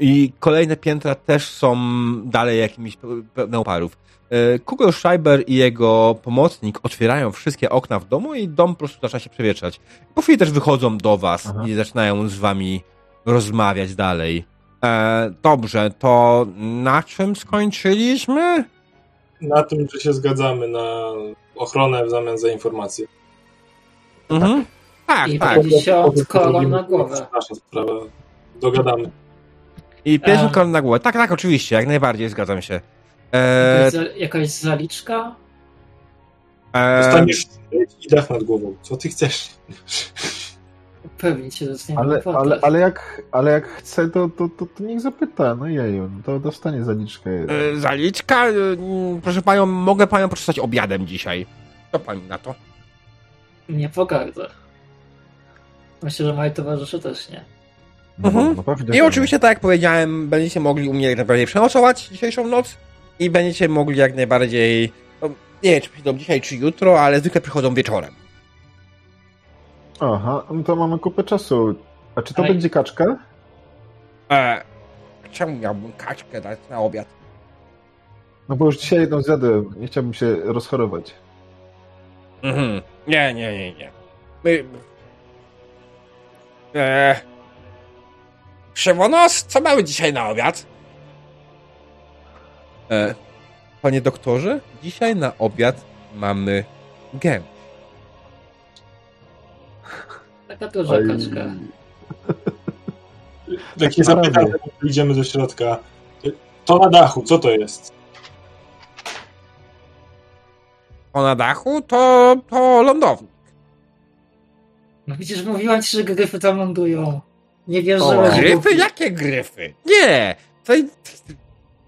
S1: i kolejne piętra też są dalej jakimiś pe- pełne oparów. E, Kugelschreiber i jego pomocnik otwierają wszystkie okna w domu i dom po prostu zaczyna się przewietrzać. Po chwili też wychodzą do was
S2: Aha.
S1: i zaczynają z wami rozmawiać dalej. E, dobrze, to na czym skończyliśmy?
S3: Na tym, że się zgadzamy na ochronę w zamian za informacje.
S1: Mhm. Tak,
S4: I
S1: tak.
S4: 50 koron na głowę.
S3: Nasza sprawa. Dogadamy.
S1: I pierwszy kolon na głowę. Tak, tak, oczywiście, jak najbardziej, zgadzam się. E,
S4: Jakaś, za- jakaś zaliczka?
S1: e,
S3: Dostaniesz i dach nad głową. Co ty chcesz?
S4: Pewnie się zaczniemy
S2: ale, ale, ale, jak, ale jak chce, to, to, to, to niech zapyta. No jeju, no to dostanie zaliczkę.
S1: e, zaliczka? Mm, proszę panią, mogę panią poczystać obiadem dzisiaj. Co pani na to?
S4: Nie pogardzę. Myślę, że moi towarzysze też nie.
S2: No,
S1: Mhm.
S2: no pewnie,
S1: I oczywiście, tak jak powiedziałem, będziecie mogli u mnie jak najbardziej przenocować dzisiejszą noc i będziecie mogli jak najbardziej, no, nie wiem, czy przyjdą dzisiaj, czy jutro, ale zwykle przychodzą wieczorem.
S2: Aha, no to mamy kupę czasu. A czy to
S4: Ale-
S2: będzie kaczka?
S1: E, czemu miałbym kaczkę dać na obiad?
S2: No bo już dzisiaj jedną zjadłem. Nie chciałbym się rozchorować.
S1: Mhm. Nie, nie, nie, nie. My... E... Krzywonos, co mamy dzisiaj na obiad? E, panie doktorze, dzisiaj na obiad mamy gęś.
S4: Taka duża
S2: Oj.
S4: kaczka.
S3: Takie zapytanie, idziemy do środka. To na dachu, co to jest?
S1: O na dachu to, to lądownik.
S4: No widzisz, mówiłam ci, że gryfy tam lądują. Nie wierzyłem.
S2: O,
S1: Gryfy? Jakie gryfy? Nie! To,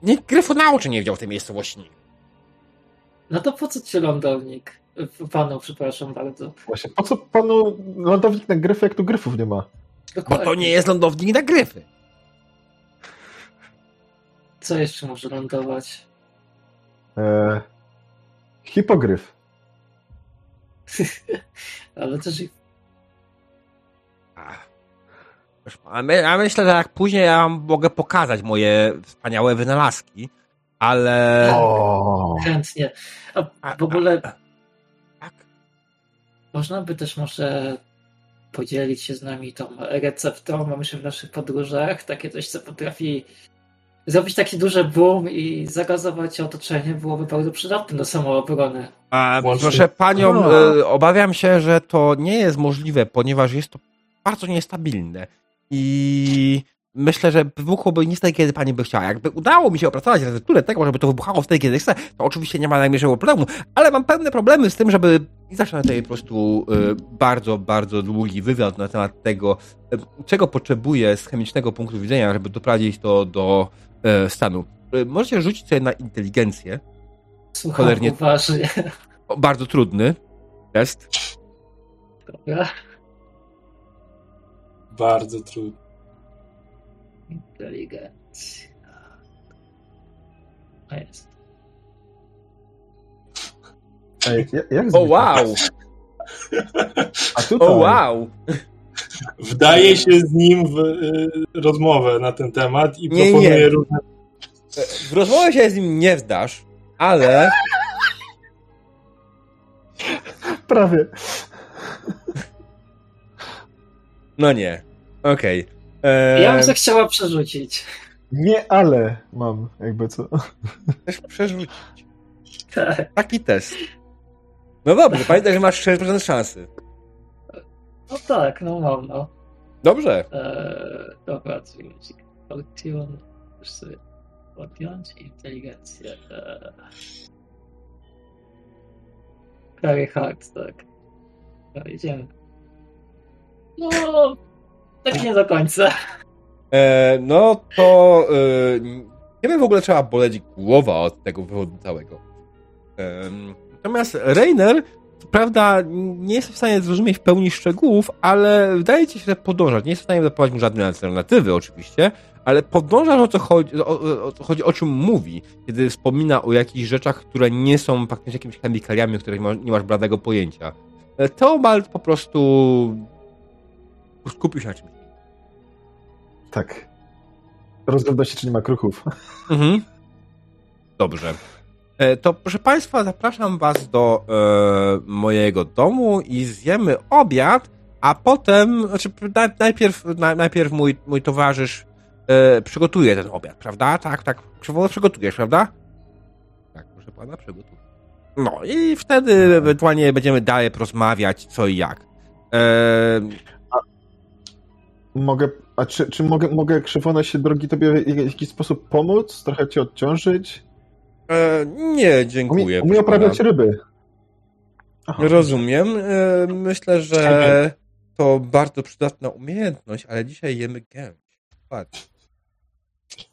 S1: nikt gryfu na oczy nie widział w tej miejscowości.
S4: No to po co ci lądownik? Panu, przepraszam bardzo.
S2: Właśnie, po co panu lądownik na gryfy, jak tu gryfów nie ma?
S1: Bo
S4: Dokładnie.
S1: to nie jest lądownik na gryfy.
S4: Co jeszcze może lądować?
S2: E, hipogryf.
S4: Ale też i-
S1: Ach. My- Ja myślę, że jak później ja mogę pokazać moje wspaniałe wynalazki, ale...
S2: O,
S4: chętnie. A
S1: A-
S4: w ogóle
S1: Tak.
S4: można by też może podzielić się z nami tą receptą. Mamy się w naszych podróżach takie coś, co potrafi zrobić taki duży boom i zagazować otoczenie byłoby bardzo przydatne do samoobrony.
S1: A, proszę panią,
S2: A.
S1: e, obawiam się, że to nie jest możliwe, ponieważ jest to bardzo niestabilne. I myślę, że wybuchłoby nie wtedy, kiedy pani by chciała. Jakby udało mi się opracować recepturę tego, żeby to wybuchało wtedy, kiedy chce, to oczywiście nie ma najmniejszego problemu, ale mam pewne problemy z tym, żeby i zacznę tutaj po prostu e, bardzo, bardzo długi wywiad na temat tego, e, czego potrzebuję z chemicznego punktu widzenia, żeby doprowadzić to do e, stanu. E, Możecie rzucić sobie na inteligencję.
S4: Słucham
S1: Cholernie-
S4: uważnie.
S1: Bardzo trudny test.
S4: Dobra.
S3: Bardzo trudno.
S4: Inteligencja. A jest.
S2: Ej, ja- jak
S1: O wow!
S2: A tutaj,
S1: O wow!
S3: Wdaje się z nim w y, rozmowę na ten temat i
S1: Nie,
S3: proponuje
S1: nie.
S3: różne.
S1: W rozmowę się z nim nie wdasz, ale
S2: prawie.
S1: no nie. Okej. Eee,
S4: Ja bym się chciała przerzucić.
S2: Nie, ale mam, jakby co.
S1: Chcesz przerzucić.
S4: Tak.
S1: Taki test. No dobrze, pamiętaj, że masz 6% szansy.
S4: No tak, no mam, no.
S1: Dobrze.
S4: Eee, dobra, czyli Fortune. Już sobie podpiąć inteligencję. Eee. Very hard, tak. Dobra, idziemy. No, tak nie do końca.
S1: Eee, no to eee, nie wiem w ogóle trzeba boleć głowa od tego wywodu całego. Em, natomiast Rainer, co prawda nie jest w stanie zrozumieć w pełni szczegółów, ale wydaje ci się, że podąża. Nie jest w stanie zaprowadzić mu żadnej alternatywy oczywiście, ale podążasz o co chodzi, o, o, co chodzi, o czym mówi, kiedy wspomina o jakichś rzeczach, które nie są faktycznie jakimiś chemikaliami, o których nie masz bladego pojęcia. E, Teobald po prostu skupił się na czymś.
S2: Tak. Rozgląda się, czy nie ma kruchów.
S1: Mhm. Dobrze. E, To proszę Państwa, zapraszam Was do e, mojego domu i zjemy obiad, a potem, znaczy na, najpierw, na, najpierw mój, mój towarzysz e, przygotuje ten obiad, prawda? Tak, tak. Przygotujesz, prawda? Tak, proszę Pana, przygotuję. No i wtedy ewentualnie będziemy dalej porozmawiać co i jak. E,
S2: Mogę, a czy, czy mogę, mogę Krzywone się, drogi, tobie w jakiś sposób pomóc? Trochę cię odciążyć?
S1: e, nie, dziękuję.
S2: Umie, umie oprawiać ryby. Aha.
S1: Rozumiem. E, Myślę, że to bardzo przydatna umiejętność, ale dzisiaj jemy gęś. Patrz.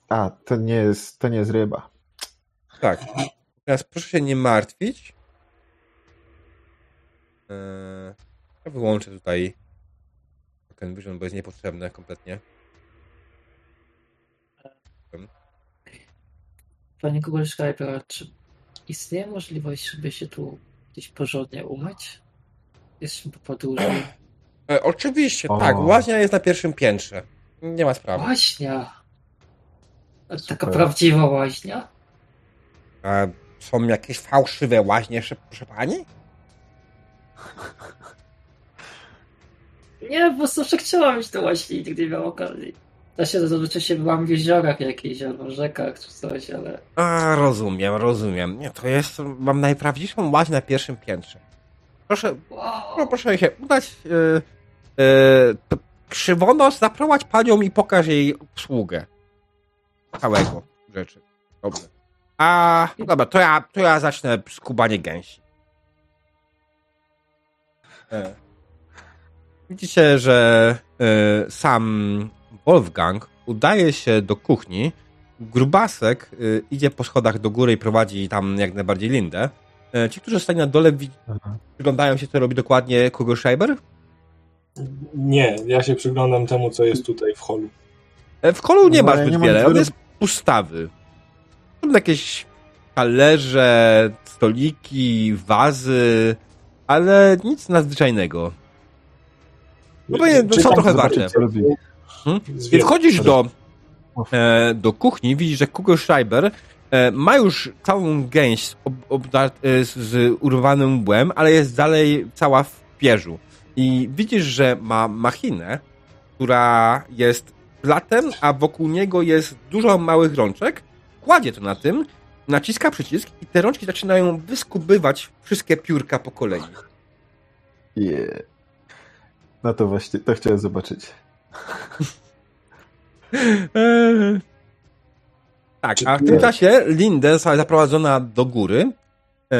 S2: A, to nie jest, to nie jest ryba.
S1: Tak. Teraz proszę się nie martwić. E, Ja wyłączę tutaj Token Vision, bo jest niepotrzebne kompletnie.
S4: Panie Kugelschreiber, czy istnieje możliwość, żeby się tu gdzieś porządnie umyć? Jesteśmy po podróży.
S1: E, Oczywiście,
S2: O.
S1: tak. Łaźnia jest na pierwszym piętrze. Nie ma sprawy.
S4: Łaźnia! Taka
S2: Super.
S4: prawdziwa łaźnia?
S1: A są jakieś fałszywe łaźnie, proszę pani?
S4: Nie, po prostu że chciałam mieć tę łaźnię i nigdy nie miałam okazji. Ja się zazwyczaj się byłam w jeziorach jakichś albo rzekach czy coś, ale
S1: A, rozumiem, rozumiem. Nie, to jest, mam najprawdziwszą łaźnię na pierwszym piętrze. Proszę,
S4: wow.
S1: no, proszę się udać, yy, yy, p- krzywonos, zaprowadź panią i pokaż jej obsługę. Całego rzeczy. Dobrze. A, dobra, to ja, to ja zacznę skubanie gęsi. E. Widzicie, że e, sam Wolfgang udaje się do kuchni. Grubasek e, idzie po schodach do góry i prowadzi tam jak najbardziej Lindę. E, ci, którzy stali na dole, przyglądają się, co robi dokładnie Kugelschreiber.
S3: Nie, ja się przyglądam temu, co jest tutaj w holu.
S1: W kolu nie
S2: No,
S1: ma zbyt wiele, on jest pustawy. Są jakieś talerze, stoliki, wazy, ale nic nadzwyczajnego. No bo nie, no są trochę
S2: robi.
S3: zwierzę-
S1: Kiedy wchodzisz do, e, do kuchni, widzisz, że Kugelschreiber e, ma już całą gęś ob, e, z, z urwanym łbem, ale jest dalej cała w pierzu. I widzisz, że ma machinę, która jest platem, a wokół niego jest dużo małych rączek. Kładzie to na tym, naciska przycisk i te rączki zaczynają wyskubywać wszystkie piórka po kolei.
S2: Yeah. No to właśnie, to chciałem zobaczyć.
S1: Eee. Tak, a w tym czasie Lindę została zaprowadzona do góry, e,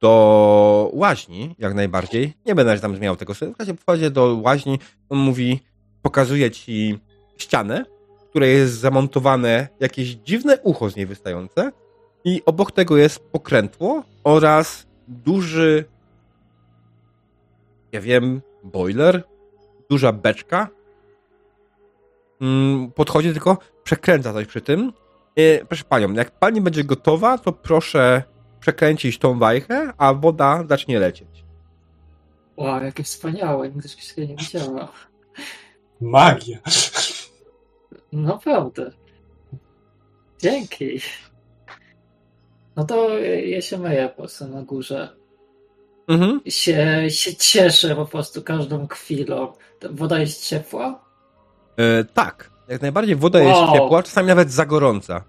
S1: do łaźni, jak najbardziej. Nie będę tam zmieniał tego. W razie wchodzi do łaźni, on mówi, pokazuje ci ścianę, w której jest zamontowane jakieś dziwne ucho z niej wystające i obok tego jest pokrętło oraz duży ja wiem, boiler, duża beczka. Mm, Podchodzi tylko, przekręca coś przy tym. E, proszę panią, jak pani będzie gotowa, to proszę przekręcić tą wajchę, a woda zacznie lecieć.
S4: Wow, jakie wspaniałe, nigdy czegoś takiego nie widziała.
S3: Magia.
S4: Naprawdę. Dzięki. No to ja się myję po prostu na górze.
S1: Mhm.
S4: Się, się cieszę po prostu każdą chwilą. Woda jest ciepła?
S1: E, tak, jak najbardziej woda jest
S4: Wow.
S1: ciepła, czasami nawet za gorąca.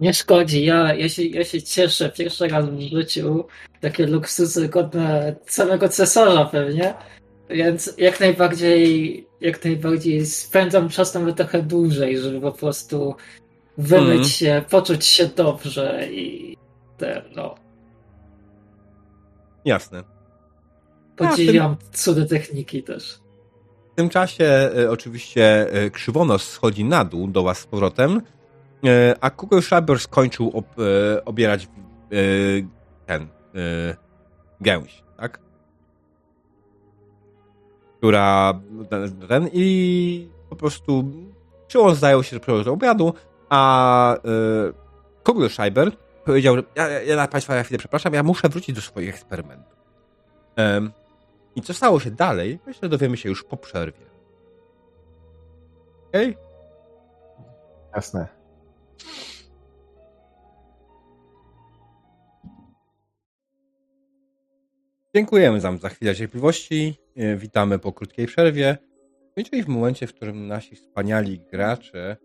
S4: Nie szkodzi, ja, ja, się, ja się cieszę pierwszy raz w życiu. Takie luksusy godne samego cesarza pewnie. Więc jak najbardziej, jak najbardziej spędzam czas nawet trochę dłużej, żeby po prostu wymyć
S1: Mhm.
S4: się, poczuć się dobrze i ten, no.
S1: Jasne.
S4: Podziwiam cudy techniki też.
S1: W tym czasie e, oczywiście e, krzywonos schodzi na dół do was z powrotem, e, a Kugel Schreiber skończył ob, obierać ten gęś, tak? Która ten, i po prostu przyłącz zajął się do obiadu, a Kugel Schreiber powiedział, że ja, ja, Państwa na chwilę przepraszam, ja muszę wrócić do swoich eksperymentów. Em, I co stało się dalej, myślę, dowiemy się już po przerwie. Okej?
S2: Jasne.
S1: Dziękujemy Wam za chwilę cierpliwości. E, Witamy po krótkiej przerwie. No Czyli w momencie, w którym nasi wspaniali gracze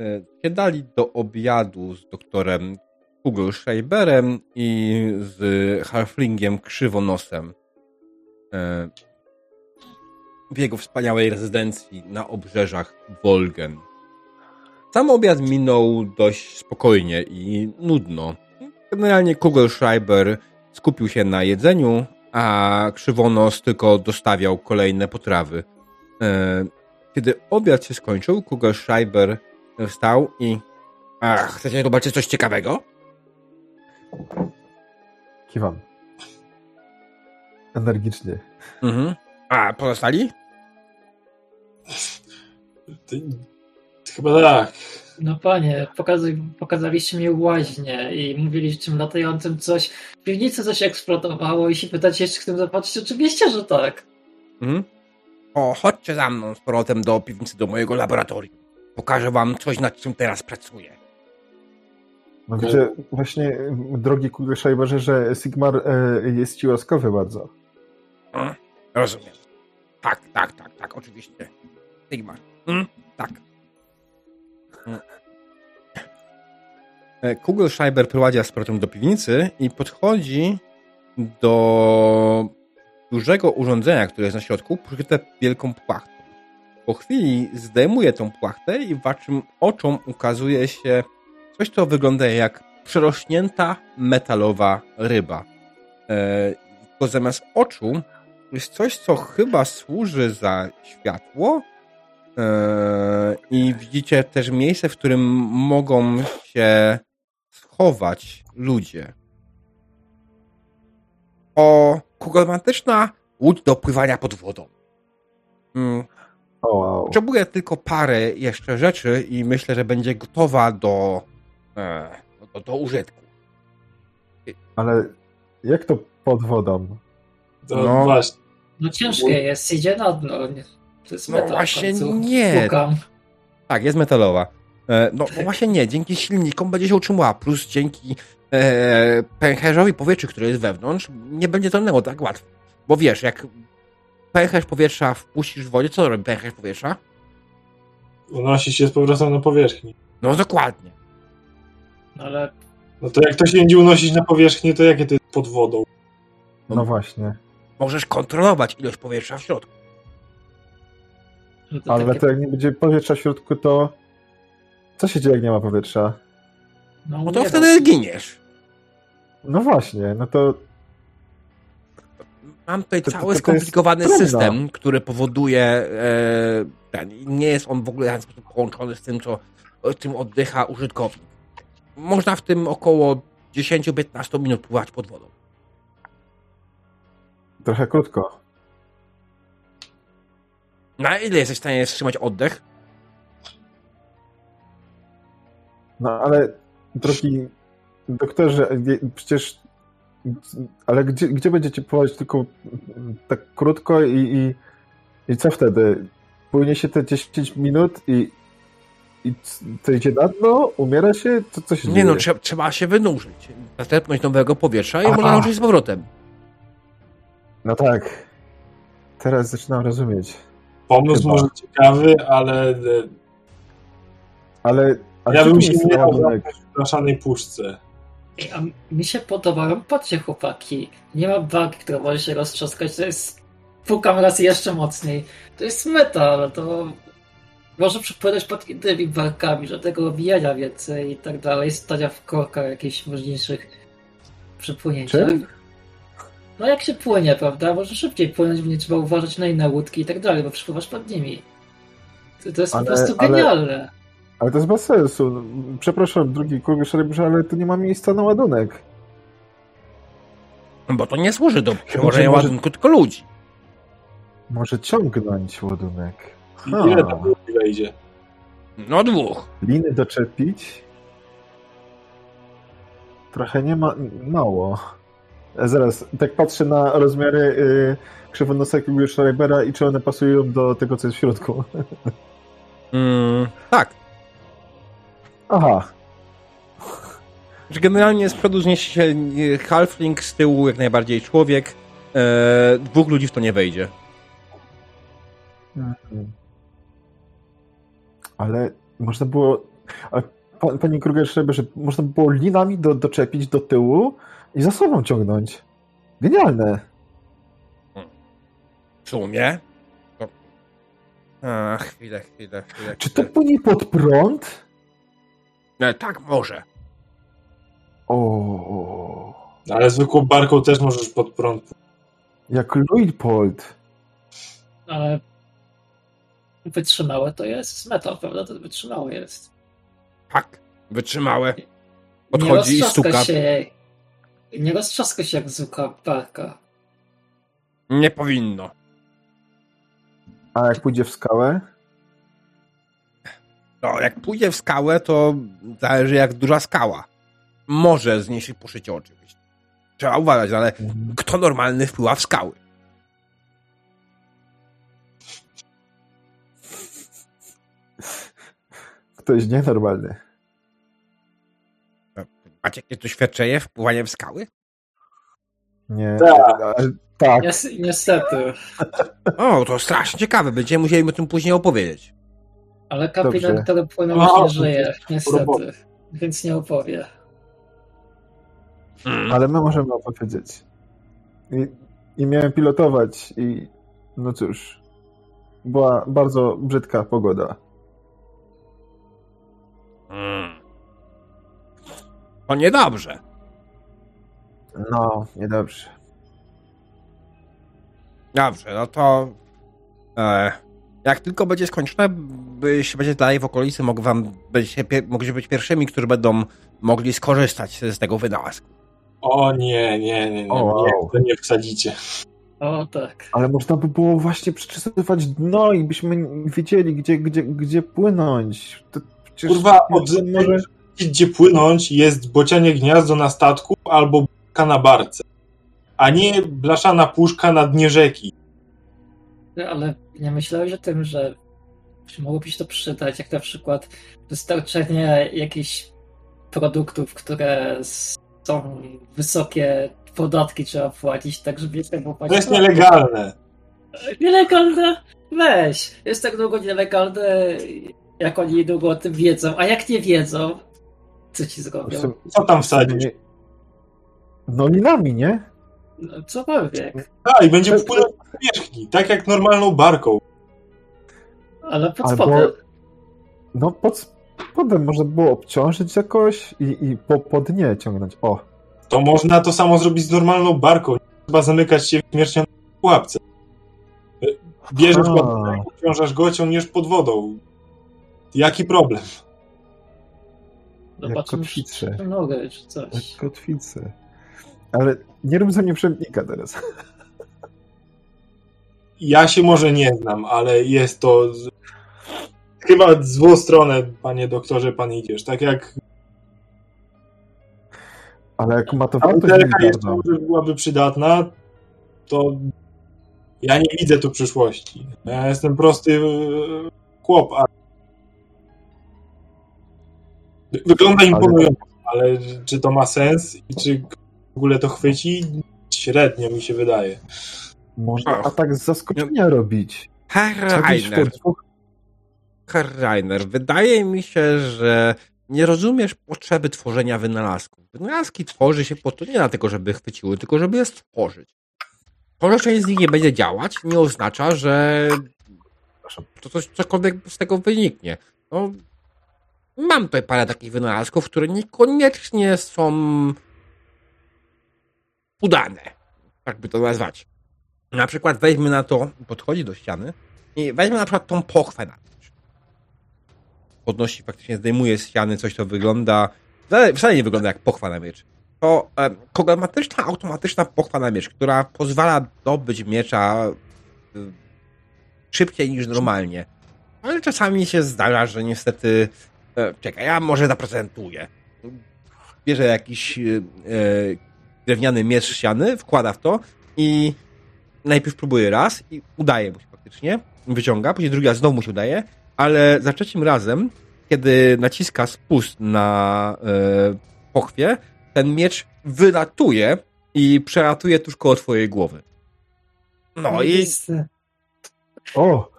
S1: e, siadali do obiadu z doktorem Kugelschreiberem i z Halflingiem Krzywonosem e, w jego wspaniałej rezydencji na obrzeżach Wolgen. Sam obiad minął dość spokojnie i nudno. Generalnie Kugelschreiber skupił się na jedzeniu, a Krzywonos tylko dostawiał kolejne potrawy. E, Kiedy obiad się skończył, Kugelschreiber wstał i Ach, chcecie zobaczyć coś ciekawego?
S2: Kiwam. Energicznie.
S1: Mhm. A pozostali?
S3: Ty, chyba tak.
S4: No panie, pokazuj, pokazaliście mi łaźnię i mówiliście latającym coś. W piwnicy coś eksplodowało i się pytacie, czy chcę zobaczyć? Oczywiście, że tak.
S1: Mhm. O, chodźcie za mną z powrotem do piwnicy, do mojego laboratorium. Pokażę wam coś, nad czym teraz pracuję.
S2: No właśnie, drogi Kugelschreiberze, że Sigmar e, jest ci łaskawy bardzo.
S1: Mm, rozumiem. Tak, tak, tak, tak, oczywiście. Sigmar. Mm, tak. Mm. E, Kugelschreiber prowadzi powrotem do piwnicy i podchodzi do dużego urządzenia, które jest na środku, pokryte wielką płachtą. Po chwili zdejmuje tą płachtę i waszym oczom ukazuje się coś, co wygląda jak przerośnięta metalowa ryba. E, tylko zamiast oczu jest coś, co chyba służy za światło. E, I widzicie też miejsce, w którym mogą się schować ludzie. O, kugelmatyczna łódź do pływania pod wodą. Mm. Potrzebuję tylko parę jeszcze rzeczy i myślę, że będzie gotowa do, e, do, do użytku.
S2: Ale jak to pod wodą?
S3: To
S1: No.
S3: właśnie.
S4: No ciężkie jest, idzie na dno. To jest
S1: No
S4: metal w
S1: właśnie nie.
S4: Pukam.
S1: Tak, jest metalowa. E, no, no właśnie nie, dzięki silnikom będzie się utrzymała, plus dzięki e, pęcherzowi powietrza, który jest wewnątrz, nie będzie tonęło tak łatwo. Bo wiesz, jak pęcherz powietrza wpuścisz w wodzie, co robi pęcherz powietrza?
S3: unosi się z powrotem na powierzchnię.
S1: No dokładnie.
S4: No ale
S3: No to jak to się będzie unosić na powierzchnię, to jakie to jest pod wodą?
S2: No właśnie.
S1: Możesz kontrolować ilość powietrza w środku.
S4: to
S2: Ale
S4: takie,
S2: to jak nie będzie powietrza w środku, to co się dzieje, jak nie ma powietrza?
S4: no,
S1: No to
S4: nie
S1: wtedy giniesz.
S2: No właśnie, no to
S1: Mam tutaj
S2: To- to-
S1: cały
S2: to jest
S1: skomplikowany system, który powoduje e, ten, nie jest on w ogóle w żaden sposób połączony z tym, co, czym oddycha użytkownik. Można w tym około 10-15 minut pływać pod wodą.
S2: trochę krótko.
S1: Na ile jesteś w stanie wstrzymać oddech?
S2: No ale drogi doktorze, przecież ale gdzie, gdzie będziecie pływać tylko tak krótko i, i, i co wtedy? Płynie się te 10 minut i, i co idzie na dno? Umiera się? Co, co się
S1: Nie
S2: dzieje?
S1: no, trze- trzeba się wynurzyć. Zaczerpnąć nowego powietrza i
S2: Aha.
S1: można nauczyć z powrotem.
S2: No tak. Teraz zaczynam rozumieć.
S3: Pomysł
S2: Chyba.
S3: może ciekawy, ale e,
S2: Ale a
S3: ja bym się nie w blaszanej puszce.
S4: Ej, A mi się podobają, patrzcie chłopaki, nie ma bagi, która może się roztrzaskać, to jest, pukam raz jeszcze mocniej, to jest meta, ale to może przepłynąć pod innymi barkami, żadnego obijania więcej i tak dalej, stania w korkach jakichś ważniejszych przepłynięciach.
S2: Czym?
S4: No jak się płynie, prawda, może szybciej płynąć, bo nie trzeba uważać na inne łódki i tak dalej, bo przepływasz pod nimi. To, to jest
S2: Ale-
S4: po prostu
S2: ale-
S4: genialne.
S2: Ale to jest bez sensu. Przepraszam, drugi krugy szerebrze, ale tu nie ma miejsca na ładunek.
S1: Bo to nie służy do
S2: że
S1: przewożenia
S2: może-
S1: ładunku, tylko ludzi.
S2: Może ciągnąć ładunek. Ha.
S3: ile tam ludzi wejdzie?
S1: No dwóch.
S2: Liny doczepić? Trochę nie ma... mało. E, Zaraz, tak patrzę na rozmiary y, krzywonosek Schreibera i czy one pasują do tego, co jest w środku.
S1: Mm, tak.
S2: Aha,
S1: Że Generalnie z przodu zniesie się e, halfling, z tyłu jak najbardziej człowiek. E, dwóch ludzi w to nie wejdzie.
S2: Mhm. Ale można było. Ale Panie Kruger że można było linami do, doczepić do tyłu i za sobą ciągnąć. Genialne.
S1: W sumie. To... A, chwilę, chwilę, chwilę.
S2: Czy to płynie pod prąd?
S1: E, tak, może.
S2: O,
S3: Ale zwykłą barką też możesz pod prąd.
S2: jak Luitpold.
S4: Ale wytrzymałe to jest metal, prawda? To wytrzymałe jest.
S1: Tak, wytrzymałe.
S4: nie
S1: Podchodzi i stuka.
S4: się. Nie roztrzaska się jak zwykła barka.
S1: Nie powinno.
S2: A jak pójdzie w skałę?
S1: No, jak pójdzie w skałę, to zależy jak duża skała. Może znieść poszycie oczywiście. Trzeba uważać, ale kto normalny wpływa w skały?
S2: Ktoś nienormalny.
S1: Macie jakieś doświadczenie wpływania w skały?
S2: Nie.
S3: Tak.
S2: ale- tak.
S4: Nies- niestety.
S1: O, to strasznie ciekawe. Będziemy musieli o tym później opowiedzieć.
S4: Ale kapitan,
S2: Dobrze.
S4: który płynął
S3: No,
S4: nie żyje,
S3: jest
S4: niestety.
S3: roboty.
S4: Więc nie opowie.
S1: Mm.
S2: Ale my możemy opowiedzieć. I, I miałem pilotować i no cóż, była bardzo brzydka pogoda.
S1: Mm. To niedobrze.
S2: No, niedobrze.
S1: Dobrze, no to e, jak tylko będzie skończone, by się będzie dalej w okolicy, mogą wam być, mogli być pierwszymi, którzy będą mogli skorzystać z tego wynalazku.
S3: O nie, nie, nie, nie.
S2: O, wow.
S3: Nie, to nie wsadzicie.
S4: O tak.
S2: Ale można by było właśnie przeczysywać dno i byśmy wiedzieli, gdzie, gdzie, gdzie płynąć. To
S3: Kurwa, od-
S2: może...
S3: Gdzie płynąć jest bocianie gniazdo na statku albo b***ka na barce. A nie blaszana puszka na dnie rzeki.
S4: Ale nie myślałeś o tym, że mogłoby się to przydać, jak na przykład dostarczenie jakichś produktów, które są wysokie podatki trzeba płacić, tak żeby nie było
S3: To jest nielegalne.
S4: Nielegalne? Weź. Jest tak długo nielegalne. Jak oni niedługo o tym wiedzą, a jak nie wiedzą, co ci zrobią?
S3: Co tam wsadzisz?
S2: No linami, nie?
S4: No, cokolwiek.
S3: A, i będzie wpływał do powierzchni, tak jak normalną barką.
S4: Ale pod
S2: Albo-
S4: spodem.
S2: No pod spodem można było obciążyć jakoś i, i po, po dnie ciągnąć. O,
S3: To można to samo zrobić z normalną barką. Nie Trzeba zamykać się w śmiercią pułapce. Bierzesz go, obciążasz go, ciągniesz pod wodą. Jaki problem?
S2: jak
S4: czy nogę, czy
S2: Jak
S4: coś.
S2: kotwice. Ale nie rób ze mnie przewodnika teraz.
S3: Ja się może nie znam, ale jest to z... chyba w złą stronę, panie doktorze, pan idziesz. Tak jak
S2: Ale jak ma to wartość
S3: Butelka jeszcze może byłaby przydatna, to ja nie widzę tu przyszłości. Ja jestem prosty e, chłop, a wygląda imponująco, ale czy to ma sens i czy w ogóle to chwyci? Średnio mi się wydaje.
S2: Można
S1: Ach.
S2: atak z zaskoczenia robić.
S1: Herr
S2: Czegoś w
S1: Rainer,
S2: dwóch...
S1: Herr Rainer, wydaje mi się, że nie rozumiesz potrzeby tworzenia wynalazków. Wynalazki tworzy się po to nie dlatego, żeby chwyciły, tylko żeby je stworzyć. To, że część z nich nie będzie działać, nie oznacza, że to coś, cokolwiek z tego wyniknie. No, mam tutaj parę takich wynalazków, które niekoniecznie są udane. Tak by to nazwać. Na przykład weźmy na to, podchodzi do ściany i weźmy na przykład tą pochwę na miecz. Podnosi, faktycznie zdejmuje z ściany coś, co wygląda, wcale, nie wygląda jak pochwa na miecz. To e, kogomatyczna, automatyczna pochwa na miecz, która pozwala dobyć miecza e, szybciej niż normalnie. Ale czasami się zdarza, że niestety e, czekaj, ja może zaprezentuję. Bierze jakiś e, e, drewniany miecz ściany, wkłada w to i najpierw próbuje raz i udaje mu się faktycznie, wyciąga, później drugi raz znowu mu się udaje, ale za trzecim razem, kiedy naciska spust na e, pochwie, ten miecz wylatuje i przelatuje tuż koło twojej głowy. No i.
S2: O!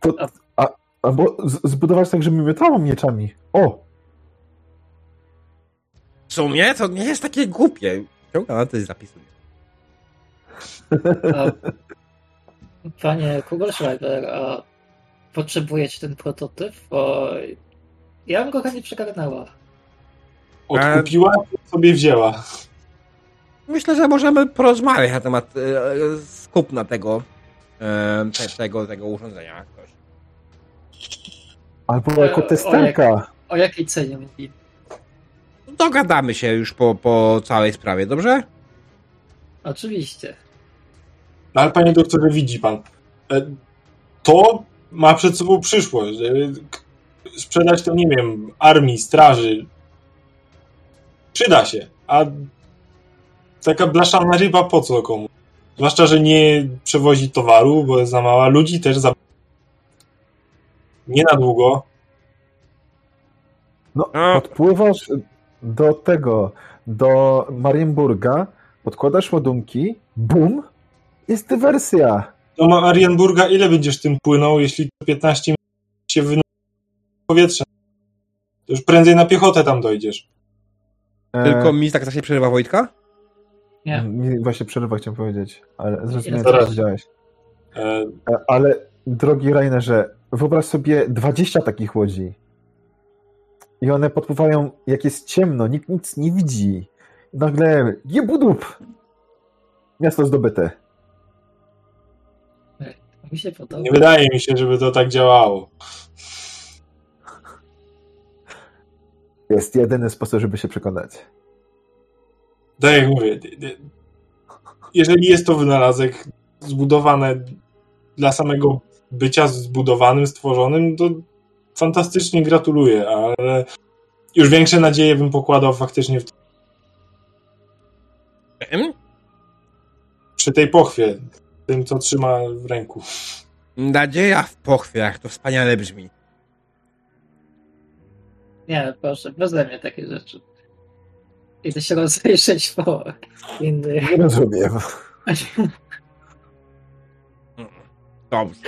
S2: To, a, albo z, zbudować tak, żeby miotało mieczami. O!
S1: w sumie to nie jest takie głupie. Ciąga na to zapisuję.
S4: Panie Kugelschreiber, a potrzebujecie ten prototyp? Bo ja bym go chętnie przegarnęła.
S3: Odkupiła, sobie wzięła.
S1: Myślę, że możemy porozmawiać na temat e, e, skupna tego, e, te, tego, tego urządzenia. Ktoś.
S2: Albo jako testerka.
S4: O jakiej cenie mówi?
S1: Dogadamy się już po, po całej sprawie, dobrze?
S4: Oczywiście.
S3: No, ale panie doktorze, widzi pan, e, to ma przed sobą przyszłość. k- Sprzedać to, nie wiem, armii, straży. Przyda się. A taka blaszana ryba po co komu? Zwłaszcza, że nie przewozi towaru, bo jest za mała. Ludzi też za... Nie na długo.
S2: No,
S1: A.
S2: podpływasz do tego, do Marienburga, podkładasz ładunki, bum, jest dywersja.
S3: Do Marienburga ile będziesz tym płynął, jeśli 15 minut się wynosi powietrze? To już prędzej na piechotę tam dojdziesz.
S2: E,
S1: Tylko mi tak się przerywa Wojtka?
S4: Nie.
S2: Mi właśnie przerywa chciałem powiedzieć, ale zrozumiałem, co
S3: zaraz.
S2: powiedziałeś.
S3: E,
S2: E, Ale drogi Rainerze, wyobraź sobie 20 takich łodzi. I one podpływają, jak jest ciemno, nikt nic nie widzi. I nagle jebudup! Miasto zdobyte.
S4: Mi się podoba.
S3: Nie wydaje mi się, żeby to tak działało.
S2: Jest jedyny sposób, żeby się przekonać.
S3: Tak jak mówię, jeżeli jest to wynalazek zbudowane dla samego bycia zbudowanym, stworzonym, to fantastycznie gratuluję, ale już większe nadzieje bym pokładał faktycznie w,
S1: Em?
S3: przy tej pochwie, tym co trzyma w ręku.
S1: Nadzieja w pochwiach, to wspaniale brzmi.
S4: Nie, proszę, beze mnie takie rzeczy. Idę się rozejrzeć po innych.
S2: Nie rozumiem.
S1: Dobrze.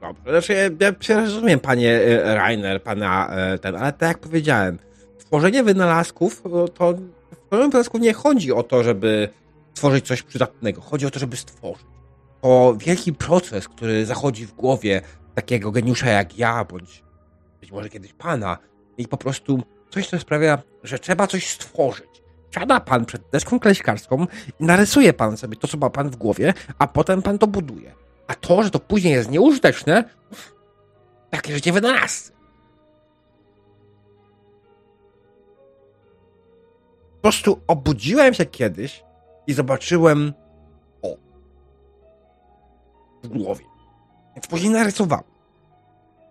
S1: Dobrze, znaczy ja, ja rozumiem, panie e, Rainer, pana e, ten, ale tak jak powiedziałem, tworzenie wynalazków, e, to w tworzeniu wynalazków nie chodzi o to, żeby stworzyć coś przydatnego. Chodzi o to, żeby stworzyć. To wielki proces, który zachodzi w głowie takiego geniusza jak ja, bądź być może kiedyś pana, i po prostu coś, co sprawia, że trzeba coś stworzyć. Siada pan przed deską kleśkarską i narysuje pan sobie to, co ma pan w głowie, a potem pan to buduje. A to, że to później jest nieużyteczne, takie życie wynalazcy. Po prostu obudziłem się kiedyś i zobaczyłem o w głowie. Więc później narysowałem.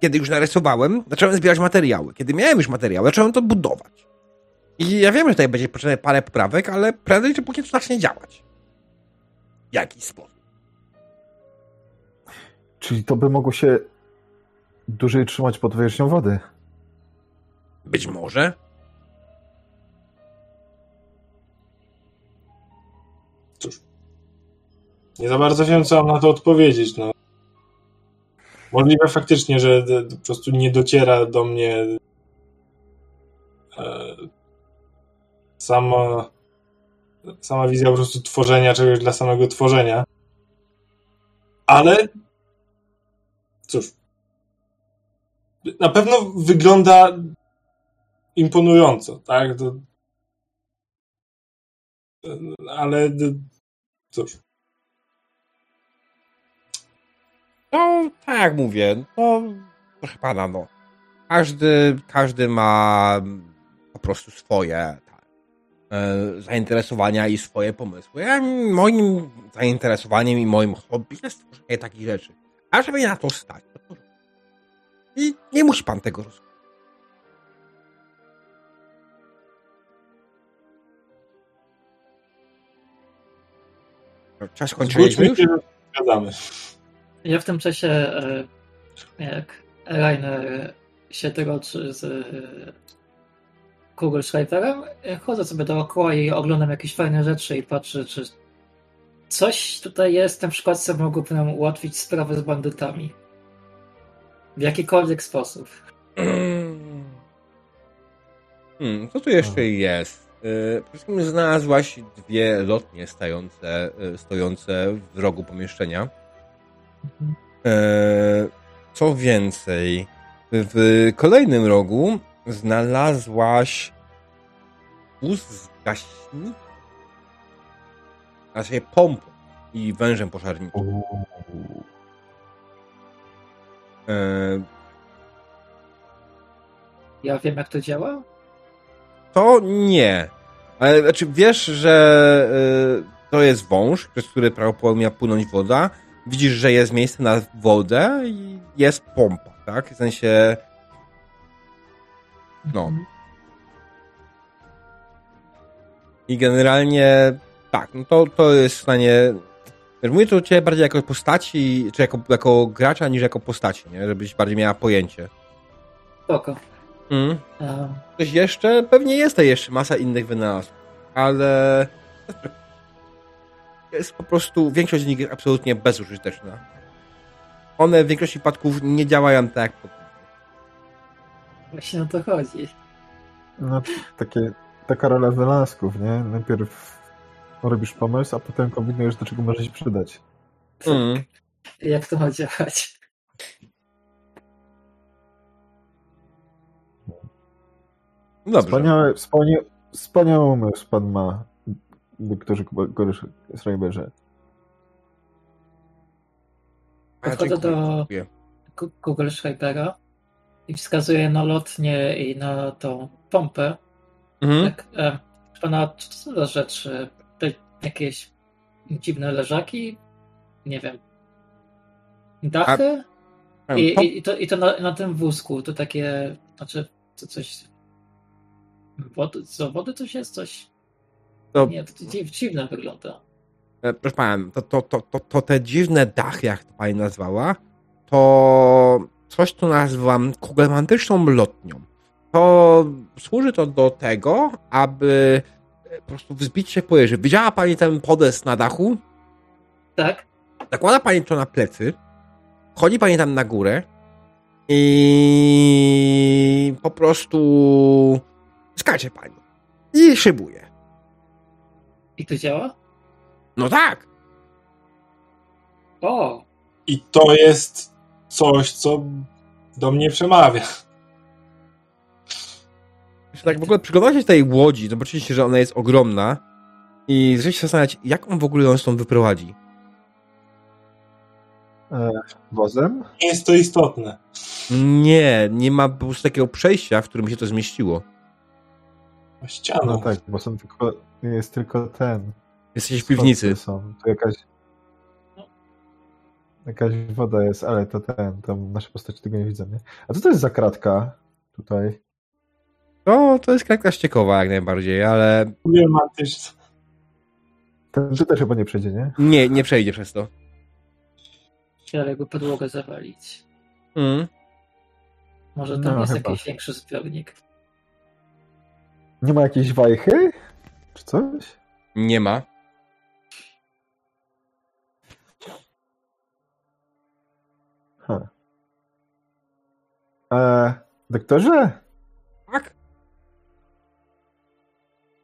S1: Kiedy już narysowałem, zacząłem zbierać materiały. Kiedy miałem już materiały, zacząłem to budować. I ja wiem, że tutaj będzie potrzebne parę poprawek, ale prędzej czy później to zacznie działać. W jakiś sposób.
S2: Czyli to by mogło się dłużej trzymać pod powierzchnią wody.
S1: Być może.
S3: Cóż. Nie za bardzo wiem, co mam na to odpowiedzieć. No. Możliwe faktycznie, że po prostu nie dociera do mnie e, sama, sama wizja po prostu tworzenia czegoś dla samego tworzenia. Ale cóż. Na pewno wygląda imponująco, tak? To, ale cóż.
S1: No, tak mówię, no, proszę pana, no. Każdy, każdy ma po prostu swoje tak, e, zainteresowania i swoje pomysły. Ja, moim zainteresowaniem i moim hobby jest tworzenie takich rzeczy. A żeby na to stać. I nie musi pan tego rozumieć. Czas skończyliśmy już?
S3: Zgadzamy.
S4: Ja w tym czasie, e, jak Rainer się droczy z e, Kugelschreiberem, e, chodzę sobie dookoła i oglądam jakieś fajne rzeczy i patrzę, czy coś tutaj jest, na przykład co mogłoby nam ułatwić sprawę z bandytami. W jakikolwiek sposób.
S1: Hmm, co tu jeszcze jest? Yy, Przede wszystkim znalazłaś dwie lotnie stojące, yy, stojące w rogu pomieszczenia. Yy, Co więcej, w kolejnym rogu znalazłaś wóz z gaśnikiem, a się pompą i wężem pożarniczym. Yy,
S4: Ja wiem, jak to działa?
S1: To nie. Ale znaczy wiesz, że y, to jest wąż, przez który prawdopodobnie ma płynąć woda. Widzisz, że jest miejsce na wodę i jest pompa, tak? W sensie. No. I generalnie tak, no to, to jest w stanie. Wiesz, mówię to ciebie bardziej jako postaci, czy jako, jako gracza, niż jako postaci, nie? Żebyś bardziej miała pojęcie.
S4: Spoko.
S1: Mm.
S4: Um,
S1: Coś jeszcze? Pewnie jest to jeszcze masa innych wynalazków, ale jest po prostu, większość z nich jest absolutnie bezużyteczna. One w większości przypadków nie działają tak jak
S4: właśnie o to chodzi.
S2: No, takie, taka rola wynalazków, nie? Najpierw robisz pomysł, a potem kombinujesz, do czego może się przydać.
S1: Mm.
S4: Jak to ma działać?
S1: Dobrze.
S2: Wspaniały, wspania, wspaniały umysł pan ma, doktorze Schreiberze.
S4: Podchodzę do- Google Schreibera i wskazuję na lotnię i na tą pompę.
S1: Mhm.
S4: Tak, e, pana, czy to? Te jakieś dziwne leżaki? Nie wiem. Dachy? I,
S1: Pom-
S4: i, i to, i to na, na tym wózku, to takie, znaczy, to coś... Wody, co, wody coś jest? Coś...
S1: to,
S4: Nie, to dziw, dziwne wygląda.
S1: e, proszę pana, to, to, to, to, to te dziwne dachy, jak to pani nazwała, to coś, co nazywam kugelmantyczną lotnią. To służy to do tego, aby po prostu wzbić się po jeży. Widziała pani ten podest na dachu?
S4: Tak?
S1: Zakłada pani to na plecy, Wchodzi pani tam na górę i po prostu skacze pani. I szybuje.
S4: I to działa?
S1: No tak.
S4: O!
S3: I to jest coś, co do mnie przemawia.
S1: Tak w ogóle przyglądacie się tej łodzi, zobaczycie, że ona jest ogromna i zaczęcie się zastanawiać, jak on w ogóle ją stąd wyprowadzi.
S2: E, wozem?
S3: Nie jest to istotne.
S1: Nie, nie ma po prostu takiego przejścia, w którym się to zmieściło.
S3: Ścianą.
S2: No tak, bo są tylko, jest tylko ten.
S1: Jesteście w piwnicy.
S2: Są. Tu jakaś jakaś woda jest, ale to ten, tam nasze postacie tego nie widzą, nie? A co to jest za kratka tutaj?
S1: No, to jest kratka ściekowa jak najbardziej, ale
S3: Problematyczne.
S2: Ten tu też chyba nie przejdzie, nie?
S1: nie, nie przejdzie przez to.
S4: Chciałem jakby podłogę zawalić.
S1: Mm.
S4: Może tam
S2: No,
S4: jest
S2: chyba.
S4: jakiś większy zbiornik.
S2: Nie ma jakiejś wajchy? Czy coś?
S1: Nie ma.
S2: Ha. E, doktorze?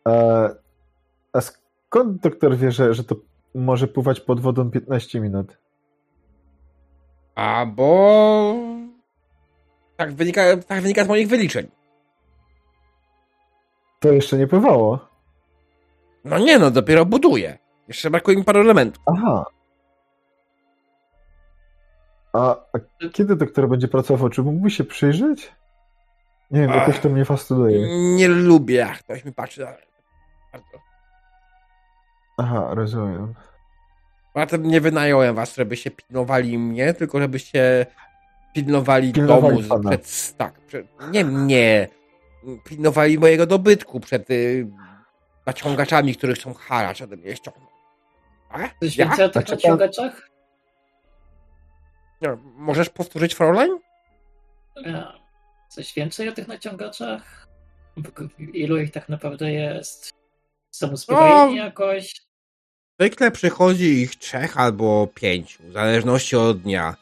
S2: E, a skąd doktor wie, że, że to może pływać pod wodą 15 minut?
S1: A bo... Tak wynika, tak wynika z moich wyliczeń.
S2: To jeszcze nie pływało.
S1: No nie no, dopiero buduję. Jeszcze brakuje mi paru elementów.
S2: Aha. A, a kiedy doktor będzie pracował? Czy mógłby się przyjrzeć? Nie wiem, jakoś to mnie fascynuje.
S1: Nie lubię, jak ktoś mi patrzy na... Bardzo.
S2: Aha, rozumiem.
S1: Poza tym nie wynająłem was, żebyście pilnowali mnie, tylko żebyście pilnowali,
S2: Pilnowali
S1: domu
S2: pana.
S1: przed... Tak, przed, nie mnie. Pilnowali mojego dobytku przed y, naciągaczami, których chcą haracz ode mnie ściągnąć. A?
S4: Coś
S1: Ja?
S4: więcej o tych
S2: Znaczy,
S4: naciągaczach?
S1: Nie, Możesz powtórzyć, Fraulein?
S4: Ja. Coś więcej o tych naciągaczach? Ilu ich tak naprawdę jest? Są uzbrojeni jakoś?
S1: Zwykle przychodzi ich trzech albo pięciu, w zależności od dnia.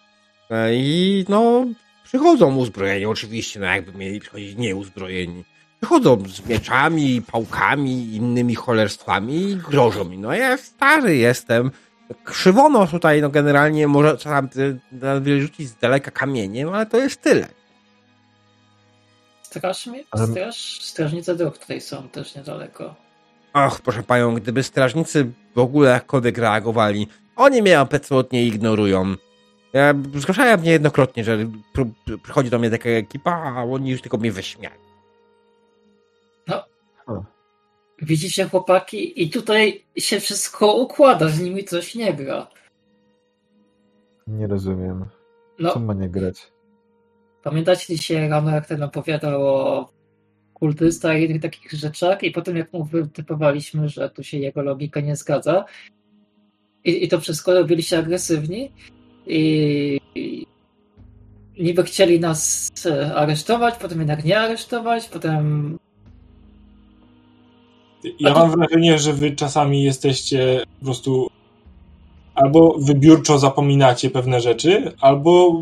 S1: E, I no, przychodzą uzbrojeni, oczywiście, no jakby mieli przychodzić nieuzbrojeni. Przychodzą z mieczami, pałkami, innymi cholerstwami i grożą mi. No ja stary jestem. Krzywono tutaj, no generalnie może czasami y, rzucić z daleka kamieniem, ale to jest tyle.
S4: Straż, straż, strażnice dróg tutaj są też niedaleko.
S1: Och, proszę panią, gdyby strażnicy w ogóle jakkolwiek reagowali, oni mnie absolutnie ignorują. Ja zgłaszałem niejednokrotnie, że pr- pr- przychodzi do mnie taka ekipa, a oni już tylko mnie wyśmiali.
S4: Widzicie chłopaki? I tutaj się wszystko układa, z nimi coś nie gra.
S2: Nie rozumiem.
S4: No,
S2: Co ma nie grać?
S4: pamiętacie dzisiaj rano, jak ten opowiadał o kultystach i tych takich rzeczach. I potem jak mu wytypowaliśmy, że tu się jego logika nie zgadza. I, i to wszystko robiliście agresywni. I, i niby chcieli nas e, aresztować, potem jednak nie aresztować, potem
S3: Ja mam wrażenie, że wy czasami jesteście po prostu albo wybiórczo zapominacie pewne rzeczy, albo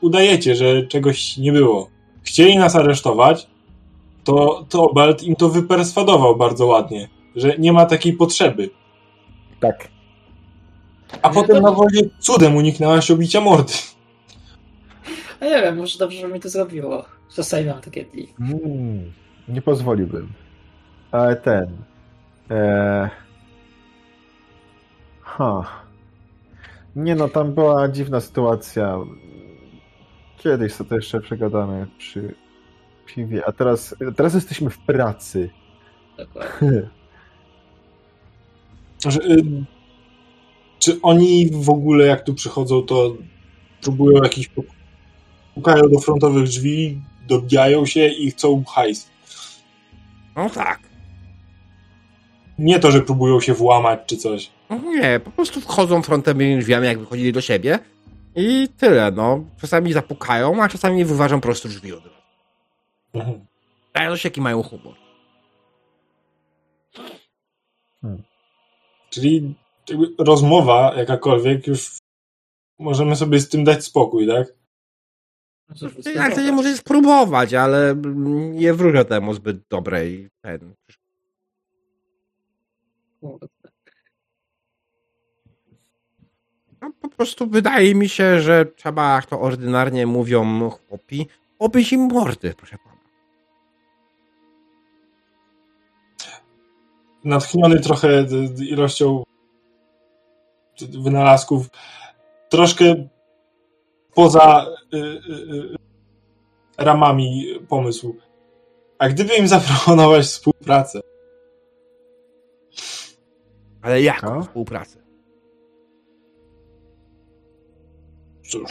S3: udajecie, że czegoś nie było. Chcieli nas aresztować, to, to Belt im to wyperswadował bardzo ładnie, że nie ma takiej potrzeby.
S2: Tak.
S3: A
S4: Nie,
S3: potem
S4: to-
S3: na wozie cudem uniknęłaś obicia mordy.
S4: a nie wiem, może dobrze, że mi to zrobiło. Czasami mam takie dni.
S2: Mm, nie pozwoliłbym. Ale ten. E... Ha. Nie no, tam była dziwna sytuacja. Kiedyś to jeszcze przegadamy przy piwie, a teraz, teraz jesteśmy w pracy.
S4: Dokładnie.
S3: Y, czy oni w ogóle jak tu przychodzą, to próbują jakiś pukają do frontowych drzwi, dobijają się i chcą hajs.
S1: No tak.
S3: Nie to, że próbują się włamać czy coś.
S1: No nie, po prostu wchodzą frontowymi drzwiami, jakby chodzili do siebie i tyle, no. Czasami zapukają, a czasami wyważą prosto drzwi od razu.
S3: Mhm.
S1: Dają się, jaki mają humor.
S3: Czyli jakby rozmowa jakakolwiek już możemy sobie z tym dać spokój, tak?
S1: Jak to nie możecie spróbować, ale nie wróżę temu zbyt dobrej ten. No, po prostu wydaje mi się, że trzeba, jak to ordynarnie mówią chłopi, obyć im mordy, proszę pana.
S3: Natchniony trochę ilością wynalazków, troszkę poza y, y, y, ramami pomysłu. A gdyby im zaproponować współpracę?
S1: Ale jaką współpracę?
S3: Cóż,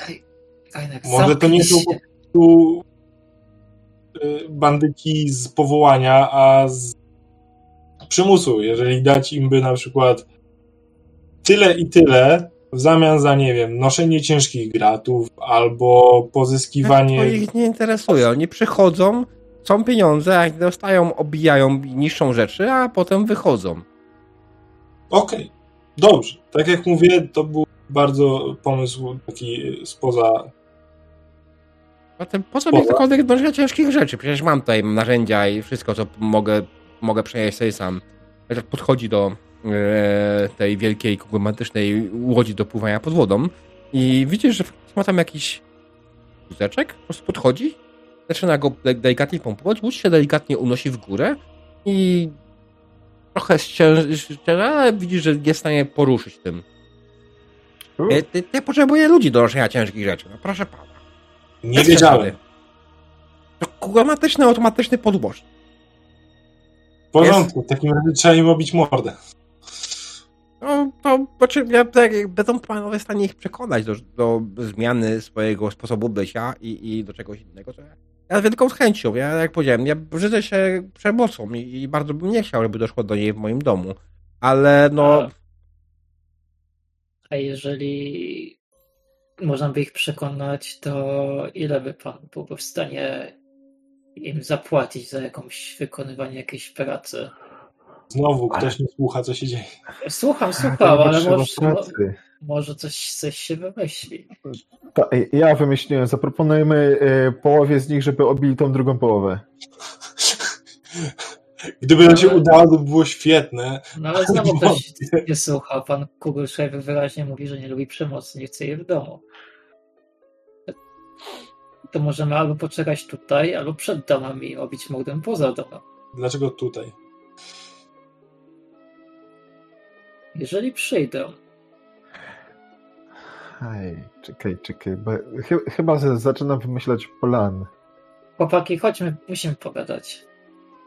S3: Może to nie są
S4: się.
S3: tu y, bandyci z powołania, a z przymusu. Jeżeli dać im by na przykład tyle i tyle w zamian za, nie wiem, noszenie ciężkich gratów albo
S1: To
S3: pozyskiwanie.
S1: ich nie interesuje. Oni przychodzą, są pieniądze, a jak dostają, obijają, niszczą rzeczy, a potem wychodzą.
S3: Okej, dobrze. Tak jak mówię, to był bardzo pomysł taki spoza.
S1: Zatem po co mi cokolwiek noszenia ciężkich rzeczy? Przecież mam tutaj narzędzia i wszystko, co mogę, mogę przenieść sobie sam. Jak podchodzi do e, tej wielkiej, konglomeratycznej łodzi do pływania pod wodą i widzisz, że ma tam jakiś wózeczek, po prostu podchodzi, zaczyna go de- delikatnie pompować, łódź się delikatnie unosi w górę i trochę ścięży, ale widzisz, że jest w stanie poruszyć tym.
S2: U,
S1: Ty, ty, ty potrzebuje ludzi do noszenia ciężkich rzeczy, no proszę pana.
S3: Nie wiedziałem.
S1: To konglomeratyczny, automatyczny podłożnik.
S3: W porządku, w takim razie trzeba im obić mordę.
S1: No, to znaczy, ja tak, jak będą panowie w stanie ich przekonać do, do zmiany swojego sposobu bycia i, i do czegoś innego, to ja, ja z wielką chęcią, ja jak powiedziałem, ja brzydzę się przemocą i, i bardzo bym nie chciał, żeby doszło do niej w moim domu, ale no,
S4: A- A jeżeli można by ich przekonać, to ile by pan byłby w stanie im zapłacić za jakąś wykonywanie jakiejś pracy?
S3: Znowu ktoś nie słucha, co się dzieje.
S4: Słucham, słucham, ale może, może coś, coś się wymyśli.
S2: Ta, ja wymyśliłem, zaproponujemy e, połowie z nich, żeby obili tą drugą połowę.
S3: Gdyby to się
S4: Ale-
S3: udało, to by było świetne.
S4: No ale znowu ktoś nie słucha. Pan Kugelschreiber wyraźnie mówi, że nie lubi przemocy, nie chce jej w domu. To możemy albo poczekać tutaj, albo przed domem i obić mordę poza domem.
S3: Dlaczego tutaj?
S4: Jeżeli przyjdę,
S2: Ej, czekaj, czekaj, bo chy, chyba z- zaczynam wymyślać plan.
S4: chłopaki, chodźmy, musimy pogadać.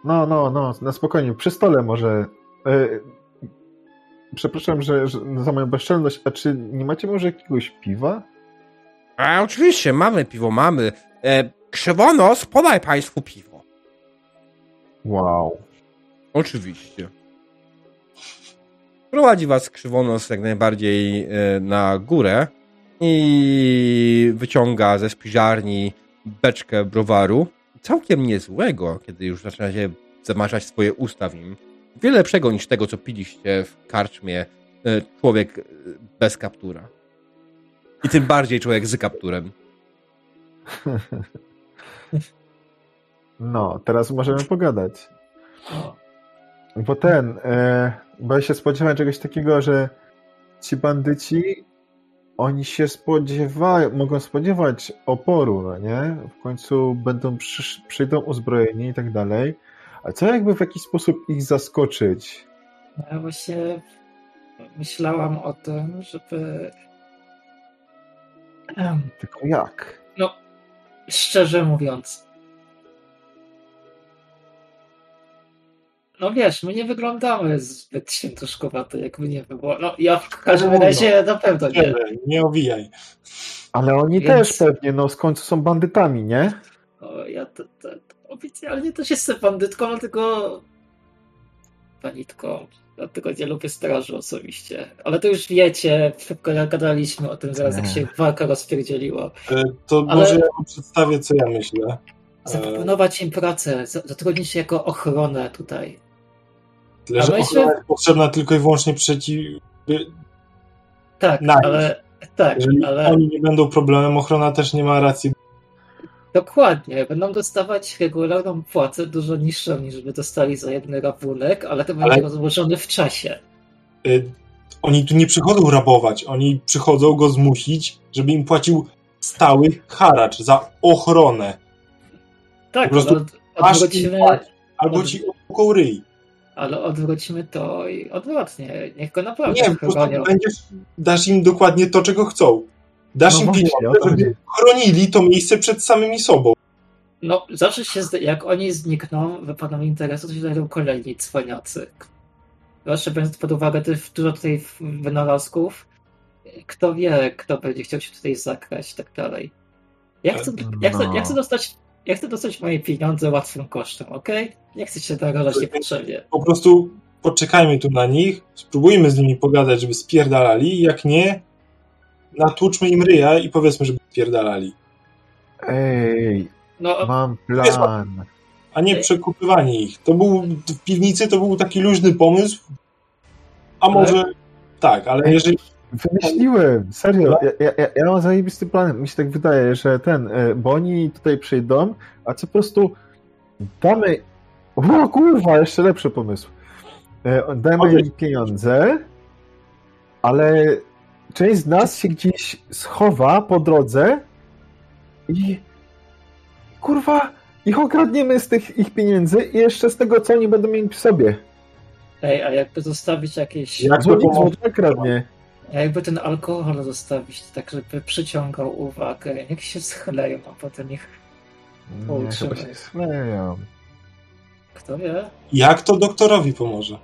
S2: No, no, no, na spokojnie, przy stole może. E, przepraszam, że, że za moją bezczelność, a czy nie macie może jakiegoś piwa?
S1: A oczywiście, mamy piwo, mamy. E, krzywonos, podaj państwu piwo.
S2: Wow.
S1: Oczywiście. Prowadzi was krzywonos jak najbardziej e, na górę i wyciąga ze spiżarni beczkę browaru. Całkiem niezłego, kiedy już zaczynacie zamaszać swoje usta w nim. Wiele lepszego niż tego, co piliście w karczmie e, człowiek e, bez kaptura. I tym bardziej człowiek z kapturem.
S2: No, teraz możemy pogadać. Bo ten, e, bo ja się spodziewałem czegoś takiego, że ci bandyci, oni się spodziewają, mogą spodziewać oporu, no nie? W końcu będą, przysz, przyjdą uzbrojeni i tak dalej. A co jakby w jakiś sposób ich zaskoczyć?
S4: no ja właśnie myślałam o tym, żeby
S2: Tylko jak?
S4: szczerze mówiąc. No wiesz, my nie wyglądamy zbyt świętoszkowato, jakby nie było. No ja w każdym
S3: No, no.
S4: razie na pewno nie.
S3: Nie, nie owijaj.
S2: Ale oni
S4: Więc-
S2: też pewnie, no w końcu są bandytami, nie?
S4: O, ja to, to, to oficjalnie też jestem bandytką, dlatego panitką. Dlatego nie lubię straży osobiście. Ale to już wiecie, szybko gadaliśmy o tym zaraz, jak się walka rozpierdzieliła.
S3: E, To
S4: Ale-
S3: może ja wam przedstawię, co ja myślę. E,
S4: Zaproponować im pracę, za- zatrudnić się jako ochronę tutaj.
S3: Tyle, że
S4: myślę-
S3: ochrona jest potrzebna tylko i wyłącznie przeciw...
S4: Tak, ale Tak,
S3: Jeżeli
S4: ale
S3: oni nie będą problemem, ochrona też nie ma racji.
S4: Dokładnie. Będą dostawać regularną płacę dużo niższą niż by dostali za jeden rabunek, ale to będzie
S3: Ale-
S4: rozłożone w czasie.
S3: Y, Oni tu nie przychodzą rabować, oni przychodzą go zmusić, żeby im płacił stały haracz za ochronę.
S4: Tak,
S3: Po prostu Masz
S4: odwrócimy,
S3: albo
S4: od-
S3: ci opłuką ryj.
S4: ale odwróćmy to i odwrotnie. Niech go naprawdę
S3: Nie, po prostu będziesz, dasz im dokładnie to, czego chcą. Dasz
S2: No
S3: im
S2: właśnie,
S3: pieniądze, żeby chronili to miejsce przed samymi sobą.
S4: No, zawsze się, jak oni znikną, wypadną interesu, to się znajdą kolejni cwaniacy. Zwłaszcza biorąc pod uwagę też dużo tutaj wynalazków, kto wie, kto będzie chciał się tutaj zakrać i tak dalej. Ja chcę, ja chcę, ja chcę dostać ja chcę dostać moje pieniądze łatwym kosztem, okej? Nie chcę się narażać niepotrzebnie.
S3: Po prostu poczekajmy tu na nich, spróbujmy z nimi pogadać, żeby spierdalali, jak nie, natłuczmy im ryja i powiedzmy, żeby spierdalali.
S2: Ej,
S4: No,
S2: mam plan.
S3: A nie przekupywanie ich. To był w piwnicy to był taki luźny pomysł. A może tak, ale jeżeli
S2: Wymyśliłem, serio. Ja, ja, ja- ja mam zajebisty plan. Mi się tak wydaje, że ten, e, bo oni tutaj przyjdą, a co po prostu damy. O kurwa, jeszcze lepszy pomysł. E, Damy
S3: Powiedz.
S2: im pieniądze, ale część z nas się gdzieś schowa po drodze i kurwa, ich okradniemy z tych ich pieniędzy i jeszcze z tego, co oni będą mieli w sobie.
S4: ej, a jakby zostawić jakieś...
S3: Jak to
S2: Bo nikt
S3: pomoże?
S2: złota kradnie.
S4: A jakby ten alkohol zostawić tak, żeby przyciągał uwagę, niech się schleją, a potem ich,
S2: schleją.
S4: kto wie,
S3: jak to doktorowi pomoże?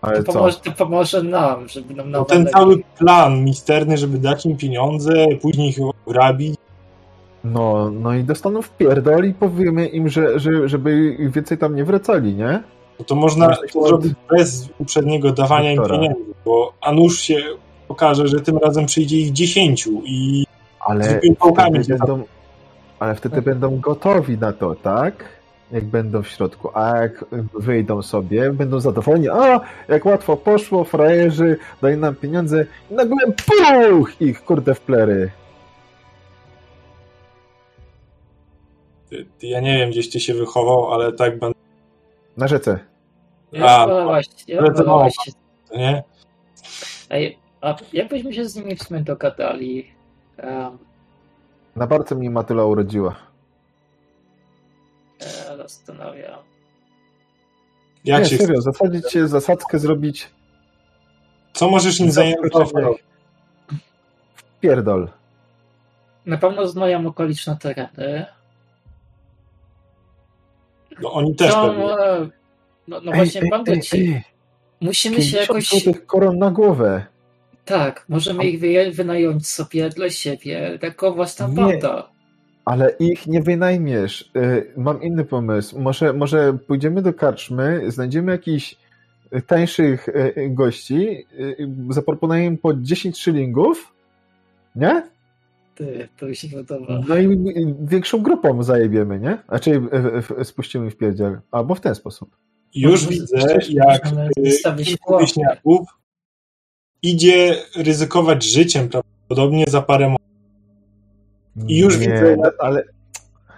S2: Ale
S4: to
S2: co?
S4: pomoże, to pomoże nam, żeby nam
S3: No ten cały plan misterny, żeby dać im pieniądze, później ich ograbić.
S2: No, no i dostaną w pierdol i powiemy im, że, że, żeby więcej tam nie wracali, nie?
S3: No to można to zrobić bez uprzedniego dawania im
S2: Doktora.
S3: pieniędzy, bo a nuż się okaże, że tym razem przyjdzie ich dziesięciu i
S2: Ale wtedy będą, ale wtedy będą gotowi na to, tak? Jak będą w środku, a jak wyjdą sobie, będą zadowoleni, a jak łatwo poszło, frajerzy, daj nam pieniądze i nagle puch ich, kurde, w plery.
S3: Ty- ty- Ja nie wiem, gdzieś ty się wychował, ale tak będę,
S2: Na rzece.
S4: Ja
S3: A, no.
S4: właśnie, wolę
S3: mało.
S4: właśnie.
S3: nie?
S4: Ej, a jakbyśmy się z nimi w sumie dogadali? Um,
S2: Na bardzo mnie Matyla urodziła.
S4: E, zastanawiam.
S3: Jak
S2: nie,
S3: się
S2: serio, zasadzić się, zasadzkę zrobić
S3: Co możesz im zaoferować?
S2: w pierdol.
S4: Na pewno znają okoliczne tereny.
S3: No oni też
S4: Są,
S3: pewnie.
S4: e, no, no właśnie, bandyci. Musimy się
S2: 50
S4: jakoś...
S2: złotych koron na głowę.
S4: Tak, możemy ich wynająć sobie dla siebie, jako własna banda.
S2: Ale ich nie wynajmiesz. Y, Mam inny pomysł. Może, może pójdziemy do karczmy, znajdziemy jakichś y, tańszych y, gości, zaproponujemy im po 10 szylingów, nie?
S4: Ty, to mi się podoba.
S2: No i większą grupą zajebiemy, nie? Znaczy spuścimy w pierdziel. Albo w ten sposób.
S3: Już
S4: Możemy-
S3: widzę, jak kilku wieśniaków idzie ryzykować życiem prawdopodobnie za parę I już
S2: nie,
S3: widzę-
S2: no, ale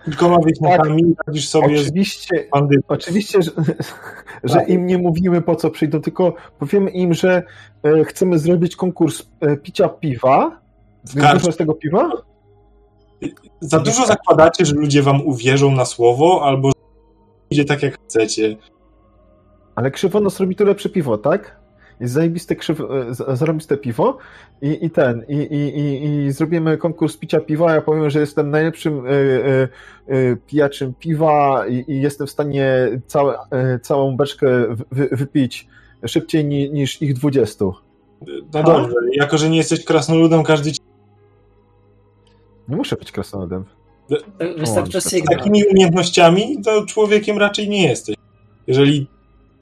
S3: kilkoma wieśniakami radzisz sobie
S2: oczywiście. Oczywiście, że, że im nie mówimy po co przyjdą, tylko powiemy im, że e, chcemy zrobić konkurs e, picia piwa. Dużo z tego piwa?
S3: Za dużo zakładacie, że ludzie wam uwierzą na słowo, albo że idzie tak jak chcecie.
S2: Ale krzywonos robi to lepsze piwo, tak? Jest zajebiste, krzyw, e, zarobiste piwo i, i ten, i, i, i, i zrobimy konkurs picia piwa, ja powiem, że jestem najlepszym e, e, e, pijaczem piwa i, i jestem w stanie całe, całą beczkę wy, wypić szybciej ni, niż ich 20.
S3: No dobrze, jako że nie jesteś krasnoludem, każdy ci
S2: Nie muszę być krasnoludem.
S4: Wystarczy sygnał.
S3: takimi umiejętnościami, to człowiekiem raczej nie jesteś. Jeżeli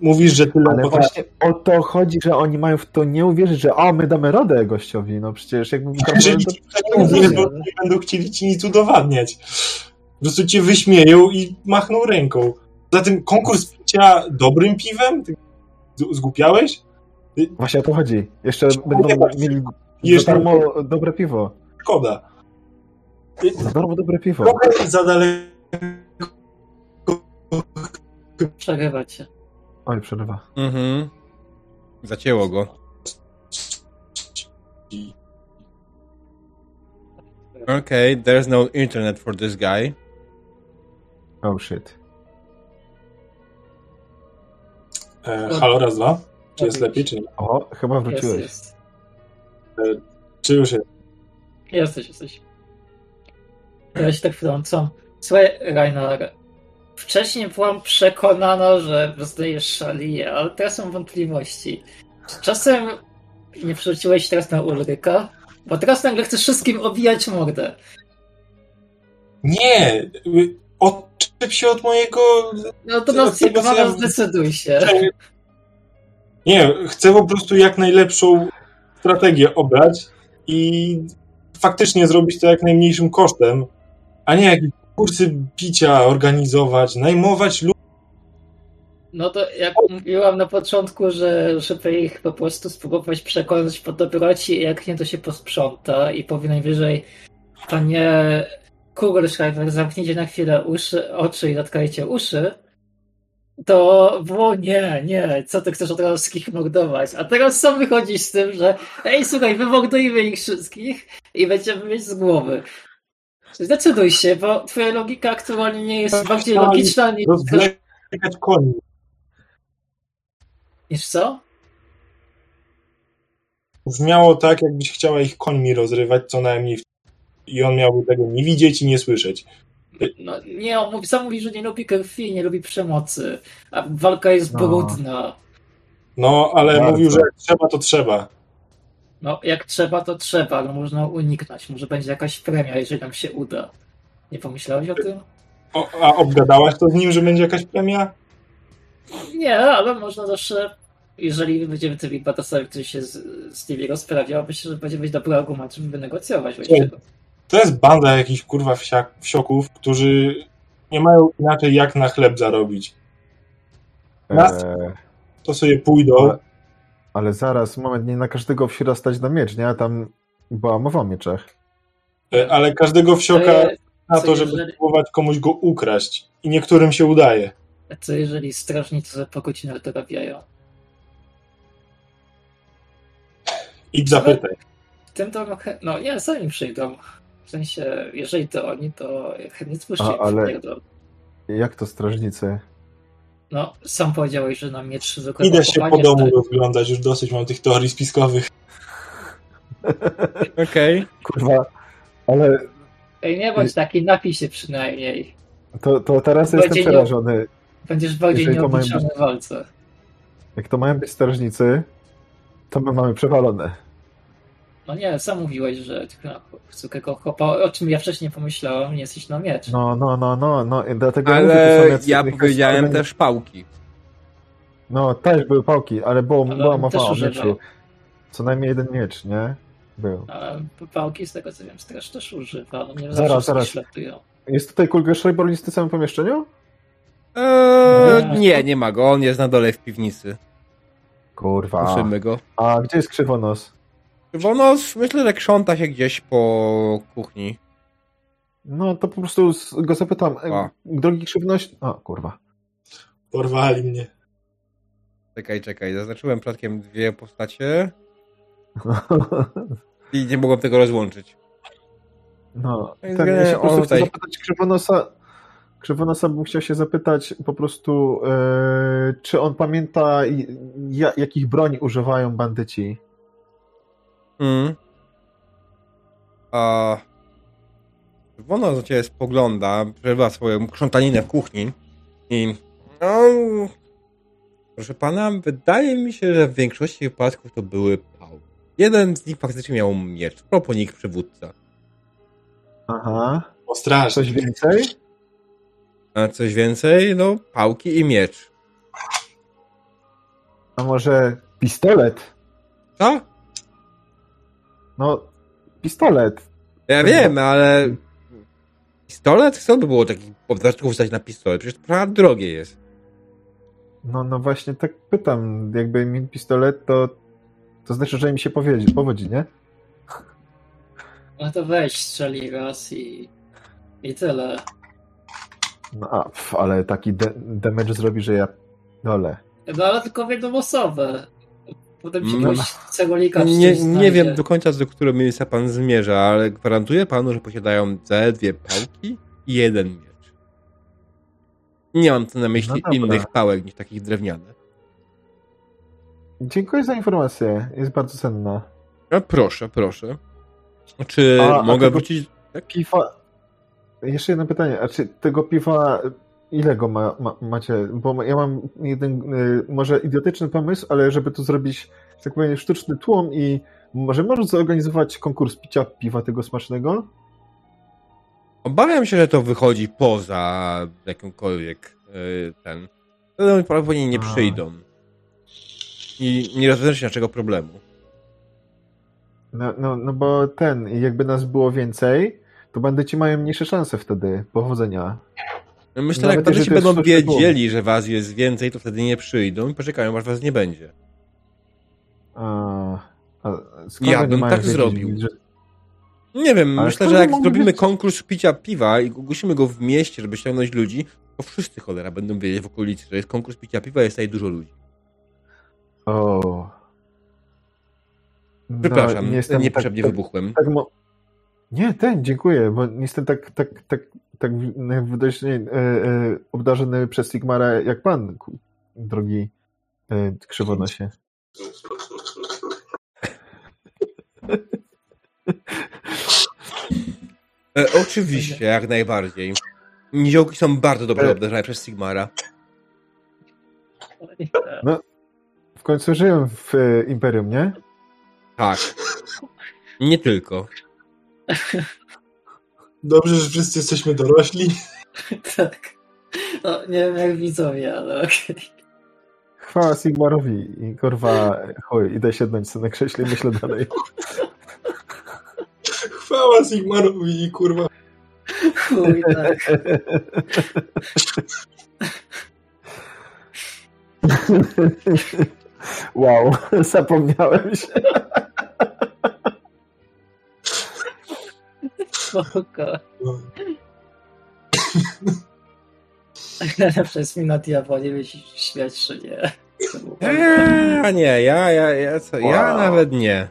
S3: mówisz, że tyle
S2: Ale właśnie o to chodzi, że oni mają w to nie uwierzyć, że a, my damy radę gościowi. No przecież jakby
S3: jeżeli
S2: to...
S3: ci wcześniej mówię, to nie będą chcieli ci nic udowadniać. Po prostu cię wyśmieją i machną ręką. Za tym konkurs picia dobrym piwem? Ty zgłupiałeś?
S2: Właśnie o to chodzi. Jeszcze będą
S3: nie
S2: mieli
S3: Jeszcze
S2: darmo dobre piwo.
S3: szkoda.
S2: Za darmo dobre piwo.
S3: Trochę za daleko.
S4: Przerywać się.
S2: Oj, przerywa.
S1: Mhm. Zacięło go. Okay, there's no internet for this guy.
S2: Oh shit.
S3: E, halo, raz, dwa. Czy jest lepiej, czy nie?
S2: O, chyba
S4: Jest,
S2: wróciłeś.
S4: jest.
S3: Czy już jest?
S4: Jesteś, jesteś. Ja się tak wtrącam. Słuchaj, Rainer, wcześniej byłam przekonana, że rozdajesz szalię, ale teraz mam wątpliwości. Czy czasem nie przerzuciłeś teraz na Ulryka? Bo teraz nagle chcesz wszystkim obijać mordę.
S3: Nie! Odczep się od mojego...
S4: No to
S3: ja-
S4: no, zdecyduj się.
S3: Nie, chcę po prostu jak najlepszą strategię obrać i faktycznie zrobić to jak najmniejszym kosztem, a nie jakieś kursy bicia organizować, najmować ludzi.
S4: No to jak mówiłam na początku, że żeby ich po prostu spróbować przekonać po dobroci, jak nie to się posprząta i powie najwyżej panie Kugelschreiber, zamknijcie na chwilę uszy, oczy i zatkajcie uszy, to było nie, nie, co ty chcesz od razu wszystkich mordować? A teraz sam wychodzisz z tym, że ej, słuchaj, wymordujmy ich wszystkich i będziemy mieć z głowy. Zdecyduj się, bo twoja logika aktualnie nie jest bardziej logiczna niż,
S3: Rozwlekać koni.
S4: niż co?
S3: Brzmiało tak, jakbyś chciała ich końmi rozrywać co najmniej. I on miałby tego nie widzieć i nie słyszeć.
S4: No, nie, on mówi, sam mówi, że nie lubi krwi, nie lubi przemocy, a walka jest
S2: No.
S4: brudna.
S3: No, ale
S2: Bardzo.
S3: mówił, że jak trzeba, to trzeba.
S4: No, jak trzeba, to trzeba, ale można uniknąć. Może będzie jakaś premia, jeżeli nam się uda. Nie pomyślałeś o tym?
S3: O, a obgadałaś to z nim, że będzie jakaś premia?
S4: Nie, ale można zawsze, jeżeli będziemy tymi batasami, który się z, z nimi rozprawiał, myślę, że będzie mieć dobry argument, żeby wynegocjować właśnie.
S3: To jest banda jakichś kurwa wsiak, wsioków, którzy nie mają inaczej jak na chleb zarobić. Nas-
S2: Eee,
S3: To sobie pójdą.
S2: Ale, zaraz, moment, nie na każdego wsira stać na miecz, nie? Tam była mowa o mieczach.
S3: E, ale każdego wsioka
S4: E,
S3: na to, żeby
S4: jeżeli-
S3: próbować komuś go ukraść. I niektórym się udaje.
S4: A co jeżeli strażnicy za po godzinach dorabiają?
S3: Idź zapytaj.
S4: W tym to chę- no nie, sami przyjdą. W sensie, jeżeli to oni, to chętnie
S2: A,
S4: spuszczą.
S2: ale- Jak to strażnicy?
S4: No, sam powiedziałeś, że na miecz zwykłego
S3: Idę się po domu
S4: stać.
S3: rozglądać, już dosyć mam tych teorii spiskowych.
S1: Okej.
S2: Kurwa, ale
S4: Ej, nie bądź taki, napij się przynajmniej.
S2: to, to teraz
S4: Będzie
S2: jestem
S4: nie-
S2: przerażony.
S4: Będziesz bardziej
S2: mają
S4: nieobliczony w walce.
S2: Jak to mają być strażnicy, to my mamy przewalone.
S4: No nie, sam mówiłeś, że tylko zwykłego chopa, o czym ja wcześniej pomyślałem, nie jesteś na miecz.
S2: No, no, no, no, no, i dlatego mówię,
S1: Ale
S2: jacyś
S1: ja powiedziałem też pałki.
S2: No, też były pałki, ale było,
S4: Ale
S2: była mowa o mieczu. Co najmniej jeden miecz, nie? Był.
S4: A pałki, z tego co wiem, straż też używa. No nie
S2: Zaraz,
S4: zawsze
S2: zaraz. Jest tutaj Kulgerschreiber w tym samym pomieszczeniu?
S1: Eee,
S4: Nie.
S1: nie, nie ma go. On jest na dole w piwnicy.
S2: Kurwa.
S1: Słyszymy go.
S2: A gdzie jest krzywonos?
S1: Krzywonos, myślę, że krząta się gdzieś po kuchni.
S2: No to po prostu go zapytam.
S1: A.
S2: Drogi krzywność. O, kurwa.
S3: Porwali mnie.
S1: Czekaj, czekaj. Zaznaczyłem przypadkiem dwie postacie i nie mogłem tego rozłączyć.
S2: No, ten,
S1: nie,
S2: ja się po prostu chcę zapytać Krzywonosa. Krzywonosa bym chciał się zapytać po prostu, e, czy on pamięta, jakich broni używają bandyci?
S1: Mm. A Wono na ciebie spogląda, przerywa swoją krzątaninę w kuchni i no, proszę pana, wydaje mi się, że w większości wypadków to były pałki. Jeden z nich faktycznie miał miecz, proponik przywódca.
S2: Aha.
S3: O strasznie.
S2: Coś więcej?
S1: A coś więcej? No, pałki i miecz.
S2: A może pistolet?
S1: Co?
S2: No, pistolet.
S1: Ja wiem, ale pistolet? Co by było takich obdartków wstać na pistolet? Przecież to prawie drogie jest.
S2: No, no właśnie tak pytam. Jakby mi pistolet, to, to znaczy, że mi się powodzi, powodzi nie?
S4: No to weź strzeli raz i, i tyle.
S2: No a, pf, ale taki de- damage zrobi, że ja dole.
S4: No ale tylko w jedną osobę. Potem ci
S1: No. Nie, nie wiem do końca, do którego miejsca pan zmierza, ale gwarantuję panu, że posiadają te dwie pałki i jeden miecz. Nie mam tu na myśli
S2: No
S1: innych pałek niż takich drewnianych.
S2: Dziękuję za informację, jest bardzo cenna.
S1: A proszę, proszę. Czy
S2: A- a
S1: mogę
S2: tego-
S1: wrócić? Tak?
S2: Piwa... Jeszcze jedno pytanie, a czy tego piwa, ile go ma, ma, macie? Bo ja mam jeden, y, może idiotyczny pomysł, ale żeby tu zrobić, tak powiem, sztuczny tłum i może możesz zorganizować konkurs picia piwa tego smacznego?
S1: Obawiam się, że to wychodzi poza jakąkolwiek y, ten. Oni prawdopodobnie nie przyjdą. I nie rozwiążesz naszego problemu.
S2: No, no, no bo ten, jakby nas było więcej, to bandyci mają mniejsze szanse wtedy. Powodzenia.
S1: Myślę,
S2: Nawet
S1: że jak
S2: jest
S1: będą wiedzieli, że was jest więcej, to wtedy nie przyjdą i poczekają, aż was nie będzie.
S2: A, a
S1: Ja bym tak
S2: wiedzieć,
S1: zrobił.
S2: Że...
S1: Nie wiem,
S2: Ale
S1: myślę, że jak zrobimy
S2: wiedzieć?
S1: konkurs picia piwa i ogłosimy go w mieście, żeby ściągnąć ludzi, to wszyscy cholera będą wiedzieć w okolicy, że jest konkurs picia piwa i jest tutaj dużo ludzi.
S2: O. No,
S1: Przepraszam,
S2: nie jestem
S1: niepotrzebnie
S2: tak,
S1: wybuchłem.
S2: tak, tak mo... Nie, ten, dziękuję, bo jestem tak, tak, tak, tak nie, e, e, obdarzony przez Sigmara jak pan, drogi e, krzywonosie.
S1: E, oczywiście, jak najbardziej. Niziołki są bardzo dobrze
S2: E.
S1: obdarzone przez Sigmara.
S2: W końcu żyję w Imperium, nie?
S1: Tak. Nie tylko.
S3: Dobrze, że wszyscy jesteśmy dorośli.
S4: tak. No, nie wiem jak widzowie, ale okej.
S2: Chwała Sigmarowi i kurwa, chuj, idę siednąć sobie na krześle i myślę dalej.
S3: Chwała Sigmarowi i kurwa.
S4: Chuj, tak.
S2: Wow, zapomniałem się.
S4: Spoko.
S3: No.
S2: E,
S4: Najlepsza jest mina diabła, nie wiem, czy śmiać, czy nie.
S1: Eee, a nie, ja, ja, ja, co, ja
S2: Wow.
S1: nawet nie.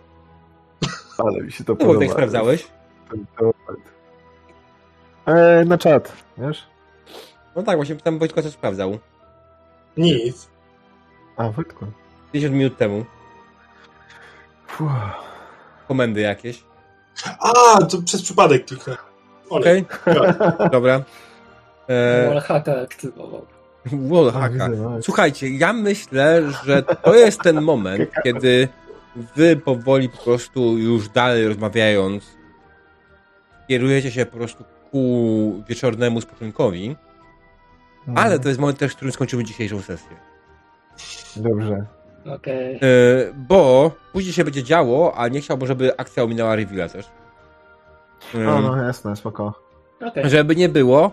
S2: Ale mi się to
S1: No,
S2: podoba.
S1: Wojtek, sprawdzałeś?
S2: E, na czat, wiesz?
S1: No tak, właśnie tam Wojtko co sprawdzał.
S3: Nic.
S2: A, Wojtku.
S1: 50 minut temu.
S2: Fuh.
S1: Komendy jakieś.
S3: A, to przez przypadek kliknę.
S1: Okej, dobra. Eee,
S4: Wallhacka aktywował.
S1: Wallhacka.
S2: widzę, no.
S1: Słuchajcie, ja myślę, że to jest ten moment, kiedy wy powoli po prostu już dalej rozmawiając kierujecie się po prostu ku wieczornemu spoczynkowi,
S2: Mhm.
S1: ale to jest moment też, w którym skończymy dzisiejszą sesję.
S2: Dobrze.
S4: Okej.
S1: E, bo później się będzie działo, a nie chciałbym, żeby akcja ominęła Reveala też. E,
S2: O, no jasne, spoko.
S4: Okej.
S1: Żeby nie było,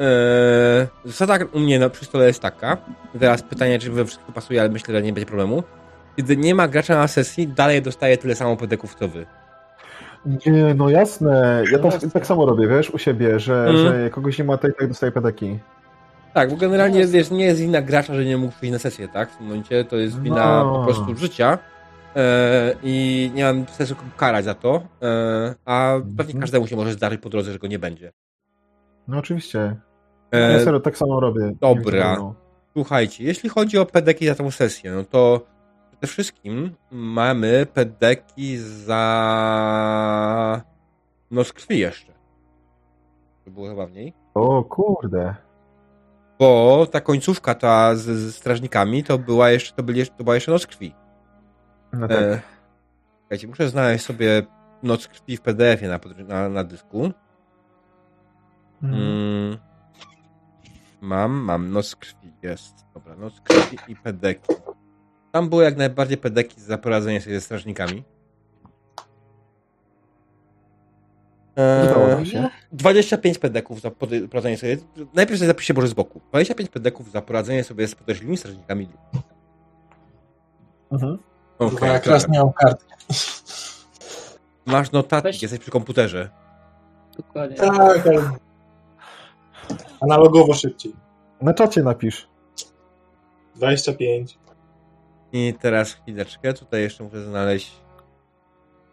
S1: e, zasada u mnie na, przy stole jest taka, teraz pytanie, czy we wszystko pasuje, ale myślę, że nie będzie problemu. Kiedy nie ma gracza na sesji, dalej dostaje tyle samo pedeków, co wy.
S2: Nie, no jasne. Ja tak,
S4: Jasne.
S2: tak samo robię, wiesz, u siebie, że,
S1: Mhm.
S2: że jak kogoś nie ma, to i tak dostaję pedeki.
S1: Tak, bo generalnie nie jest wina gracza, że nie mógł przyjść na sesję, tak? W tym momencie to jest wina
S2: No.
S1: po prostu życia e, i nie mam sensu karać za to, e, a pewnie
S2: Mhm.
S1: każdemu się może zdarzyć po drodze, że go nie będzie.
S2: No oczywiście.
S1: E,
S2: Ja serio, tak samo robię.
S1: dobra. Słuchajcie, jeśli chodzi o pedeki za tą sesję, no to przede wszystkim mamy pedeki za nos krwi jeszcze. To było zabawniej.
S2: O kurde.
S1: Bo ta końcówka ta z, z strażnikami to była jeszcze, to, byli, to była jeszcze noc krwi.
S2: No tak.
S1: E, słuchajcie, muszę znaleźć sobie noc krwi w PDF-ie na, na, na dysku.
S2: Mhm.
S1: Mm. Mam, mam, noc krwi, jest. Dobra, noc krwi i pedeki. Tam były jak najbardziej pedeki za poradzenie sobie ze strażnikami. Eee,
S2: nam się.
S1: 25 pedeków za poradzenie sobie. Najpierw sobie zapiszę może z boku. 25 pedeków za poradzenie sobie z podejrzliwymi strażnikami.
S2: Mhm.
S1: Okej,
S3: Kurwa, jak raz miał kartkę.
S1: Masz notatnik,
S4: Weź-
S1: jesteś przy komputerze.
S4: Dokładnie.
S3: Tak, ale analogowo szybciej.
S2: Na czacie napisz.
S3: 25.
S1: I teraz chwileczkę, tutaj jeszcze muszę znaleźć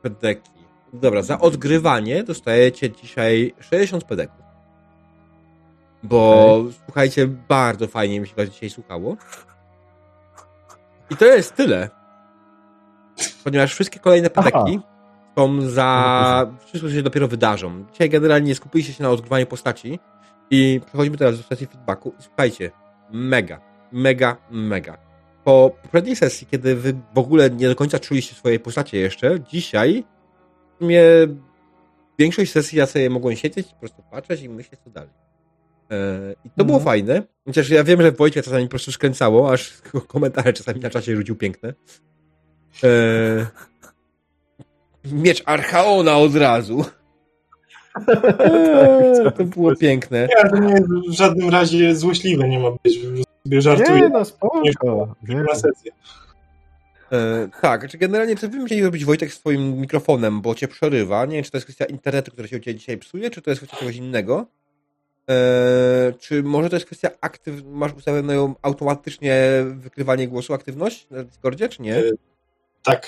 S1: pedeki. Dobra, za odgrywanie dostajecie dzisiaj 60 pedeków. Bo słuchajcie, bardzo fajnie mi się was dzisiaj słuchało. I to jest tyle. Ponieważ wszystkie kolejne pedeki są za... Wszystko się dopiero wydarzą. Dzisiaj generalnie skupiliście się na odgrywaniu postaci i przechodzimy teraz do sesji feedbacku. I słuchajcie, mega, mega, mega po poprzedniej sesji, kiedy wy w ogóle nie do końca czuliście swojej postacie jeszcze, dzisiaj w sumie większość sesji ja sobie mogłem siedzieć, po prostu patrzeć i myśleć co dalej. E, I to było
S2: Mhm.
S1: fajne. Chociaż ja wiem, że Wojciech czasami po prostu skręcało, aż komentarze czasami na czacie rzucił piękne. E, miecz Archaona od razu. E, to było piękne.
S3: Nie, to nie w żadnym razie złośliwe nie ma być. Sobie żartuję
S2: Nie, no spoko. Nie.
S3: na sesję.
S1: E, tak, czy generalnie co wy musieli robić Wojtek swoim mikrofonem, bo cię przerywa. Nie wiem, czy to jest kwestia internetu, który się u ciebie dzisiaj psuje, czy to jest kwestia czegoś innego. E, czy może to jest kwestia aktyw... Masz ustawioną automatycznie wykrywanie głosu, aktywność na Discordzie, czy nie?
S3: E, Tak.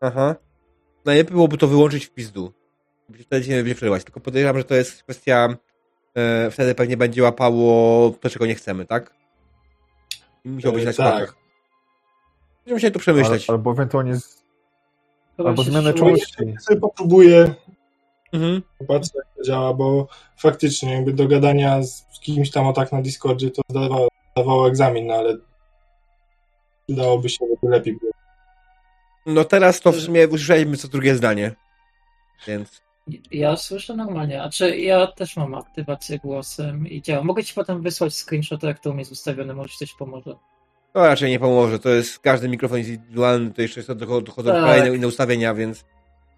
S1: Aha. Najlepiej byłoby to wyłączyć w pizdu. Wtedy się nie będzie przerywać. Tylko podejrzewam, że to jest kwestia e, wtedy pewnie będzie łapało to, czego nie chcemy, tak? I musiał być
S3: E,
S1: na
S3: tak.
S1: Będziemy musieli to przemyśleć.
S2: Al, albo ewentualnie z, albo
S4: się
S2: zmianę czułości.
S3: Ja sobie popróbuję,
S1: Mhm.
S3: jak to działa, bo faktycznie jakby do gadania z kimś tam o tak na Discordzie to zdawało, zdawało egzamin, no ale przydałoby się, żeby lepiej było.
S1: No teraz to w sumie usłyszeliśmy co drugie zdanie. Więc.
S4: Ja słyszę normalnie, a czy ja też mam aktywację głosem i działa. Mogę ci potem wysłać screenshot, jak to u mnie jest ustawione, może ci coś pomoże.
S1: To raczej nie pomoże. To jest każdy mikrofon jest indywidualny, to jeszcze jest dochodzą
S4: Tak.
S1: kolejne inne ustawienia, więc.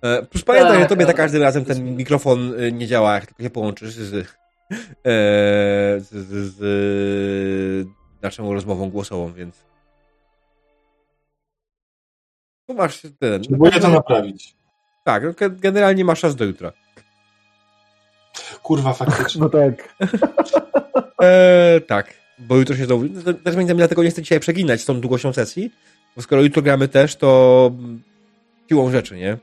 S1: E, plus pamiętaj,
S4: Tak,
S1: że tobie za
S4: ale-
S1: każdym razem ten mikrofon y, nie działa, jak tylko się połączysz z. E, z, z, z naszą rozmową głosową, więc. Tu masz ten.
S3: Próbuję to naprawić.
S1: Tak, no, ge- generalnie masz czas do jutra.
S3: Kurwa, faktycznie.
S2: No tak.
S1: Eee, tak, bo jutro się znowu. no, Też między innymi dlatego nie chcę dzisiaj przeginać z tą długością sesji, bo skoro jutro gramy też, to siłą rzeczy, nie?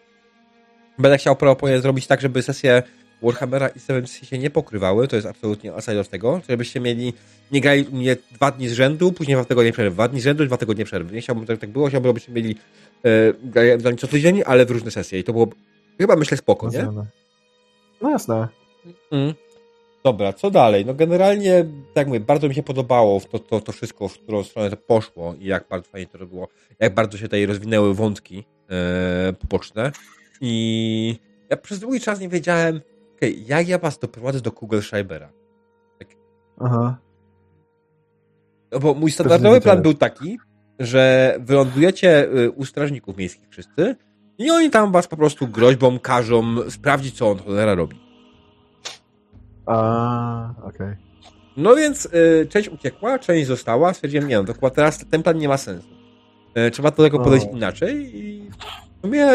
S1: Będę chciał proponuję zrobić tak, żeby sesje Warhammera i Seven się nie pokrywały, to jest absolutnie aside od tego, żebyście mieli, nie grali u mnie dwa dni z rzędu, później dwa tygodnie przerwy, dwa dni z rzędu, dwa tygodnie przerwy. Nie chciałbym, żeby tak było, chciałbym, żebyście mieli e, grali co tydzień, ale w różne sesje i to było chyba myślę spoko, nie?
S2: No jasne.
S1: Mm. Dobra, co dalej? No generalnie, tak jak mówię, bardzo mi się podobało to, to, to wszystko, w którą stronę to poszło i jak bardzo fajnie to robiło, jak bardzo się tutaj rozwinęły wątki e, poboczne i ja przez długi czas nie wiedziałem, okej, jak ja was doprowadzę do Kugelschreibera.
S2: Aha.
S1: No bo mój standardowy plan był taki, że wylądujecie y, u strażników miejskich wszyscy i oni tam was po prostu groźbą każą sprawdzić, co on cholera robi.
S2: A, okej.
S1: No więc y, część uciekła, część została. Stwierdziłem, nie no, to chyba teraz ten plan nie ma sensu. Y, trzeba do tego podejść
S2: O.
S1: inaczej i w sumie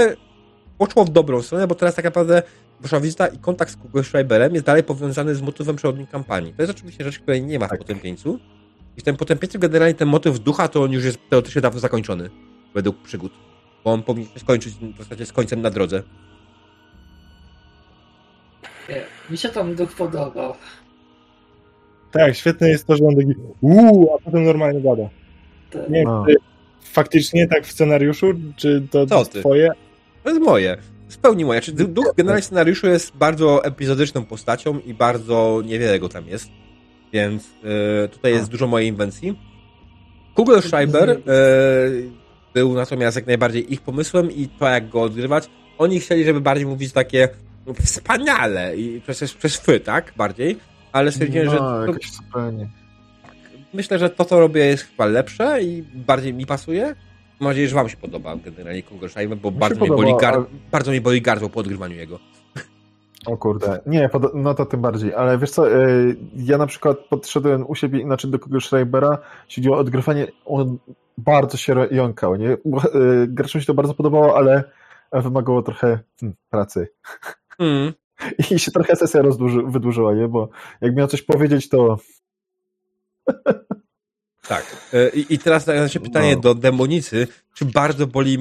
S1: poszło w dobrą stronę, bo teraz tak naprawdę wasza wizyta i kontakt z Google Schreiberem jest dalej powiązany z motywem przewodnim kampanii. To jest oczywiście rzecz, której nie ma w
S2: Tak.
S1: Potępieńcu. I w tym Potępieńcu generalnie ten motyw ducha to on już jest teoretycznie dawno zakończony według przygód. Bo on powinien się skończyć w zasadzie z końcem na drodze.
S4: Nie, mi się tam duch podobał.
S3: Tak, świetne jest to, że on taki uuu, a potem normalnie gada.
S4: Te-
S3: Nie wiem,
S2: No.
S3: czy faktycznie tak w scenariuszu, czy to
S1: Co
S3: jest
S1: ty?
S3: twoje?
S1: To jest moje. W pełni moje. Czy duch generalnie w scenariuszu jest bardzo epizodyczną postacią i bardzo niewiele go tam jest. Więc e, tutaj jest dużo mojej inwencji. Google Schreiber e, był natomiast jak najbardziej ich pomysłem i to jak go odgrywać. Oni chcieli, żeby bardziej mówić takie no, wspaniale i przez, przez fy, tak? Bardziej. Ale stwierdziłem,
S2: no,
S1: że to,
S2: jakoś zupełnie.
S1: myślę, że to, co robię jest chyba lepsze i bardziej mi pasuje. Mam nadzieję, że wam się podoba generalnie Schreiber, bo
S2: się
S1: bardzo, mnie
S2: podoba,
S1: boli gar-
S2: ale-
S1: bardzo mnie boli gardło po odgrywaniu jego.
S2: O kurde. Nie, no to tym bardziej. Ale wiesz co, y, ja na przykład podszedłem u siebie inaczej do kogoś Schreibera, jeśli chodzi o odgrywanie, on bardzo się jąkał, nie? Bo, y, Graczom się to bardzo podobało, ale ale wymagało trochę hmm, pracy.
S1: Mm.
S2: I się trochę sesja rozdłuży, wydłużyła, nie? Bo jak miał coś powiedzieć, to
S1: Tak. E, I, i teraz nasze pytanie
S2: No.
S1: do demonicy. Czy bardzo boli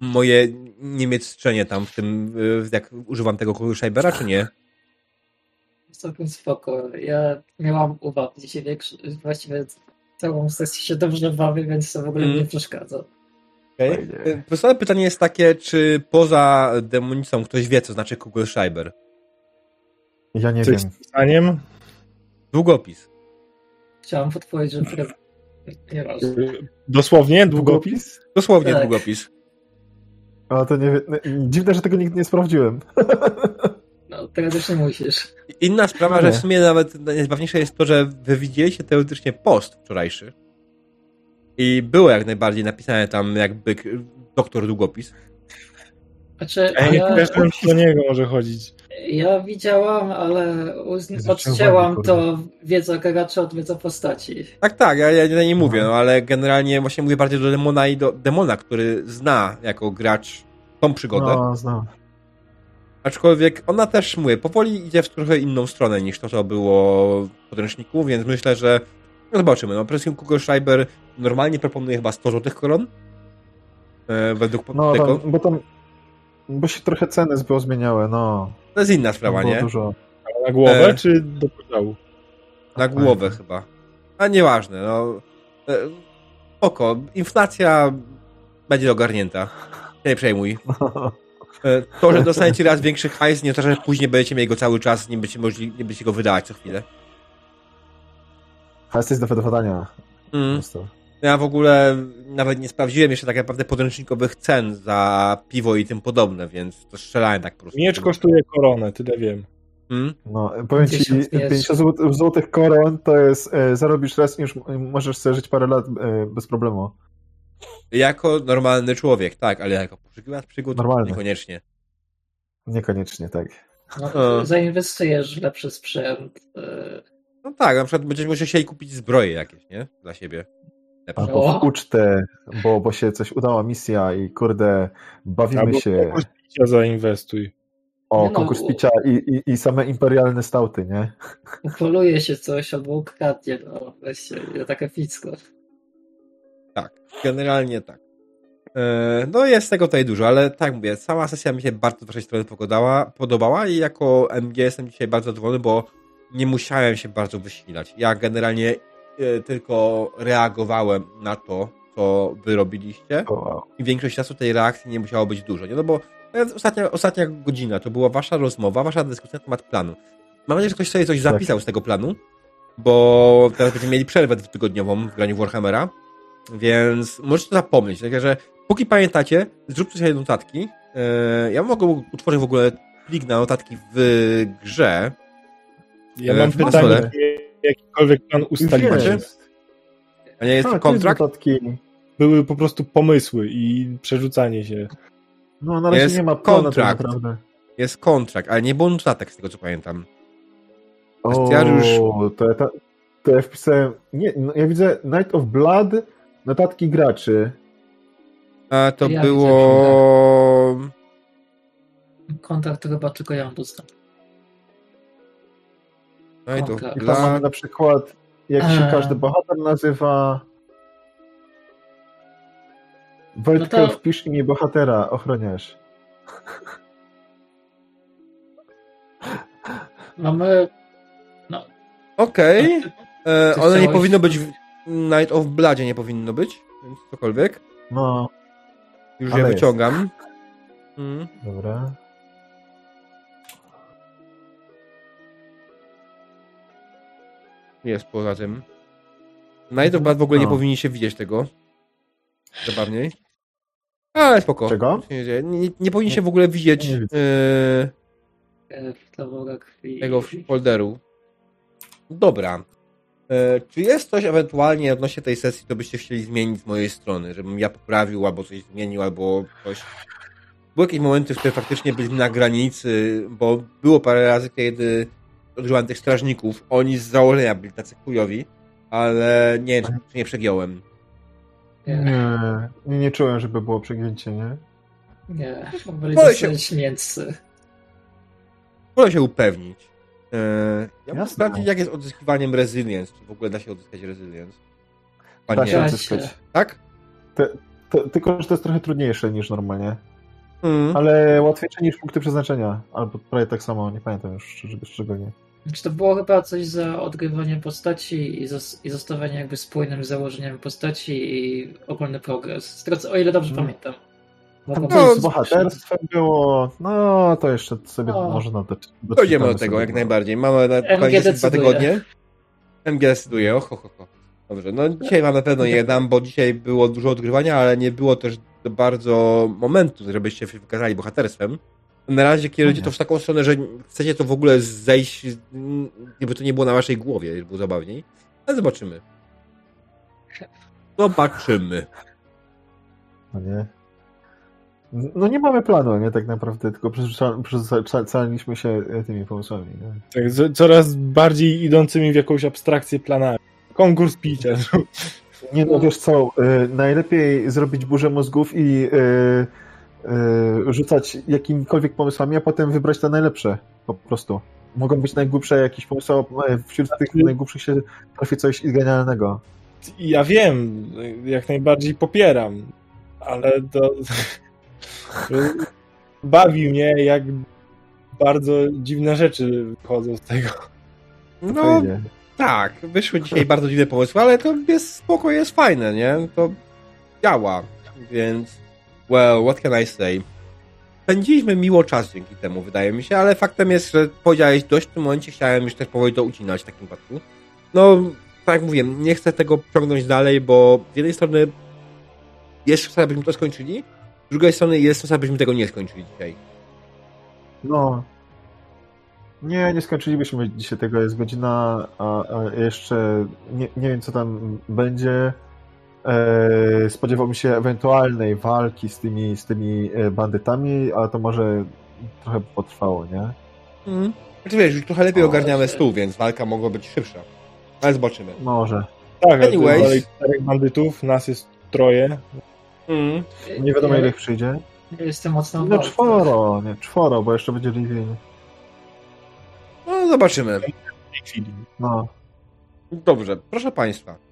S1: moje niemiecczenie tam w tym, e, jak używam tego Schreibera, czy nie?
S4: Całkiem spoko. Ja miałam uwag dzisiaj większy, właściwie całą sesję się dobrze bawię, więc to w ogóle
S1: Mm.
S4: nie przeszkadza.
S1: Okay. Podstawowe pytanie jest takie, czy poza demonicą ktoś wie, co znaczy Kugelschreiber?
S2: ja nie
S3: Coś
S2: wiem.
S3: z pisaniem?
S1: Długopis.
S4: Chciałam podpowiedzieć, że pre... nie ważne.
S3: Dosłownie? Długopis?
S1: Dosłownie
S4: Tak.
S1: długopis.
S2: A to nie wiem. Dziwne, że tego nigdy nie sprawdziłem.
S4: No, teraz już nie musisz.
S1: Inna sprawa,
S2: No
S1: że
S2: nie.
S1: w sumie nawet najzabawniejsze jest to, że wy widzieliście teoretycznie post wczorajszy i było jak najbardziej napisane tam jakby doktor długopis.
S4: Znaczy,
S3: Ja nie czy do niego może chodzić.
S4: ja widziałam, ale uz-
S2: Zacząłem
S4: odcięłam to wiedza gracza od wiedza postaci.
S1: Tak, tak, ja, ja nie mówię,
S2: Aha.
S1: no ale generalnie właśnie mówię bardziej do demona i do demona, który zna jako gracz tą przygodę.
S2: No, znam.
S1: Aczkolwiek ona też, mówię, powoli idzie w trochę inną stronę niż to, co było w podręczniku, więc myślę, że no zobaczymy. No, Presium Kugelschreiber normalnie proponuje chyba 100 złotych koron. E, według
S2: No,
S1: tego.
S2: tam, bo tam. Bo się trochę ceny zmieniały, no.
S1: To jest inna sprawa, nie?
S2: dużo.
S3: Na głowę,
S1: E.
S3: czy do podziału?
S1: Na głowę chyba. A nieważne, no. E, Oko, inflacja będzie ogarnięta. Nie przejmuj. E, To, że dostaniecie raz większy hajs, nie oznacza, że później będziecie mieli go cały czas, nie będziecie, mogli, nie będziecie go wydawać co chwilę.
S2: A jesteś do wydawania.
S1: Mm. Ja w ogóle nawet nie sprawdziłem jeszcze tak naprawdę podręcznikowych cen za piwo i tym podobne, więc to strzelałem tak po prostu.
S3: Miecz kosztuje koronę, tyle wiem.
S1: Mm?
S2: No, powiem ci,
S4: Tysiąc jest.
S2: 50 zł- złotych koron to jest, e, zarobisz raz i już możesz sobie żyć parę lat e, bez problemu.
S1: Jako normalny człowiek, tak, ale jako poszukiwacz przygód
S2: Normalny.
S1: niekoniecznie.
S2: Niekoniecznie, tak.
S4: No, zainwestujesz w lepszy sprzęt. e,
S1: No tak, na przykład będziecie musieli chcieli kupić zbroje jakieś, nie? Dla siebie. Lepsze.
S2: Albo w ucztę, bo, bo się coś udała misja i kurde, bawimy
S3: Albo
S2: się.
S3: konkurs picia zainwestuj.
S2: O,
S4: no,
S2: konkurs picia i, i, i same imperialne stauty, nie?
S4: Upoluje się coś albo ukradnie, no weźcie, ja tak epicko.
S1: Tak, generalnie tak. E, No jest tego tutaj dużo, ale tak mówię, cała sesja mi się bardzo z waszej strony podobała, podobała i jako MG jestem dzisiaj bardzo zadowolony, bo nie musiałem się bardzo wysilać. Ja generalnie e, tylko reagowałem na to, co wy robiliście i większość czasu tej reakcji nie musiało być dużo, nie? No bo e, ostatnia, ostatnia godzina to była wasza rozmowa, wasza dyskusja na temat planu. Mam nadzieję, że ktoś sobie coś zapisał z tego planu, bo teraz będziemy mieli przerwę dwutygodniową w graniu Warhammera, więc możecie to zapomnieć. Także, że póki pamiętacie, zróbcie sobie notatki. E, Ja mogę utworzyć w ogóle plik na notatki w grze.
S3: Ja
S1: E,
S3: mam
S1: w
S3: pytanie, jakikolwiek plan
S2: jest.
S1: A nie jest
S2: A, jest
S1: kontrakt?
S3: Były po prostu pomysły i przerzucanie się.
S2: No, na razie
S1: Jest
S2: nie ma planu tak
S1: kontrakt.
S2: naprawdę.
S1: Jest kontrakt, ale nie było notatek z tego, co pamiętam.
S2: O,
S1: Bestiariusz.
S2: to ja, ta, to ja wpisałem. Nie, no, ja widzę Night of Blood, notatki graczy.
S1: A to
S4: Ja
S1: było...
S4: Kontrakt chyba tylko ja mam dostęp.
S1: No i to
S4: Kontrakt.
S2: I tam mamy na przykład, jak się
S4: Eee.
S2: każdy bohater nazywa. Wojtkę
S4: No to-
S2: wpisz imię bohatera, ochroniarz.
S4: Mamy. No,
S1: Okej. E,
S4: Ty
S1: One nie
S4: chciałeś-
S1: powinno być w Night of Bloodzie, nie powinno być, więc cokolwiek.
S2: No,
S1: Już
S2: Ale
S1: je
S2: jest.
S1: wyciągam. Mm.
S2: dobra.
S1: Jest poza tym. Night of Blood w ogóle nie
S2: No.
S1: powinniście widzieć tego. Zabawniej. Ale spoko.
S2: Czego?
S1: Się Nie, nie, nie powinniście w ogóle widzieć
S2: Nie
S4: krwi.
S1: tego folderu. Dobra. E, czy jest coś ewentualnie odnośnie tej sesji, to byście chcieli zmienić z mojej strony? Żebym ja poprawił, albo coś zmienił, albo coś. Były jakieś momenty, w których faktycznie byliśmy na granicy, bo było parę razy, kiedy używałem tych strażników. Oni z założenia byli tacy chujowi, ale nie wiem, czy nie przegiąłem.
S4: Nie.
S2: Nie, nie, czułem, żeby było przegięcie, nie?
S4: Nie, byli
S1: Wolę się-. Wolę się upewnić. Eee, ja muszę sprawdzić, jak jest odzyskiwaniem resilience. Czy w ogóle da się odzyskać resilience?
S2: Da się odzyskać.
S1: Tak?
S2: To, tylko, że to jest trochę trudniejsze niż normalnie.
S1: Mm.
S2: Ale łatwiejsze niż punkty przeznaczenia. Albo prawie tak samo, nie pamiętam już szczególnie.
S4: Czy to było chyba coś za odgrywanie postaci i, zos- i zostawianie jakby spójnym założeniem postaci i ogólny progres. Z tego, co, o ile dobrze
S2: Mm.
S4: pamiętam.
S2: Tam
S4: Mogą
S2: coś
S4: być-
S2: z bohaterstwem było, no to jeszcze sobie
S4: No.
S2: można do, do
S1: Dojdziemy do tego jak najbardziej. Mamy na koniec dwa tygodnie. MG decyduje, och, och, och. Dobrze, no dzisiaj wam na pewno nie dam, bo dzisiaj było dużo odgrywania, ale nie było też bardzo momentu, żebyście się wykazali bohaterstwem. Na razie kierujecie
S2: Nie.
S1: to w taką stronę, że chcecie to w ogóle zejść, jakby to nie było na waszej głowie, żeby było zabawniej. Ale zobaczymy. Zobaczymy.
S2: No nie. No nie mamy planu, nie tak naprawdę, tylko przerzucaliśmy się e, tymi pomysłami. Nie?
S6: Tak, coraz bardziej idącymi w jakąś abstrakcję planami. Konkurs picia.
S2: Nie no, wiesz co, y, najlepiej zrobić burzę mózgów i y, rzucać jakimikolwiek pomysłami, a potem wybrać te najlepsze, po prostu. Mogą być najgłupsze jakieś pomysły, a wśród tych najgłupszych się trafi coś genialnego.
S6: Ja wiem, jak najbardziej popieram, ale to bawi mnie, jak bardzo dziwne rzeczy wychodzą z tego.
S1: No, tak, wyszły dzisiaj bardzo dziwne pomysły, ale to jest spoko, jest fajne, nie? To działa, więc well, what can I say? Spędziliśmy miło czas dzięki temu, wydaje mi się, ale faktem jest, że powiedziałeś dość w tym momencie, chciałem już też powoli to ucinać w takim wypadku. No, tak jak mówiłem, nie chcę tego ciągnąć dalej, bo z jednej strony jest szansa, abyśmy to skończyli, z drugiej strony jest szansa, abyśmy tego nie skończyli dzisiaj.
S2: No. Nie, nie skończylibyśmy dzisiaj tego, jest godzina, a, a jeszcze nie, nie wiem, co tam będzie. E, spodziewałbym się ewentualnej walki z tymi, z tymi e, bandytami, ale to może trochę potrwało, nie?
S1: Mm. Znaczy wiesz, już trochę lepiej
S4: O,
S1: ogarniamy stół, więc walka mogła być szybsza. Ale zobaczymy.
S2: Może.
S6: Tak, ale
S1: Anyways.
S6: dalej czterech bandytów, nas jest troje.
S1: Mm.
S2: Nie wiadomo, ile ich przyjdzie.
S4: ja Jestem mocno
S2: No czworo, nie, czworo, bo jeszcze będzie Living.
S1: No, zobaczymy.
S2: No.
S1: Dobrze, proszę Państwa.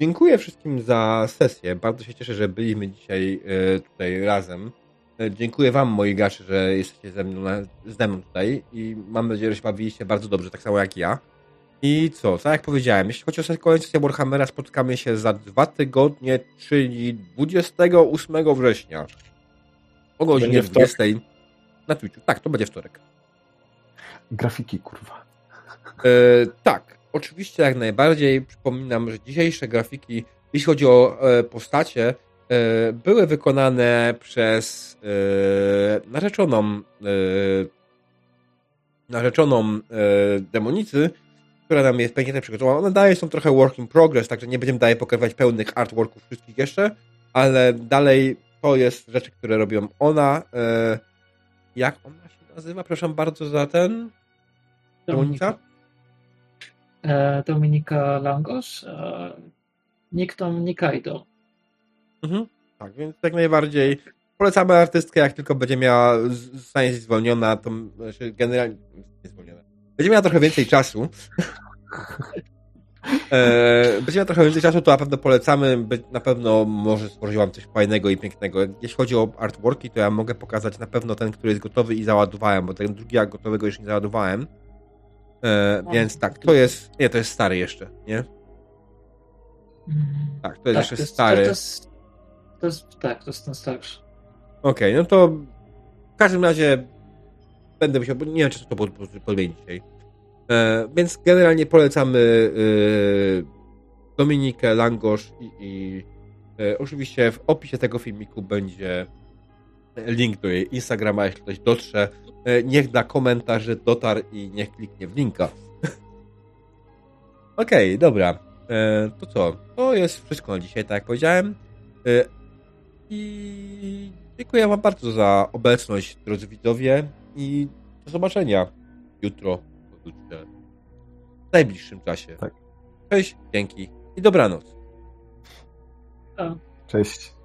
S1: Dziękuję wszystkim za sesję. Bardzo się cieszę, że byliśmy dzisiaj e, tutaj razem. E, Dziękuję Wam, moi gacze, że jesteście ze mną, ze mną tutaj i mam nadzieję, że się bawiliście bardzo dobrze, tak samo jak ja. I co, tak jak powiedziałem, jeśli chodzi o kolejną sesję Warhammera, spotkamy się za dwa tygodnie, czyli 28 września o godzinie
S6: Będzie wtorek?
S1: 20 na Twitchu. Tak, to będzie wtorek.
S2: Grafiki, kurwa.
S1: E, tak, oczywiście jak najbardziej. Przypominam, że dzisiejsze grafiki, jeśli chodzi o e, postacie, e, były wykonane przez e, narzeczoną narzeczoną demonicy, która nam jest pięknie przygotowała. One dalej są trochę work in progress, także nie będziemy dalej pokazywać pełnych artworków wszystkich jeszcze, ale dalej to jest rzeczy, które robią ona. Jak ona się nazywa? Proszę bardzo za ten. Demonika?
S4: E, Dominika Langos, e, Nikton Nikaido.
S1: Mhm. Tak, więc jak najbardziej polecamy artystkę, jak tylko będzie miała, zostanie zwolniona, to znaczy generalnie nie zwolniona. Będzie miała trochę więcej czasu. e, będzie miała trochę więcej czasu, to na pewno polecamy. Na pewno może stworzyć wam coś fajnego i pięknego. Jeśli chodzi o artworki, to ja mogę pokazać na pewno ten, który jest gotowy i załadowałem, bo ten drugi gotowego jeszcze nie załadowałem. E, więc tak, to jest. Nie, to jest stary jeszcze, nie?
S4: Mm.
S1: Tak, to jest jeszcze
S4: to jest,
S1: stary.
S4: To jest, to jest, tak, to jest ten starszy.
S1: Okej, no to w każdym razie będę musiał, nie wiem, czy to pod- podmienić dzisiaj. E, więc generalnie polecamy e, Dominikę, Langosz i, i e, oczywiście w opisie tego filmiku będzie link do jej Instagrama, jeśli ktoś dotrze. E, niech da komentarz, że dotarł i niech kliknie w linka. Okej, dobra. E, to co? To jest wszystko na dzisiaj, tak jak powiedziałem. E, i dziękuję Wam bardzo za obecność, drodzy widzowie. I do zobaczenia jutro, pojutrze, w najbliższym czasie.
S2: Tak.
S1: Cześć, dzięki i dobranoc.
S4: A,
S2: Cześć.